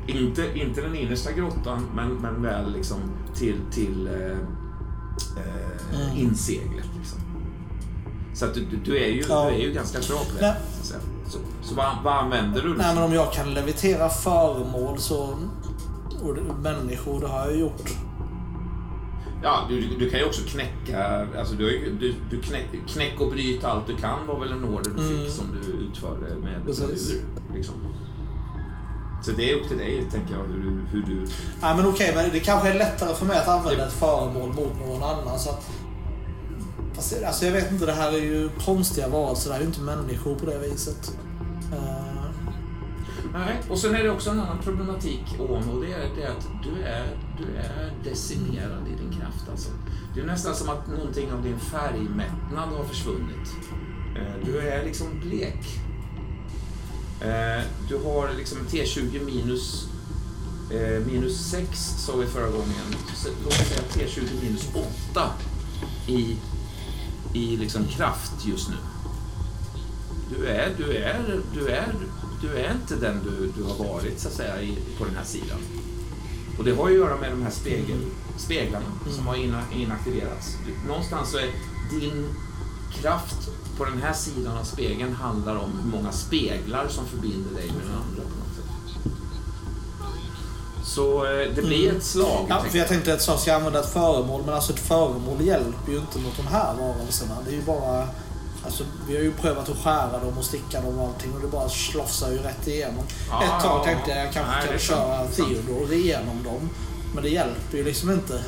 Inte, inte den innersta grottan, men, men väl liksom till, till eh, eh, Mm. inseglet. Liksom. Så att du, du, är ju, Ja. du är ju ganska bra på det. Nej. Så, så, så vad, vad använder du? Nej, men om jag kan levitera föremål så... Och människor, det har jag gjort. Ja, du, du kan ju också knäcka, alltså du, du, du knäck, knäck och bryt allt du kan var väl en order du fick Mm. som du utförde med Precis. ur. Liksom. Så det är upp till dig, tänker jag, hur du... Hur du Nej, men okej, men det kanske är lättare för mig att använda ett föremål mot någon annan. Så att, fast, det- alltså, jag vet inte, det här är ju konstiga varelser. Det här är ju inte människor på det viset. Eh. Uh... Nej, och sen är det också en annan problematik, Om, och det är det att du är, du är decimerad i din kraft. Alltså. Det är nästan som att någonting av din färgmättnad har försvunnit. Eh, du är liksom blek. Eh, du har liksom T20 minus, minus 6, sa vi förra gången. Låt oss säga T20 minus 8 i, i liksom kraft just nu. Du är, du är, du är, du är inte den du, du har varit så att säga i, på den här sidan. Och det har ju att göra med de här spegel, speglarna som har ina, inaktiverats. Någonstans så är din kraft på den här sidan av spegeln handlar om hur många speglar som förbinder dig med den andra. Så eh, det blir ett slag. ja, för jag tänkte att jag ska använda ett föremål, men alltså ett föremål hjälper ju inte mot de här varelserna. Det är ju bara... Alltså, vi har ju prövat att skära dem och sticka dem och allting och det bara slofsar ju rätt igenom. Ja, Ett tag tänkte jag jag kanske nej, kan köra sant. Theodore igenom dem. Men det hjälper ju liksom inte.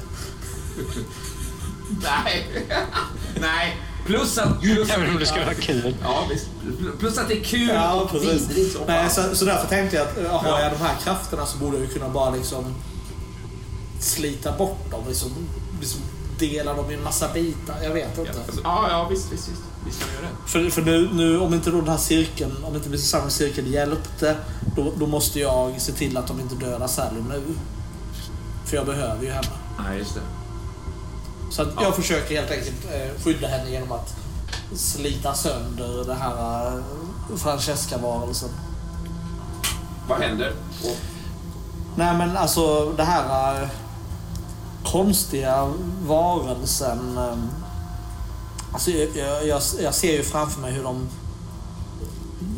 Nej. Nej. Plus att... Plus Även om det ska vara kul. Ja, visst. Plus att det är kul Ja, och vidrigt Nej, fan. så, så därför tänkte jag att eh, har Ja. jag de här krafterna så borde jag ju kunna bara liksom slita bort dem. Liksom, liksom dela dem i en massa bitar. Jag vet Ja, inte. alltså, ja, ja, visst, visst, visst. Visst kan göra det. För, för nu, nu, om inte då den här cirkeln, om inte cirkel hjälpte, då, då måste jag se till att de inte dödar Sally nu. För jag behöver ju henne. Nej, just det. Så att jag försöker helt enkelt eh, skydda henne genom att slita sönder den här eh, Francesca-varelsen. Vad händer? Och, Nej men alltså det här eh, konstiga varelsen. eh, Alltså jag, jag, jag, ser ju framför mig hur de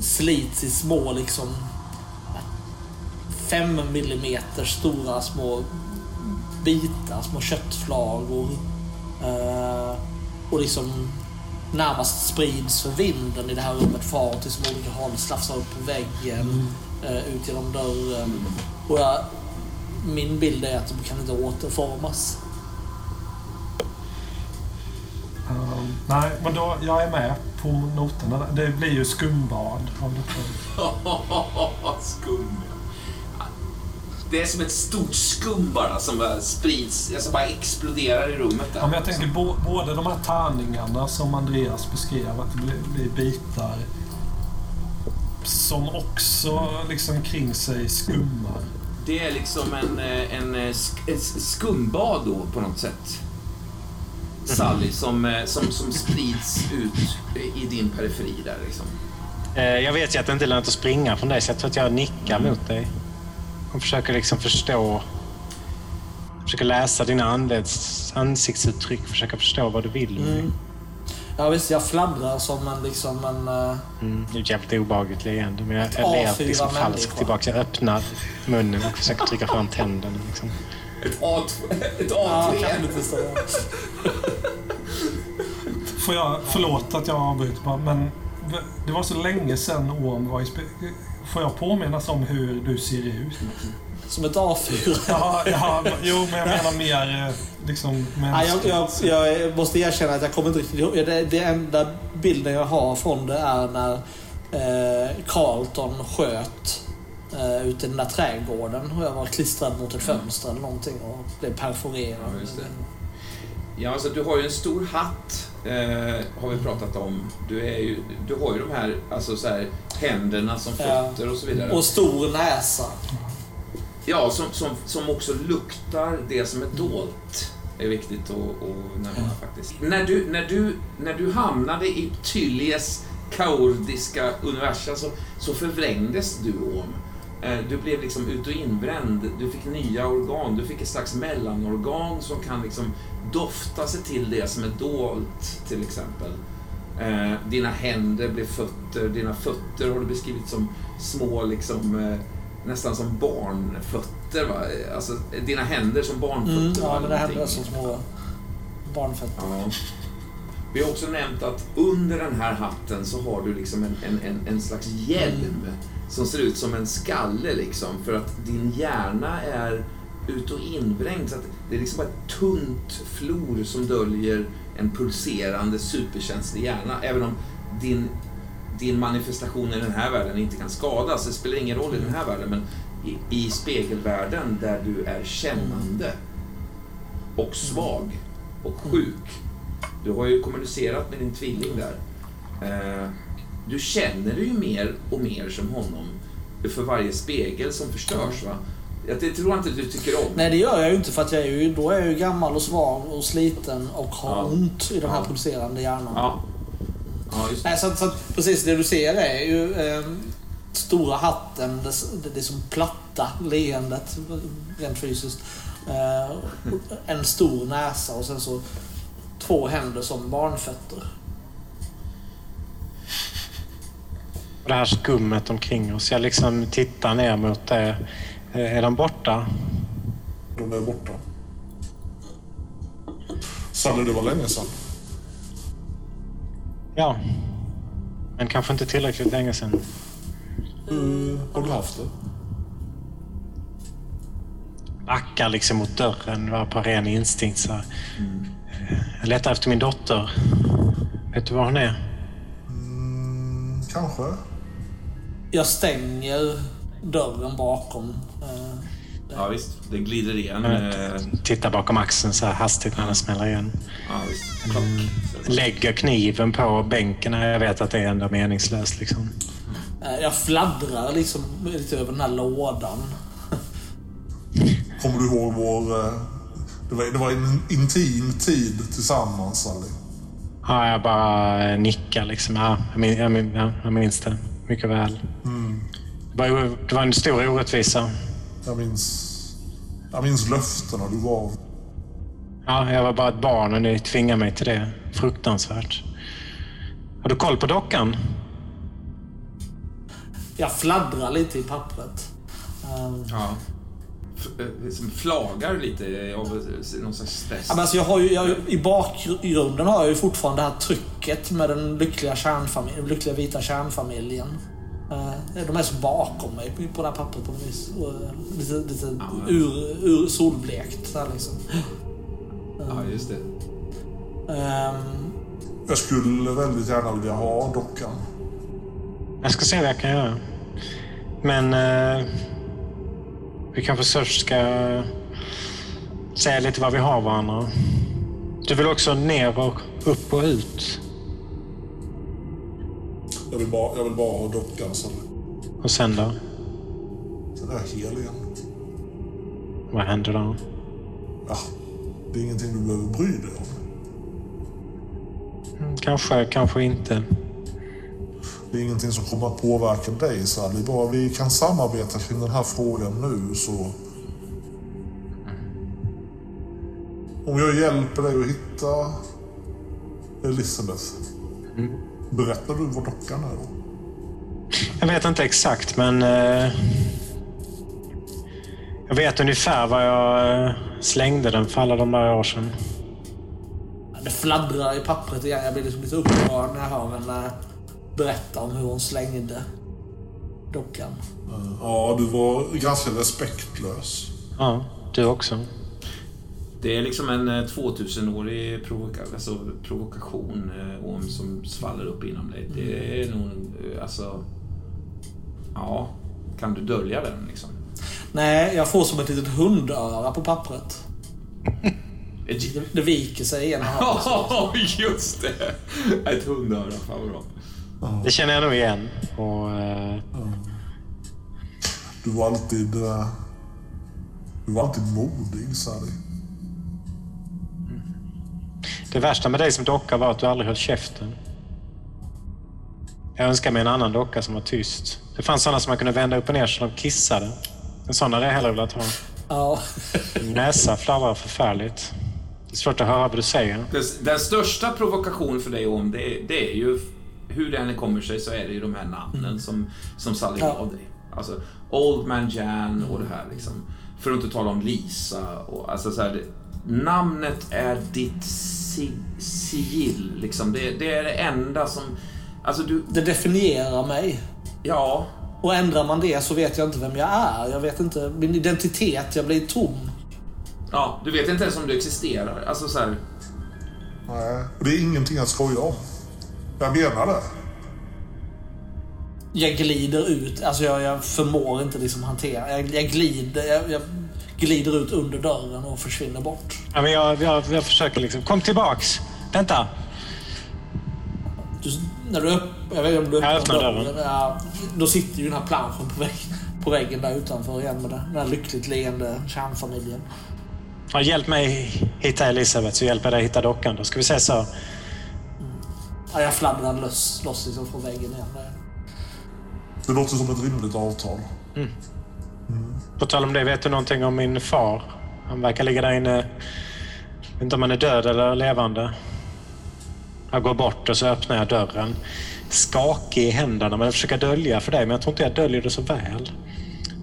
slits i små liksom fem millimeter stora små bitar, små köttflagor. Eh, och liksom närmast sprids för vinden i det här rummet, far till som olika håll, slafsar upp på väggen, eh, ut genom dörren. Och jag, min bild är att de kan inte återformas. Um, nej, men då, jag är med på noterna. Det blir ju skumbad av detta. skum. Det är som ett stort skum bara som bara sprids, alltså bara exploderar i rummet där. Ja, men jag tänker bo, både de här tärningarna som Andreas beskrev, att det blir, blir bitar som också liksom kring sig skummar. Det är liksom en, eh, en, eh, sk- ett skumbad då på något sätt. Sally, som, eh, som, som sprids ut i din periferi där liksom. Eh, Jag vet ju att det inte är lönt att springa från dig, så jag tror att jag nickar mot dig. Och försöker liksom förstå... Försöker läsa dina anleds, ansiktsuttryck, försöka förstå vad du vill med mig. Ja visst, jag fladdrar som en liksom en... eh, Mm, det är jävligt obehagligt leende, men jag, jag ler A4 liksom falskt tillbaka. Jag öppnar munnen och försöker trycka fram tänderna. Liksom. Ett A2. Ett Ja, A3. kanske lite större. Får jag, förlåt att jag avbryter bara, men det var så länge sedan Orm var i spe... Får jag påminnas om hur du ser ut? Som ett A4. Ja, ja, jo, men jag menar mer eh, liksom Ja, jag, jag, jag måste erkänna att jag kommer inte riktigt ihåg. Det, det enda bilden jag har från det är när eh, Carlton sköt eh, ute i den där trädgården och jag var klistrad mot ett fönster eller någonting och blev perforerad. Ja, just det. Ja, alltså du har ju en stor hatt, eh, har vi pratat om. Du, är ju, du har ju de här, alltså så här händerna som Ja. fötter och så vidare. Och stor näsa. Ja, som, som, som också luktar det som är dolt. är viktigt att, att nämna faktiskt. När du, när, du, när du hamnade i Tyllies kaordiska universum så, så förvrängdes du om. Eh, Du blev liksom ut och inbränd, du fick nya organ, du fick ett slags mellanorgan som kan liksom dofta sig till det som är dolt, till exempel. Eh, dina händer blev fötter, dina fötter har du beskrivit som små, liksom, eh, nästan som barnfötter. Va? Alltså, dina händer som barnfötter. Mm, ja, men det händer som små barnfötter. Ja. Vi har också nämnt att under den här hatten så har du liksom en, en, en, en slags hjälm som ser ut som en skalle liksom för att din hjärna är ut och invrängd så att det är liksom bara ett tunt flor som döljer en pulserande superkänslig hjärna även om din, din manifestation i den här världen inte kan skadas. Det spelar ingen roll i den här världen men i, i spegelvärlden där du är kännande och svag och sjuk. Du har ju kommunicerat med din tvilling där. Eh, Du känner dig ju mer och mer som honom för varje spegel som förstörs. Va? Jag det tror jag inte du tycker om. Nej, det gör jag ju inte för att jag är ju, då är jag ju gammal och svag och sliten och har Ja. ont i den här Ja. pulserande hjärnan. Ja. Ja, just det. Nej, så, så precis det du ser är ju eh, stora hatten, det, det, det som platta leendet rent fysiskt. Eh, en stor näsa och sen så två händer som barnfötter. Det här skummet omkring oss. Jag liksom tittar ner mot det. Eh, Är de borta? De är borta. Sally, det var länge sedan. Ja. Men kanske inte tillräckligt länge sedan. Hur har du haft det? Backar liksom mot dörren var på ren instinkt. Så här. Jag letar efter min dotter. Vet du var hon är? Mm, kanske. Jag stänger dörren bakom. Ja, visst. Det glider igen. Jag eh, tittar bakom axeln så här hastigt när den smäller igen. Ja, visst. Klock. Lägger kniven på bänken när jag vet att det är ändå meningslöst. Liksom. eh, jag fladdrar liksom lite över den här lådan. Kommer du ihåg vår... eh, Det var, det var en intim tid tillsammans, Sally. Ja, jag bara nickar liksom. Ja, jag, min, jag, min, ja, jag minns det mycket väl. Det, var, det var en stor orättvisa. Jag minns... Jag minns löftena du gav. Ja, jag var bara ett barn och ni tvingade mig till det. Fruktansvärt. Har du koll på dockan? Jag fladdrar lite i pappret. Eh, Ja. Eh, Som flagar lite av eh, någon slags stress. Ja, men alltså jag har ju, jag, I bakgrunden har jag ju fortfarande det här trycket med den lyckliga, kärnfamiljen, lyckliga vita kärnfamiljen. Eh, De är så bakom mig på det här pappret på något vis. Och, eh, Lite, lite ur, ur solblekt. Så här liksom. Ja, just det. Ehm, Jag skulle väldigt gärna vilja ha dockan. Jag ska se vad jag kan göra. Men eh, vi kanske först ska säga lite vad vi har varandra. Du vill också ner och upp och ut. Jag vill bara, jag vill bara ha dockan, Sally. Och sen då? Den är hel igen. Vad händer då? Ja, det är ingenting du behöver bry dig om. Mm, Kanske, kanske inte. Det är ingenting som kommer att påverka dig Sally. Bara vi kan samarbeta kring den här frågan nu så... Om jag hjälper dig att hitta Elisabeth. Berättar du var dockan är då? Jag vet inte exakt, men... Eh, jag vet ungefär var jag eh, slängde den för alla de där år sedan. Det fladdrar i pappret igen. Jag blir liksom lite upprörd när jag hör henne berätta om hur hon slängde dockan. Ja, du var ganska respektlös. Ja, du också. Det är liksom en eh, 2000-årig provoka alltså, provokation eh, om som svaller upp inom dig. Det är nog... eh, Alltså... Ja. Kan du dölja den liksom? Nej, jag får som ett litet hundöra på pappret. Det, det viker sig i ena handen. Ja, just det! Ett hundöra. Fan vad bra. Det känner jag nog igen. Och, eh, Du var alltid... eh, Du var alltid modig, Sally. Det värsta med dig som docka var att du aldrig höll käften. Jag önskar mig en annan docka som var tyst. Det fanns sådana som man kunde vända upp och ner så de kissade. En sån hade jag hellre velat ha. Ja. Näsa fladdrar förfärligt. Det är svårt att höra vad du säger. Den, största provokationen för dig om det, det är ju hur det än kommer sig så är det ju de här namnen som, som Sally Ja. gav dig. Alltså Old Man Jan och det här liksom. För att inte tala om Lisa och alltså så här, det, Namnet är ditt si, sigill liksom. Det, det är det enda som... Alltså du... Det definierar mig. Ja. Och ändrar man det så vet jag inte vem jag är. Jag vet inte. Min identitet, jag blir tom. Ja, du vet inte ens om du existerar. Alltså så här, Nej, och det är ingenting att skoja om. Jag menar det. Jag glider ut. Alltså jag, jag förmår inte liksom hantera. Jag, jag glider. Jag, jag glider ut under dörren och försvinner bort. Ja, men jag, jag, jag försöker liksom... Kom tillbaks! Vänta! Du, när du öpp, jag vet inte om du öppnar öppnar dörren. dörren. Ja, då sitter ju den här planschen på, vägg, på väggen där utanför igen med den här lyckligt leende kärnfamiljen. Ja, hjälp mig hitta Elisabeth så hjälper jag dig hitta dockan. Då ska vi säga så. Ja, jag fladdrar loss, loss liksom från väggen igen. Det låter som ett rimligt avtal. På tal om det, vet du någonting om min far? Han verkar ligga där inne. Jag vet inte om han är död eller levande. Jag går bort och så öppnar jag dörren. Skakig i händerna, men jag försöker dölja för dig. Men jag tror inte jag döljer det så väl.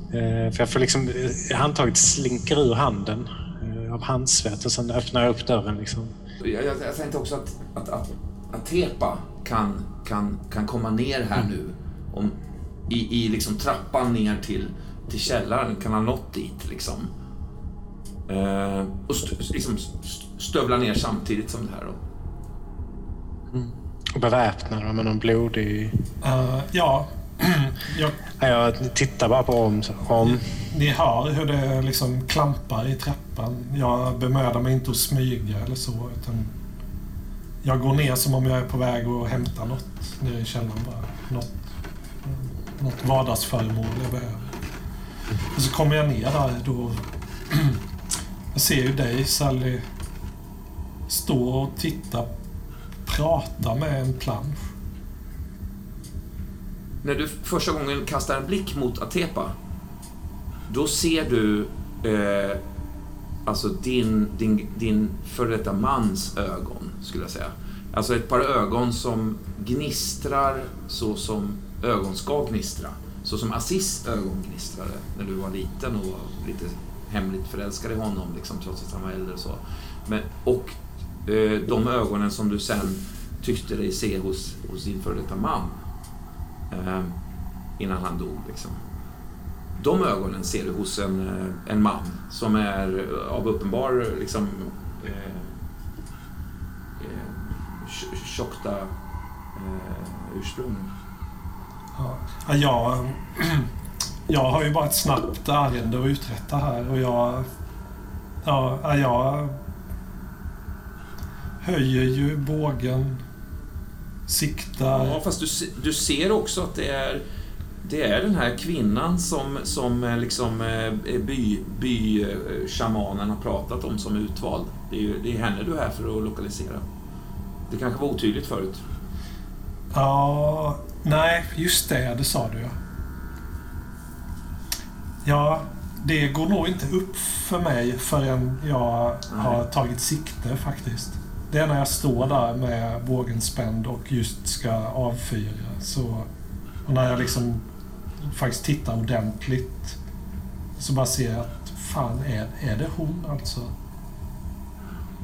Eh, För jag får liksom... eh, Handtaget slinker ur handen eh, av handsvett och sen öppnar jag upp dörren liksom. Jag, jag, jag tänkte också att, att, att, att Tepa kan, kan, kan komma ner här nu. Om, I i liksom trappan ner till, till källaren. Kan ha nått dit liksom. Eh, och st, liksom st- stövla ner samtidigt som det här då. Och beväpnad med någon blodig... Eh, ja, jag, Ja, Jag tittar bara på om. om. ni hör hur det liksom klampar i trappan. Jag bemödar mig inte att smyga eller så. Utan jag går ner som om jag är på väg att hämta något nere i källaren bara. Något, något vardagsföremål jag behöver. Och så kommer jag ner där då. Jag ser ju dig Sally stå och titta, prata med en plansch. När du första gången kastar en blick mot Atepa, då ser du eh, alltså din, din, din före detta mans ögon, skulle jag säga. Alltså ett par ögon som gnistrar så som ögon ska gnistra. Så som Assis ögongnistrade när du var liten och var lite hemligt förälskad i honom, liksom, trots att han var äldre och så. Men, och eh, de ögonen som du sen tyckte dig se hos, hos din före detta man eh, innan han dog. Liksom. De ögonen ser du hos en, eh, en man som är eh, av uppenbar liksom, eh, eh, tjockta eh, ursprung. Ja, Ja, jag, jag har ju bara ett snabbt ärende att uträtta här och jag... Ja, ja, jag höjer ju bågen, siktar. Ja, fast du, du ser också att det är det är den här kvinnan som, som eh, liksom eh, by, by eh, shamanen har pratat om som utvald. Det är, ju, det är henne du är här för att lokalisera. Det kanske var otydligt förut. Ja, Nej, just det. Det sa du ja. Ja, det går nog inte upp för mig förrän jag har tagit sikte faktiskt. Det är när jag står där med bågen spänd och just ska avfyra. Så, och när jag liksom faktiskt tittar ordentligt så bara ser jag att fan, är, är det hon alltså?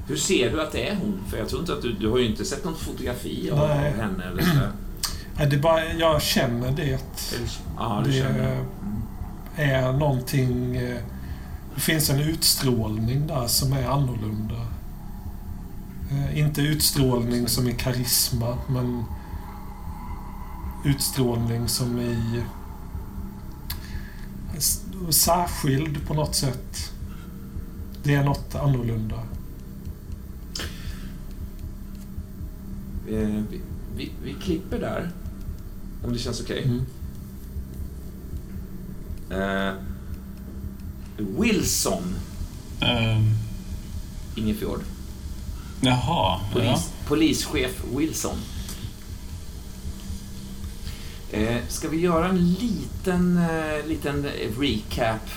Hur ser du att det är hon? För jag tror inte att du... Du har ju inte sett något fotografi av, av Nej. henne eller sådär. Det bara, jag känner det. Ja, Det känner. är någonting... eh, Det finns en utstrålning där som är annorlunda. Eh, Inte utstrålning som i karisma, men utstrålning som i... Särskild på något sätt. Det är något annorlunda. Eh, vi, vi, vi klipper där. Om det känns okej. Mm. Eh, Wilson Ehm, Ingefjord. jaha. Ja. Polis, Polischef Wilson. Eh, ska vi göra en liten, eh, liten recap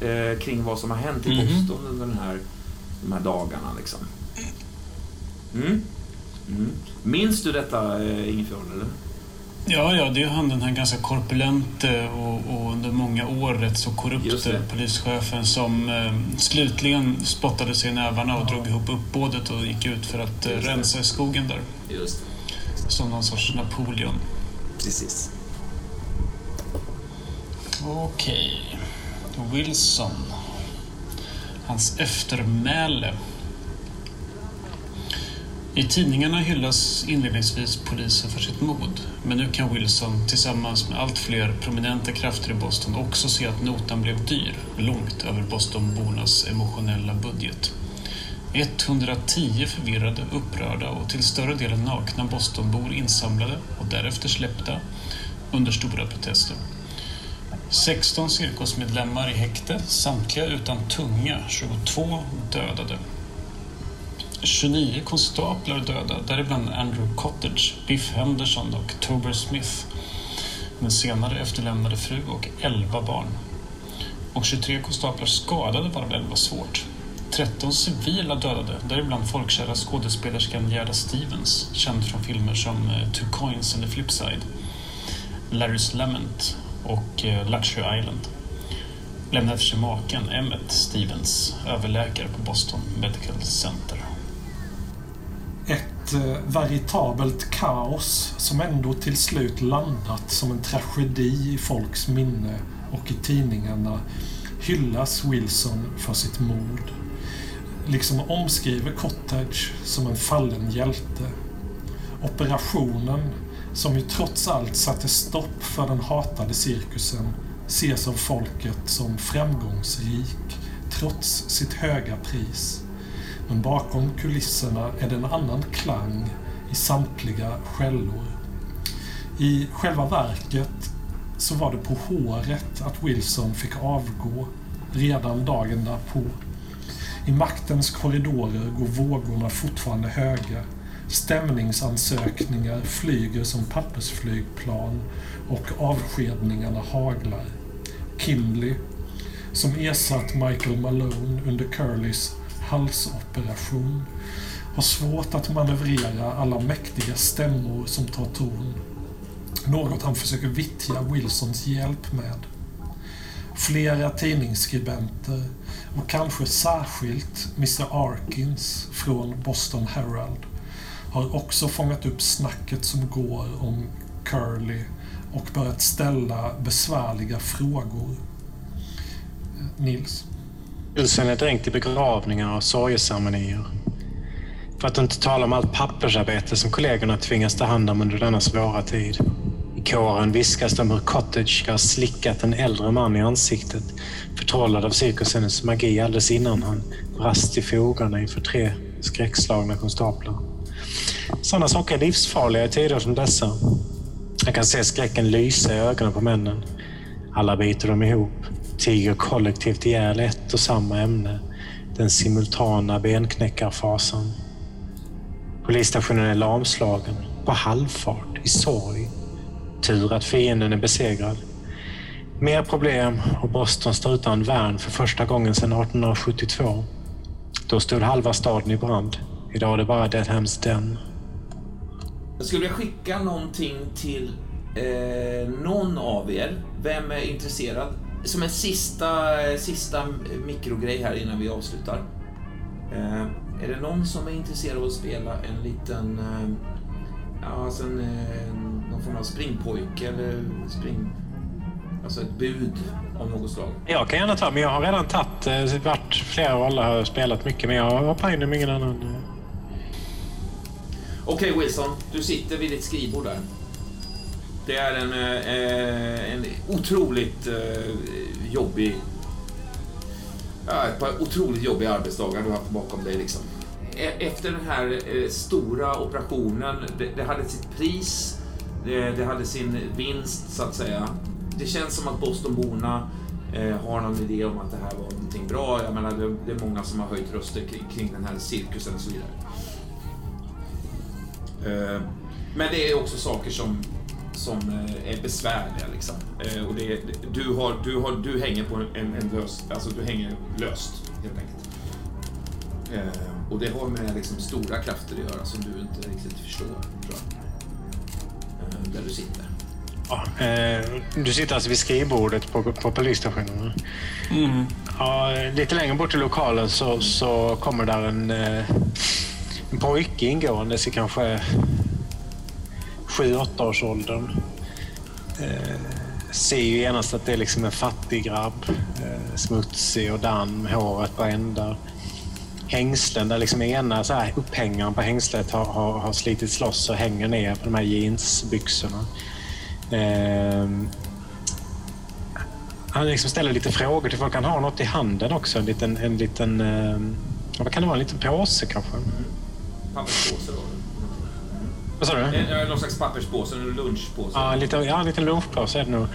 eh, kring vad som har hänt i Mhm. Boston under den här, de här dagarna? Liksom? Mm. Mm. Minns du detta, eh, Ingefjord? Eller? Ja, ja, det är han den här ganska korpulente och, och under många år rätt så korrupte det. polischefen som eh, slutligen spottade sig i nävarna och drog ihop uppbådet och gick ut för att eh, det. rensa i skogen där. Just Som någon sorts Napoleon. Precis. Okej. Wilson. Hans eftermäle. I tidningarna hyllas inledningsvis polisen för sitt mod. Men nu kan Wilson tillsammans med allt fler prominenta krafter i Boston också se att notan blev dyr, långt över Bostonbornas emotionella budget. 110 förvirrade, upprörda och till större delen nakna Bostonbor insamlade och därefter släppta under stora protester. 16 cirkusmedlemmar i häkte, samtliga utan tunga, 22 dödade. 29 konstaplar döda, däribland Andrew Cottage, Biff Henderson och Tober Smith. Men senare efterlämnade fru och 11 barn. Och 23 konstaplar skadade, varav 11 svårt. 13 civila dödade, däribland folkkära skådespelerskan Gerda Stevens, känd från filmer som eh, Two Coins and the Flipside, Larry's Lament och eh, Luxury Island. Lämnade efter sig maken Emmet Stevens, överläkare på Boston Medical Center. Ett eh, veritabelt kaos som ändå till slut landat som en tragedi i folks minne och i tidningarna hyllas Wilson för sitt mod. Liksom omskriver Cottage som en fallen hjälte. Operationen, som ju trots allt satte stopp för den hatade cirkusen, ses av folket som framgångsrik trots sitt höga pris. Men bakom kulisserna är det en annan klang i samtliga skällor. I själva verket så var det på håret att Wilson fick avgå redan dagen därpå. I maktens korridorer går vågorna fortfarande höga. Stämningsansökningar flyger som pappersflygplan och avskedningarna haglar. Kimley, som ersatt Michael Malone under Curlys halsoperation, har svårt att manövrera alla mäktiga stämmor som tar ton. Något han försöker vittja Wilsons hjälp med. Flera tidningsskribenter och kanske särskilt Mr Arkins från Boston Herald har också fångat upp snacket som går om Curly och börjat ställa besvärliga frågor. Eh, Nils? Wilson är dränkt i begravningar och sorgeceremonier. För att inte tala om allt pappersarbete som kollegorna tvingas ta hand om under denna svåra tid. I kåren viskas det om hur Cottage ska ha slickat en äldre man i ansiktet, förtrollad av cirkusens magi alldeles innan han brast i fogarna inför tre skräckslagna konstaplar. Sådana saker är livsfarliga i tider som dessa. Jag kan se skräcken lysa i ögonen på männen. Alla biter de ihop, tiger kollektivt ihjäl ett och samma ämne. Den simultana benknäckarfasan. Polisstationen är lamslagen, på halvfart, i sorg. Tur att fienden är besegrad. Mer problem och Boston står utan värn för första gången sedan 1872. Då stod halva staden i brand. Idag är det bara Deadhams Den. Jag skulle vilja skicka någonting till eh, någon av er. Vem är intresserad? Som en sista, sista mikrogrej här innan vi avslutar. Eh, är det någon som är intresserad av att spela en liten... Eh, ja, alltså en, eh, någon form av springpojke eller spring... Alltså ett bud av något slag. Jag kan gärna ta, men jag har redan tagit, eh, varit flera roller och spelat mycket, men jag hoppar in om ingen annan. eh. Okej Wilson, du sitter vid ditt skrivbord där. Det är en, eh, en otroligt eh, jobbig... Ja, ett par otroligt jobbiga arbetsdagar du har haft bakom dig. Liksom. E- Efter den här eh, stora operationen, det, det hade sitt pris, det, det hade sin vinst så att säga. Det känns som att Bostonborna eh, har någon idé om att det här var någonting bra. Jag menar, det, det är många som har höjt röster kring, kring den här cirkusen och så vidare. Eh, Men det är också saker som, som eh, är besvärliga. Liksom. Eh, Och det, är- du, har, du, har, du hänger på en, en lös, alltså du hänger löst helt enkelt. Eh, Och det har med liksom stora krafter att göra som du inte riktigt förstår. Tror jag. Där du sitter. Ja, eh, du sitter alltså vid skrivbordet på, på polisstationen? Ja, lite längre bort i lokalen så, så kommer där en, en pojke ingåendes i kanske 7-8 års åldern. Eh, ser ju genast att det är liksom en fattig grabb. Eh, smutsig och damm, håret på ändar. Hängslen där liksom ena så här, upphängaren på hängslet har, har, har slitits loss och hänger ner på de här jeansbyxorna. Eh, han liksom ställer lite frågor till folk. Han har något i handen också. En liten... En liten eh, vad kan det vara? En liten påse kanske? Papperspåse då? Vad sa du? Eh, Någon slags papperspåse, en lunchpåse? Ja, en liten, ja, en liten lunchpåse är det nog.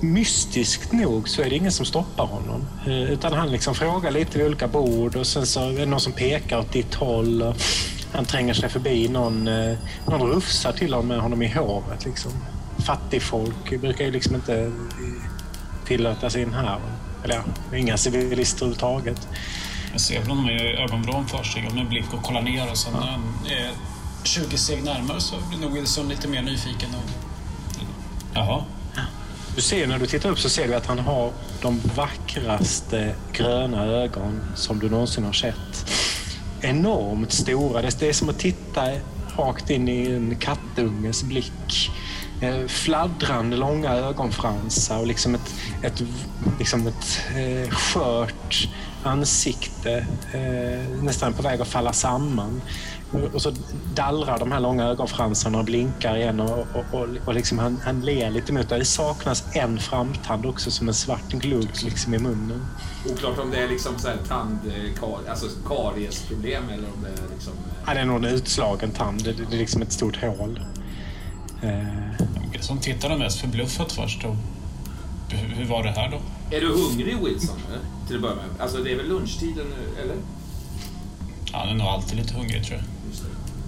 Mystiskt nog så är det ingen som stoppar honom. Eh, Utan han liksom frågar lite vid olika bord och sen så är det någon som pekar åt ditt håll. Och han tränger sig förbi någon, eh, någon rufsar till honom med honom i håret. Liksom. Fattigfolk brukar ju liksom inte eh, tillåtas in här. Eller ja, inga civilister överhuvudtaget. Jag ser honom i ögonvrån först, med en blick och kollar ner och sen är 20 steg närmare så blir nog Wilson lite mer nyfiken. Och... Jaha. Du ser när du tittar upp så ser du att han har de vackraste gröna ögon som du någonsin har sett. Enormt stora. Det är som att titta rakt in i en kattunges blick. Eh, Fladdrande långa ögonfransar och liksom ett, ett, liksom ett eh, skört ansikte. Eh, nästan på väg att falla samman. Och så dallrar de här långa ögonfransarna och blinkar igen och, och, och, och liksom han, han ler lite mot det. Det saknas en framtand också som en svart glugg liksom i munnen. Oklart om det är liksom så här tand, kar, alltså kariesproblem eller om det är liksom... eh, Ja, det är nog en utslagen tand. Det, det är liksom ett stort hål. Eh, Wilson tittade mest förbluffat först. Och... Hur hur var det här då? Är du hungrig Wilson? eller? Till att börja med. Alltså det är väl lunchtiden nu, eller? Han är nog alltid lite hungrig tror jag.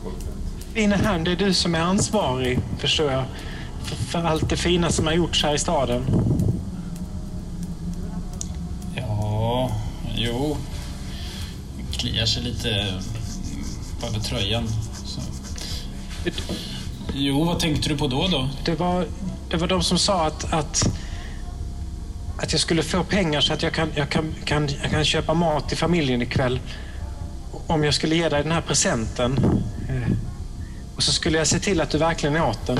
Just det. På det är du som är ansvarig, förstår jag, för, för allt det fina som har gjorts här i staden. Ja, jo. Kliar sig lite över tröjan. Så. Jo, vad tänkte du på då då? Det var, det var de som sa att, att, att jag skulle få pengar så att jag kan, jag, kan, kan, jag kan köpa mat till familjen ikväll. Om jag skulle ge dig den här presenten. Eh, Och så skulle jag se till att du verkligen åt den.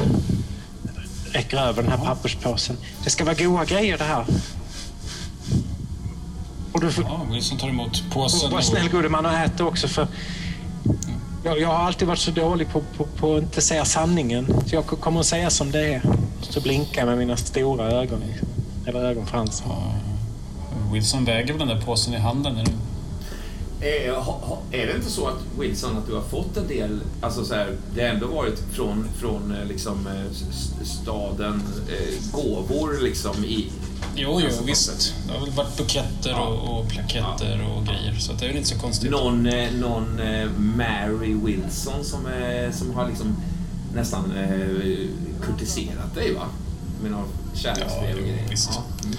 Räcker över den här papperspåsen. Det ska vara goda grejer det här. Och du får, Ja, Wilson tar emot påsen. var och- snäll gode man och ät också för jag, jag har alltid varit så dålig på, på, på att inte säga sanningen. Så jag kommer att säga som det är. Så blinkar jag med mina stora ögon. Eller ögonfransar. Wilson väger väl den där påsen i handen. Eller? Eh, ha, ha, är det inte så att Wilson, att du har fått en del, alltså så här, det har ändå varit från, från eh, liksom eh, staden, eh, gåvor liksom i... Jo, jo, Alltså, visst. Det har väl varit buketter Ja. och, och plaketter och grejer. Så det är väl inte så konstigt. Någon, eh, någon eh, Mary Wilson som, eh, som har liksom nästan eh, kurtiserat dig va? Med några kärleksbrev och Ja, grejer. visst. Ja. Mm.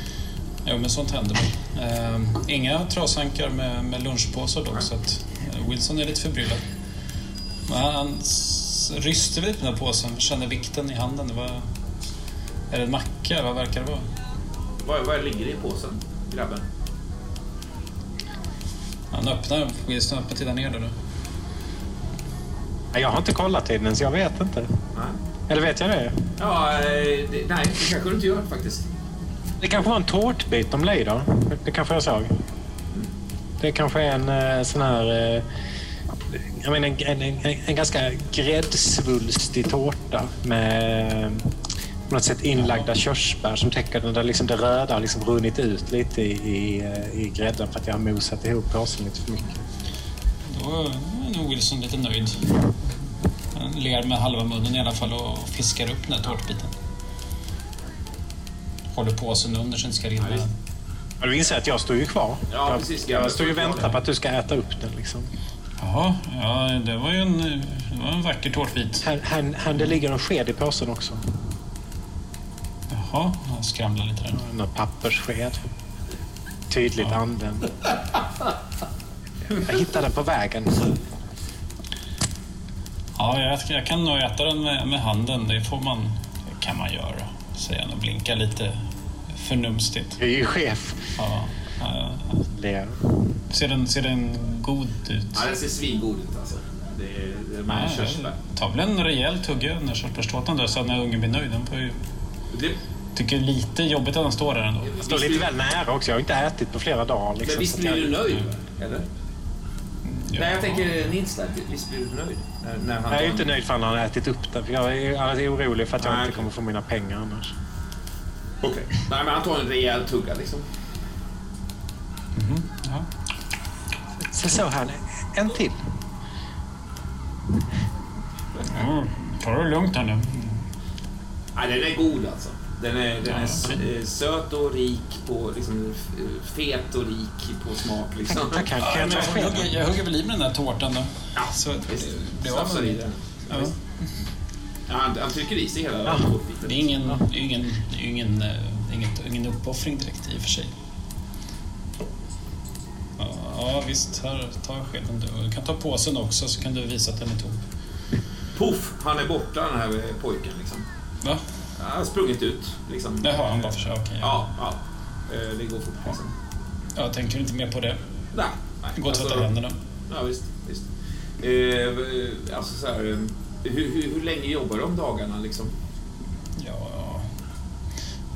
Jo, men sånt händer väl. Ehm, inga trasankar med, med lunchpåsar dock, så att eh, Wilson är lite förbryllad. Men han, ryster väl på den här påsen, känner vikten i handen. Det var, är det en macka? Vad verkar det vara? Vad, vad ligger det i påsen, grabben? Han öppnar, Wilson öppnar, tittar ner där nu. Jag har inte kollat i den så jag vet inte. Nej. Eller vet jag det? Ja, eh, det, nej, det kanske du inte gör faktiskt. Det kanske var en tårtbit de lider. Det kanske jag såg. Det kanske är en eh, sån här... Eh, jag menar, en, en, en, en ganska gräddsvulstig tårta med på något sätt inlagda körsbär som täcker den där liksom det röda har liksom runnit ut lite i, i, eh, i grädden för att jag har mosat ihop påsen lite för mycket. Då är nog Wilson lite nöjd. Han ler med halva munnen i alla fall och fiskar upp den här tårtbiten. Håller påsen under så den inte ska rinna. Ja. Ja, Du inser att jag står ju kvar. Ja, jag, precis. jag står ju och Jag- väntar på att du ska äta upp den. Liksom. Jaha, ja, det var ju en, det var en vacker tårtbit. Här, här, här det ligger en sked i påsen också. Jaha, han skramlar lite där. En papperssked. Tydligt använd. Jag hittade den på vägen. Ja, jag, jag kan nog äta den med, med handen. Det får man, det kan man göra, säger han och blinkar lite förnumstigt. Jag är ju chef. Ja. Ler. Ser, den, ser den god ut? Ja, den ser svingod ut alltså. Det är, det är Nej. Ta väl en rejäl tugga när körsbärstårtan dör så att när ungen blir nöjd. Den får ju, Det, tycker lite jobbigt att den står där ändå. Jag står lite väl nära också. Jag har inte ätit på flera dagar. Liksom, men visst blir jag- du nöjd? Eller? Ja. Nej, jag tänker Nils där. Visst blir du nöjd? När, när han Jag är inte nöjd förrän han har ätit upp den. Jag är, jag är orolig för att jag Nej, inte kommer få mina pengar annars. Okej. Nej, men han tar en rejäl tugga liksom. Ja. Så så här, en till. Mm, ta det lugnt här nu. Nej, den är god alltså. Den är, den Ja, är eh, söt och rik på, liksom, fet och rik på smak liksom. Tack, kan, kan Ja, jag jag, hugger, jag hugger väl i med den där tårtan då. Ja, så visst. det blir av med den. Ja. han, han trycker i sig hela Ja. Det är ingen, ingen, det är ingen, eh, inget, ingen uppoffring direkt i och för sig. Ja, Ja, visst. Här, ta skeden du. Du kan ta påsen också så kan du visa att den är tom. Puff, han är borta den här eh, pojken liksom. Va? Han har sprungit ut liksom. Jaha, han bara för sig. Okej. Ja, ja. Eh, Det går fort liksom. Jag tänker inte mer på det. Nej, nej. Gå och tvätta Alltså, händerna. Ja, visst. visst. Eh, alltså så här, eh, hur, hur, hur länge jobbar du om dagarna liksom? Ja,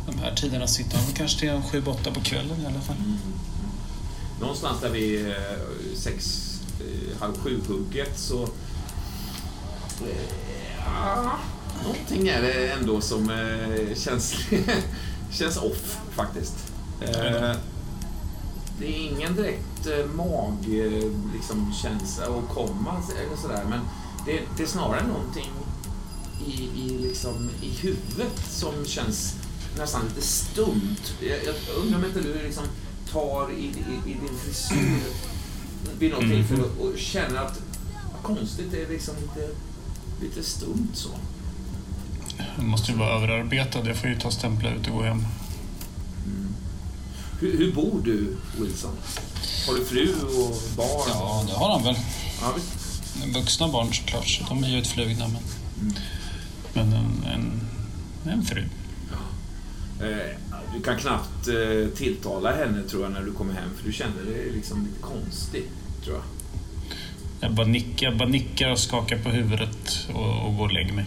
de här tiderna sitter han väl kanske till en sju, åtta på kvällen i alla fall. Någonstans där vid eh, sex, halv sju-hugget så... Ja, någonting är det ändå som eh, känns, känns off faktiskt. Eh, det är ingen direkt eh, mag eh, liksom, känsla att komma eller sådär men det, det är snarare någonting i, i, liksom, i huvudet som känns nästan lite stumt. Jag, jag undrar om inte du liksom tar i, i, i din frisyr vid något tillfälle och, och känner att konstigt, det är liksom lite, lite stumt så. Jag måste ju vara överarbetad. Jag får ju ta stämpla ut och gå hem. Hur, hur bor du, Wilson? Har du fru och barn? Ja, det har han väl. Ja. Vuxna barn såklart, så de är ju utflugna. Men, men en, en, en fru. Eh, du kan knappt eh, tilltala henne tror jag när du kommer hem för du känner dig liksom lite konstig, tror jag. Jag bara nickar, jag bara nickar och skakar på huvudet och, och går och lägger mig.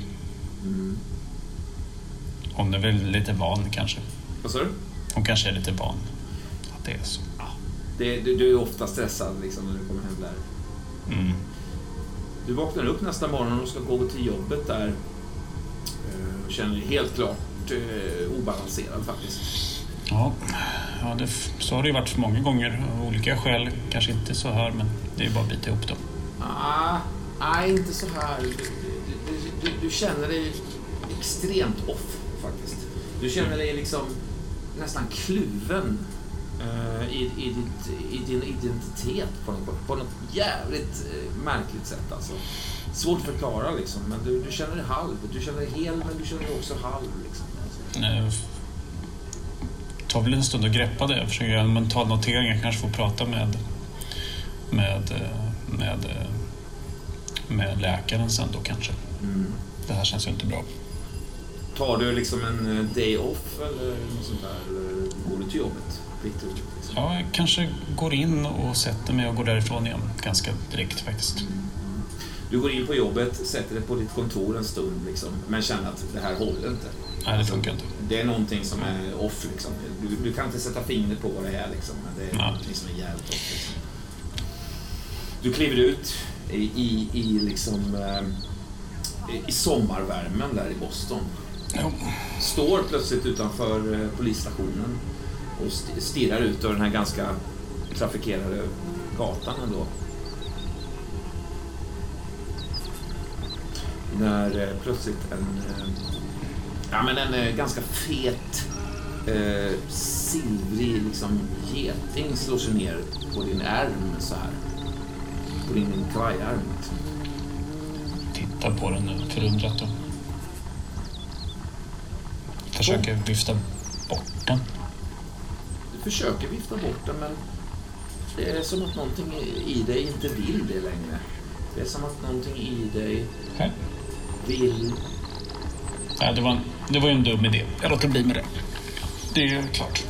Hon är väl lite van kanske. Vad sa du? Hon kanske är lite van att det är så. Det, du, du är ofta stressad liksom, när du kommer hem där. Mm. Du vaknar upp nästa morgon och ska gå till jobbet där eh, och känner dig helt klart eh, obalanserad faktiskt. Ja, ja det, så har det ju varit för många gånger av olika skäl. Kanske inte så här, men det är bara att bita ihop dem. Ah, nej, inte så här. Du, du, du, du känner dig extremt off. Du känner dig liksom nästan kluven eh, i, i, ditt, i din identitet på något, på något jävligt eh, märkligt sätt alltså. Svårt att förklara liksom, men du, du känner dig halv. Du känner dig hel, men du känner dig också halv. Liksom. Alltså. Nej, tar väl en stund att greppa det. Jag försöker göra en mental notering. Jag kanske får prata med, med, eh, med, med läkaren sen då kanske. Mm. Det här känns ju inte bra. Tar du liksom en eh, day off eller något sånt där? Eller går du till jobbet? Liksom? Ja, jag kanske går in och sätter mig och går därifrån igen ganska direkt faktiskt. Du går in på jobbet, sätter dig på ditt kontor en stund, liksom, men känner att det här håller inte. Nej, det funkar inte. Det är någonting som är off. Liksom. Du, du kan inte sätta fingret på vad det är, liksom, men det är någonting som är jävligt off. Liksom. Du kliver ut i, i, i, liksom, eh, i sommarvärmen där i Boston. Står plötsligt utanför eh, polisstationen och st- stirrar ut över den här ganska trafikerade gatan ändå. När eh, plötsligt en, eh, ja, men en eh, ganska fet eh, silvrig liksom, geting slår sig ner på din ärm så här. På din kavajärm. Tittar på den nu förundrat och försöker vifta bort den. Du försöker vifta bort den men det är som att någonting i- dig inte vill det längre. Det är som att någonting i dig Nej. vill... Ja, det, var en, det var ju en dum idé. Jag låter bli med det. Det är klart.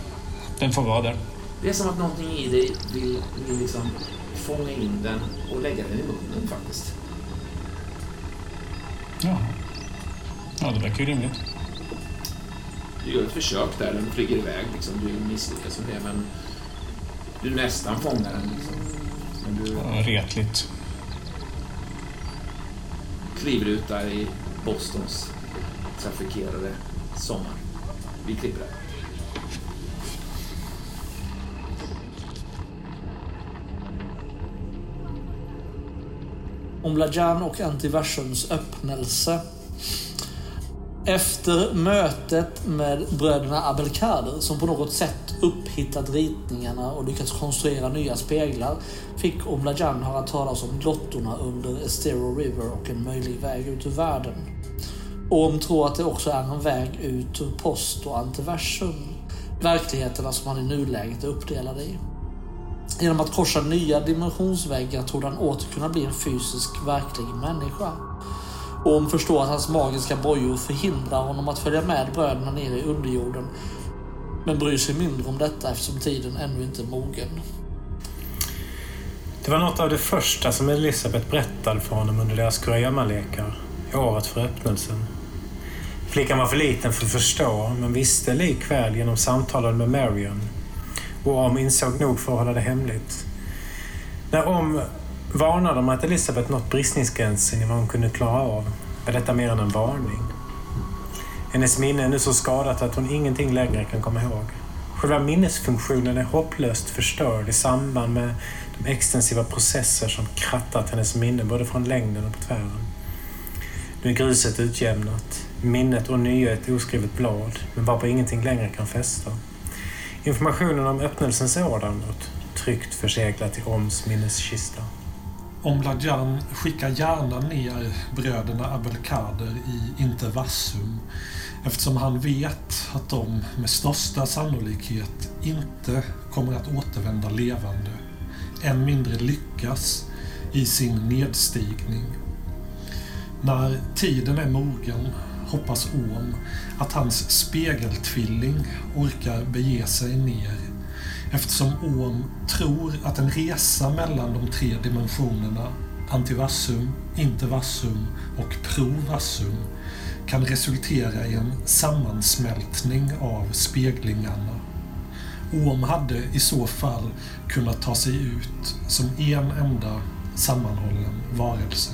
Den får vara där. Det är som att någonting i dig vill, vill liksom fånga in den och lägga den i munnen faktiskt. Ja. Ja, det verkar ju rimligt. Du gör ett försök där, den flyger iväg liksom. Du misslyckas med det men du nästan fångar den liksom. Men du Ja, retligt. kliver ut där i Bostons trafikerade sommar. Vi klipper där. om Lajan och Antiversums öppnelse. Efter mötet med bröderna Abelkader, som på något sätt upphittat ritningarna och lyckats konstruera nya speglar, fick Omlajan höra talas om grottorna under Estero River och en möjlig väg ut ur världen. Om tror att det också är en väg ut ur post och antiversum, verkligheterna som han i nuläget är uppdelad i. Genom att korsa nya dimensionsväggar trodde han åter kunna bli en fysisk, verklig människa. Orm förstår att hans magiska bojor förhindrar honom att följa med bröderna ner i underjorden. Men bryr sig mindre om detta eftersom tiden ännu inte är mogen. Det var något av det första som Elisabeth berättade för honom under deras kurragömmalekar i året för öppnelsen. Flickan var för liten för att förstå, men visste likväl genom samtalen med Marion. Och Om insåg nog för att hålla det hemligt. När Om varnade om att Elisabeth nått bristningsgränsen i vad hon kunde klara av var detta mer än en varning. Hennes minne är nu så skadat att hon ingenting längre kan komma ihåg. Själva minnesfunktionen är hopplöst förstörd i samband med de extensiva processer som krattat hennes minne både från längden och på tvären. Nu är gruset utjämnat, minnet och nya ett oskrivet blad, men varpå ingenting längre kan fästa. Informationen om öppnelsens år däremot, tryggt förseglat i Roms minneskista. Om Lajan skickar gärna ner bröderna Abelkader i Intervassum eftersom han vet att de med största sannolikhet inte kommer att återvända levande, än mindre lyckas i sin nedstigning. När tiden är mogen hoppas Om att hans spegeltvilling orkar bege sig ner eftersom Ohm tror att en resa mellan de tre dimensionerna Antivassum, Intervassum och Provassum kan resultera i en sammansmältning av speglingarna. Ohm hade i så fall kunnat ta sig ut som en enda sammanhållen varelse.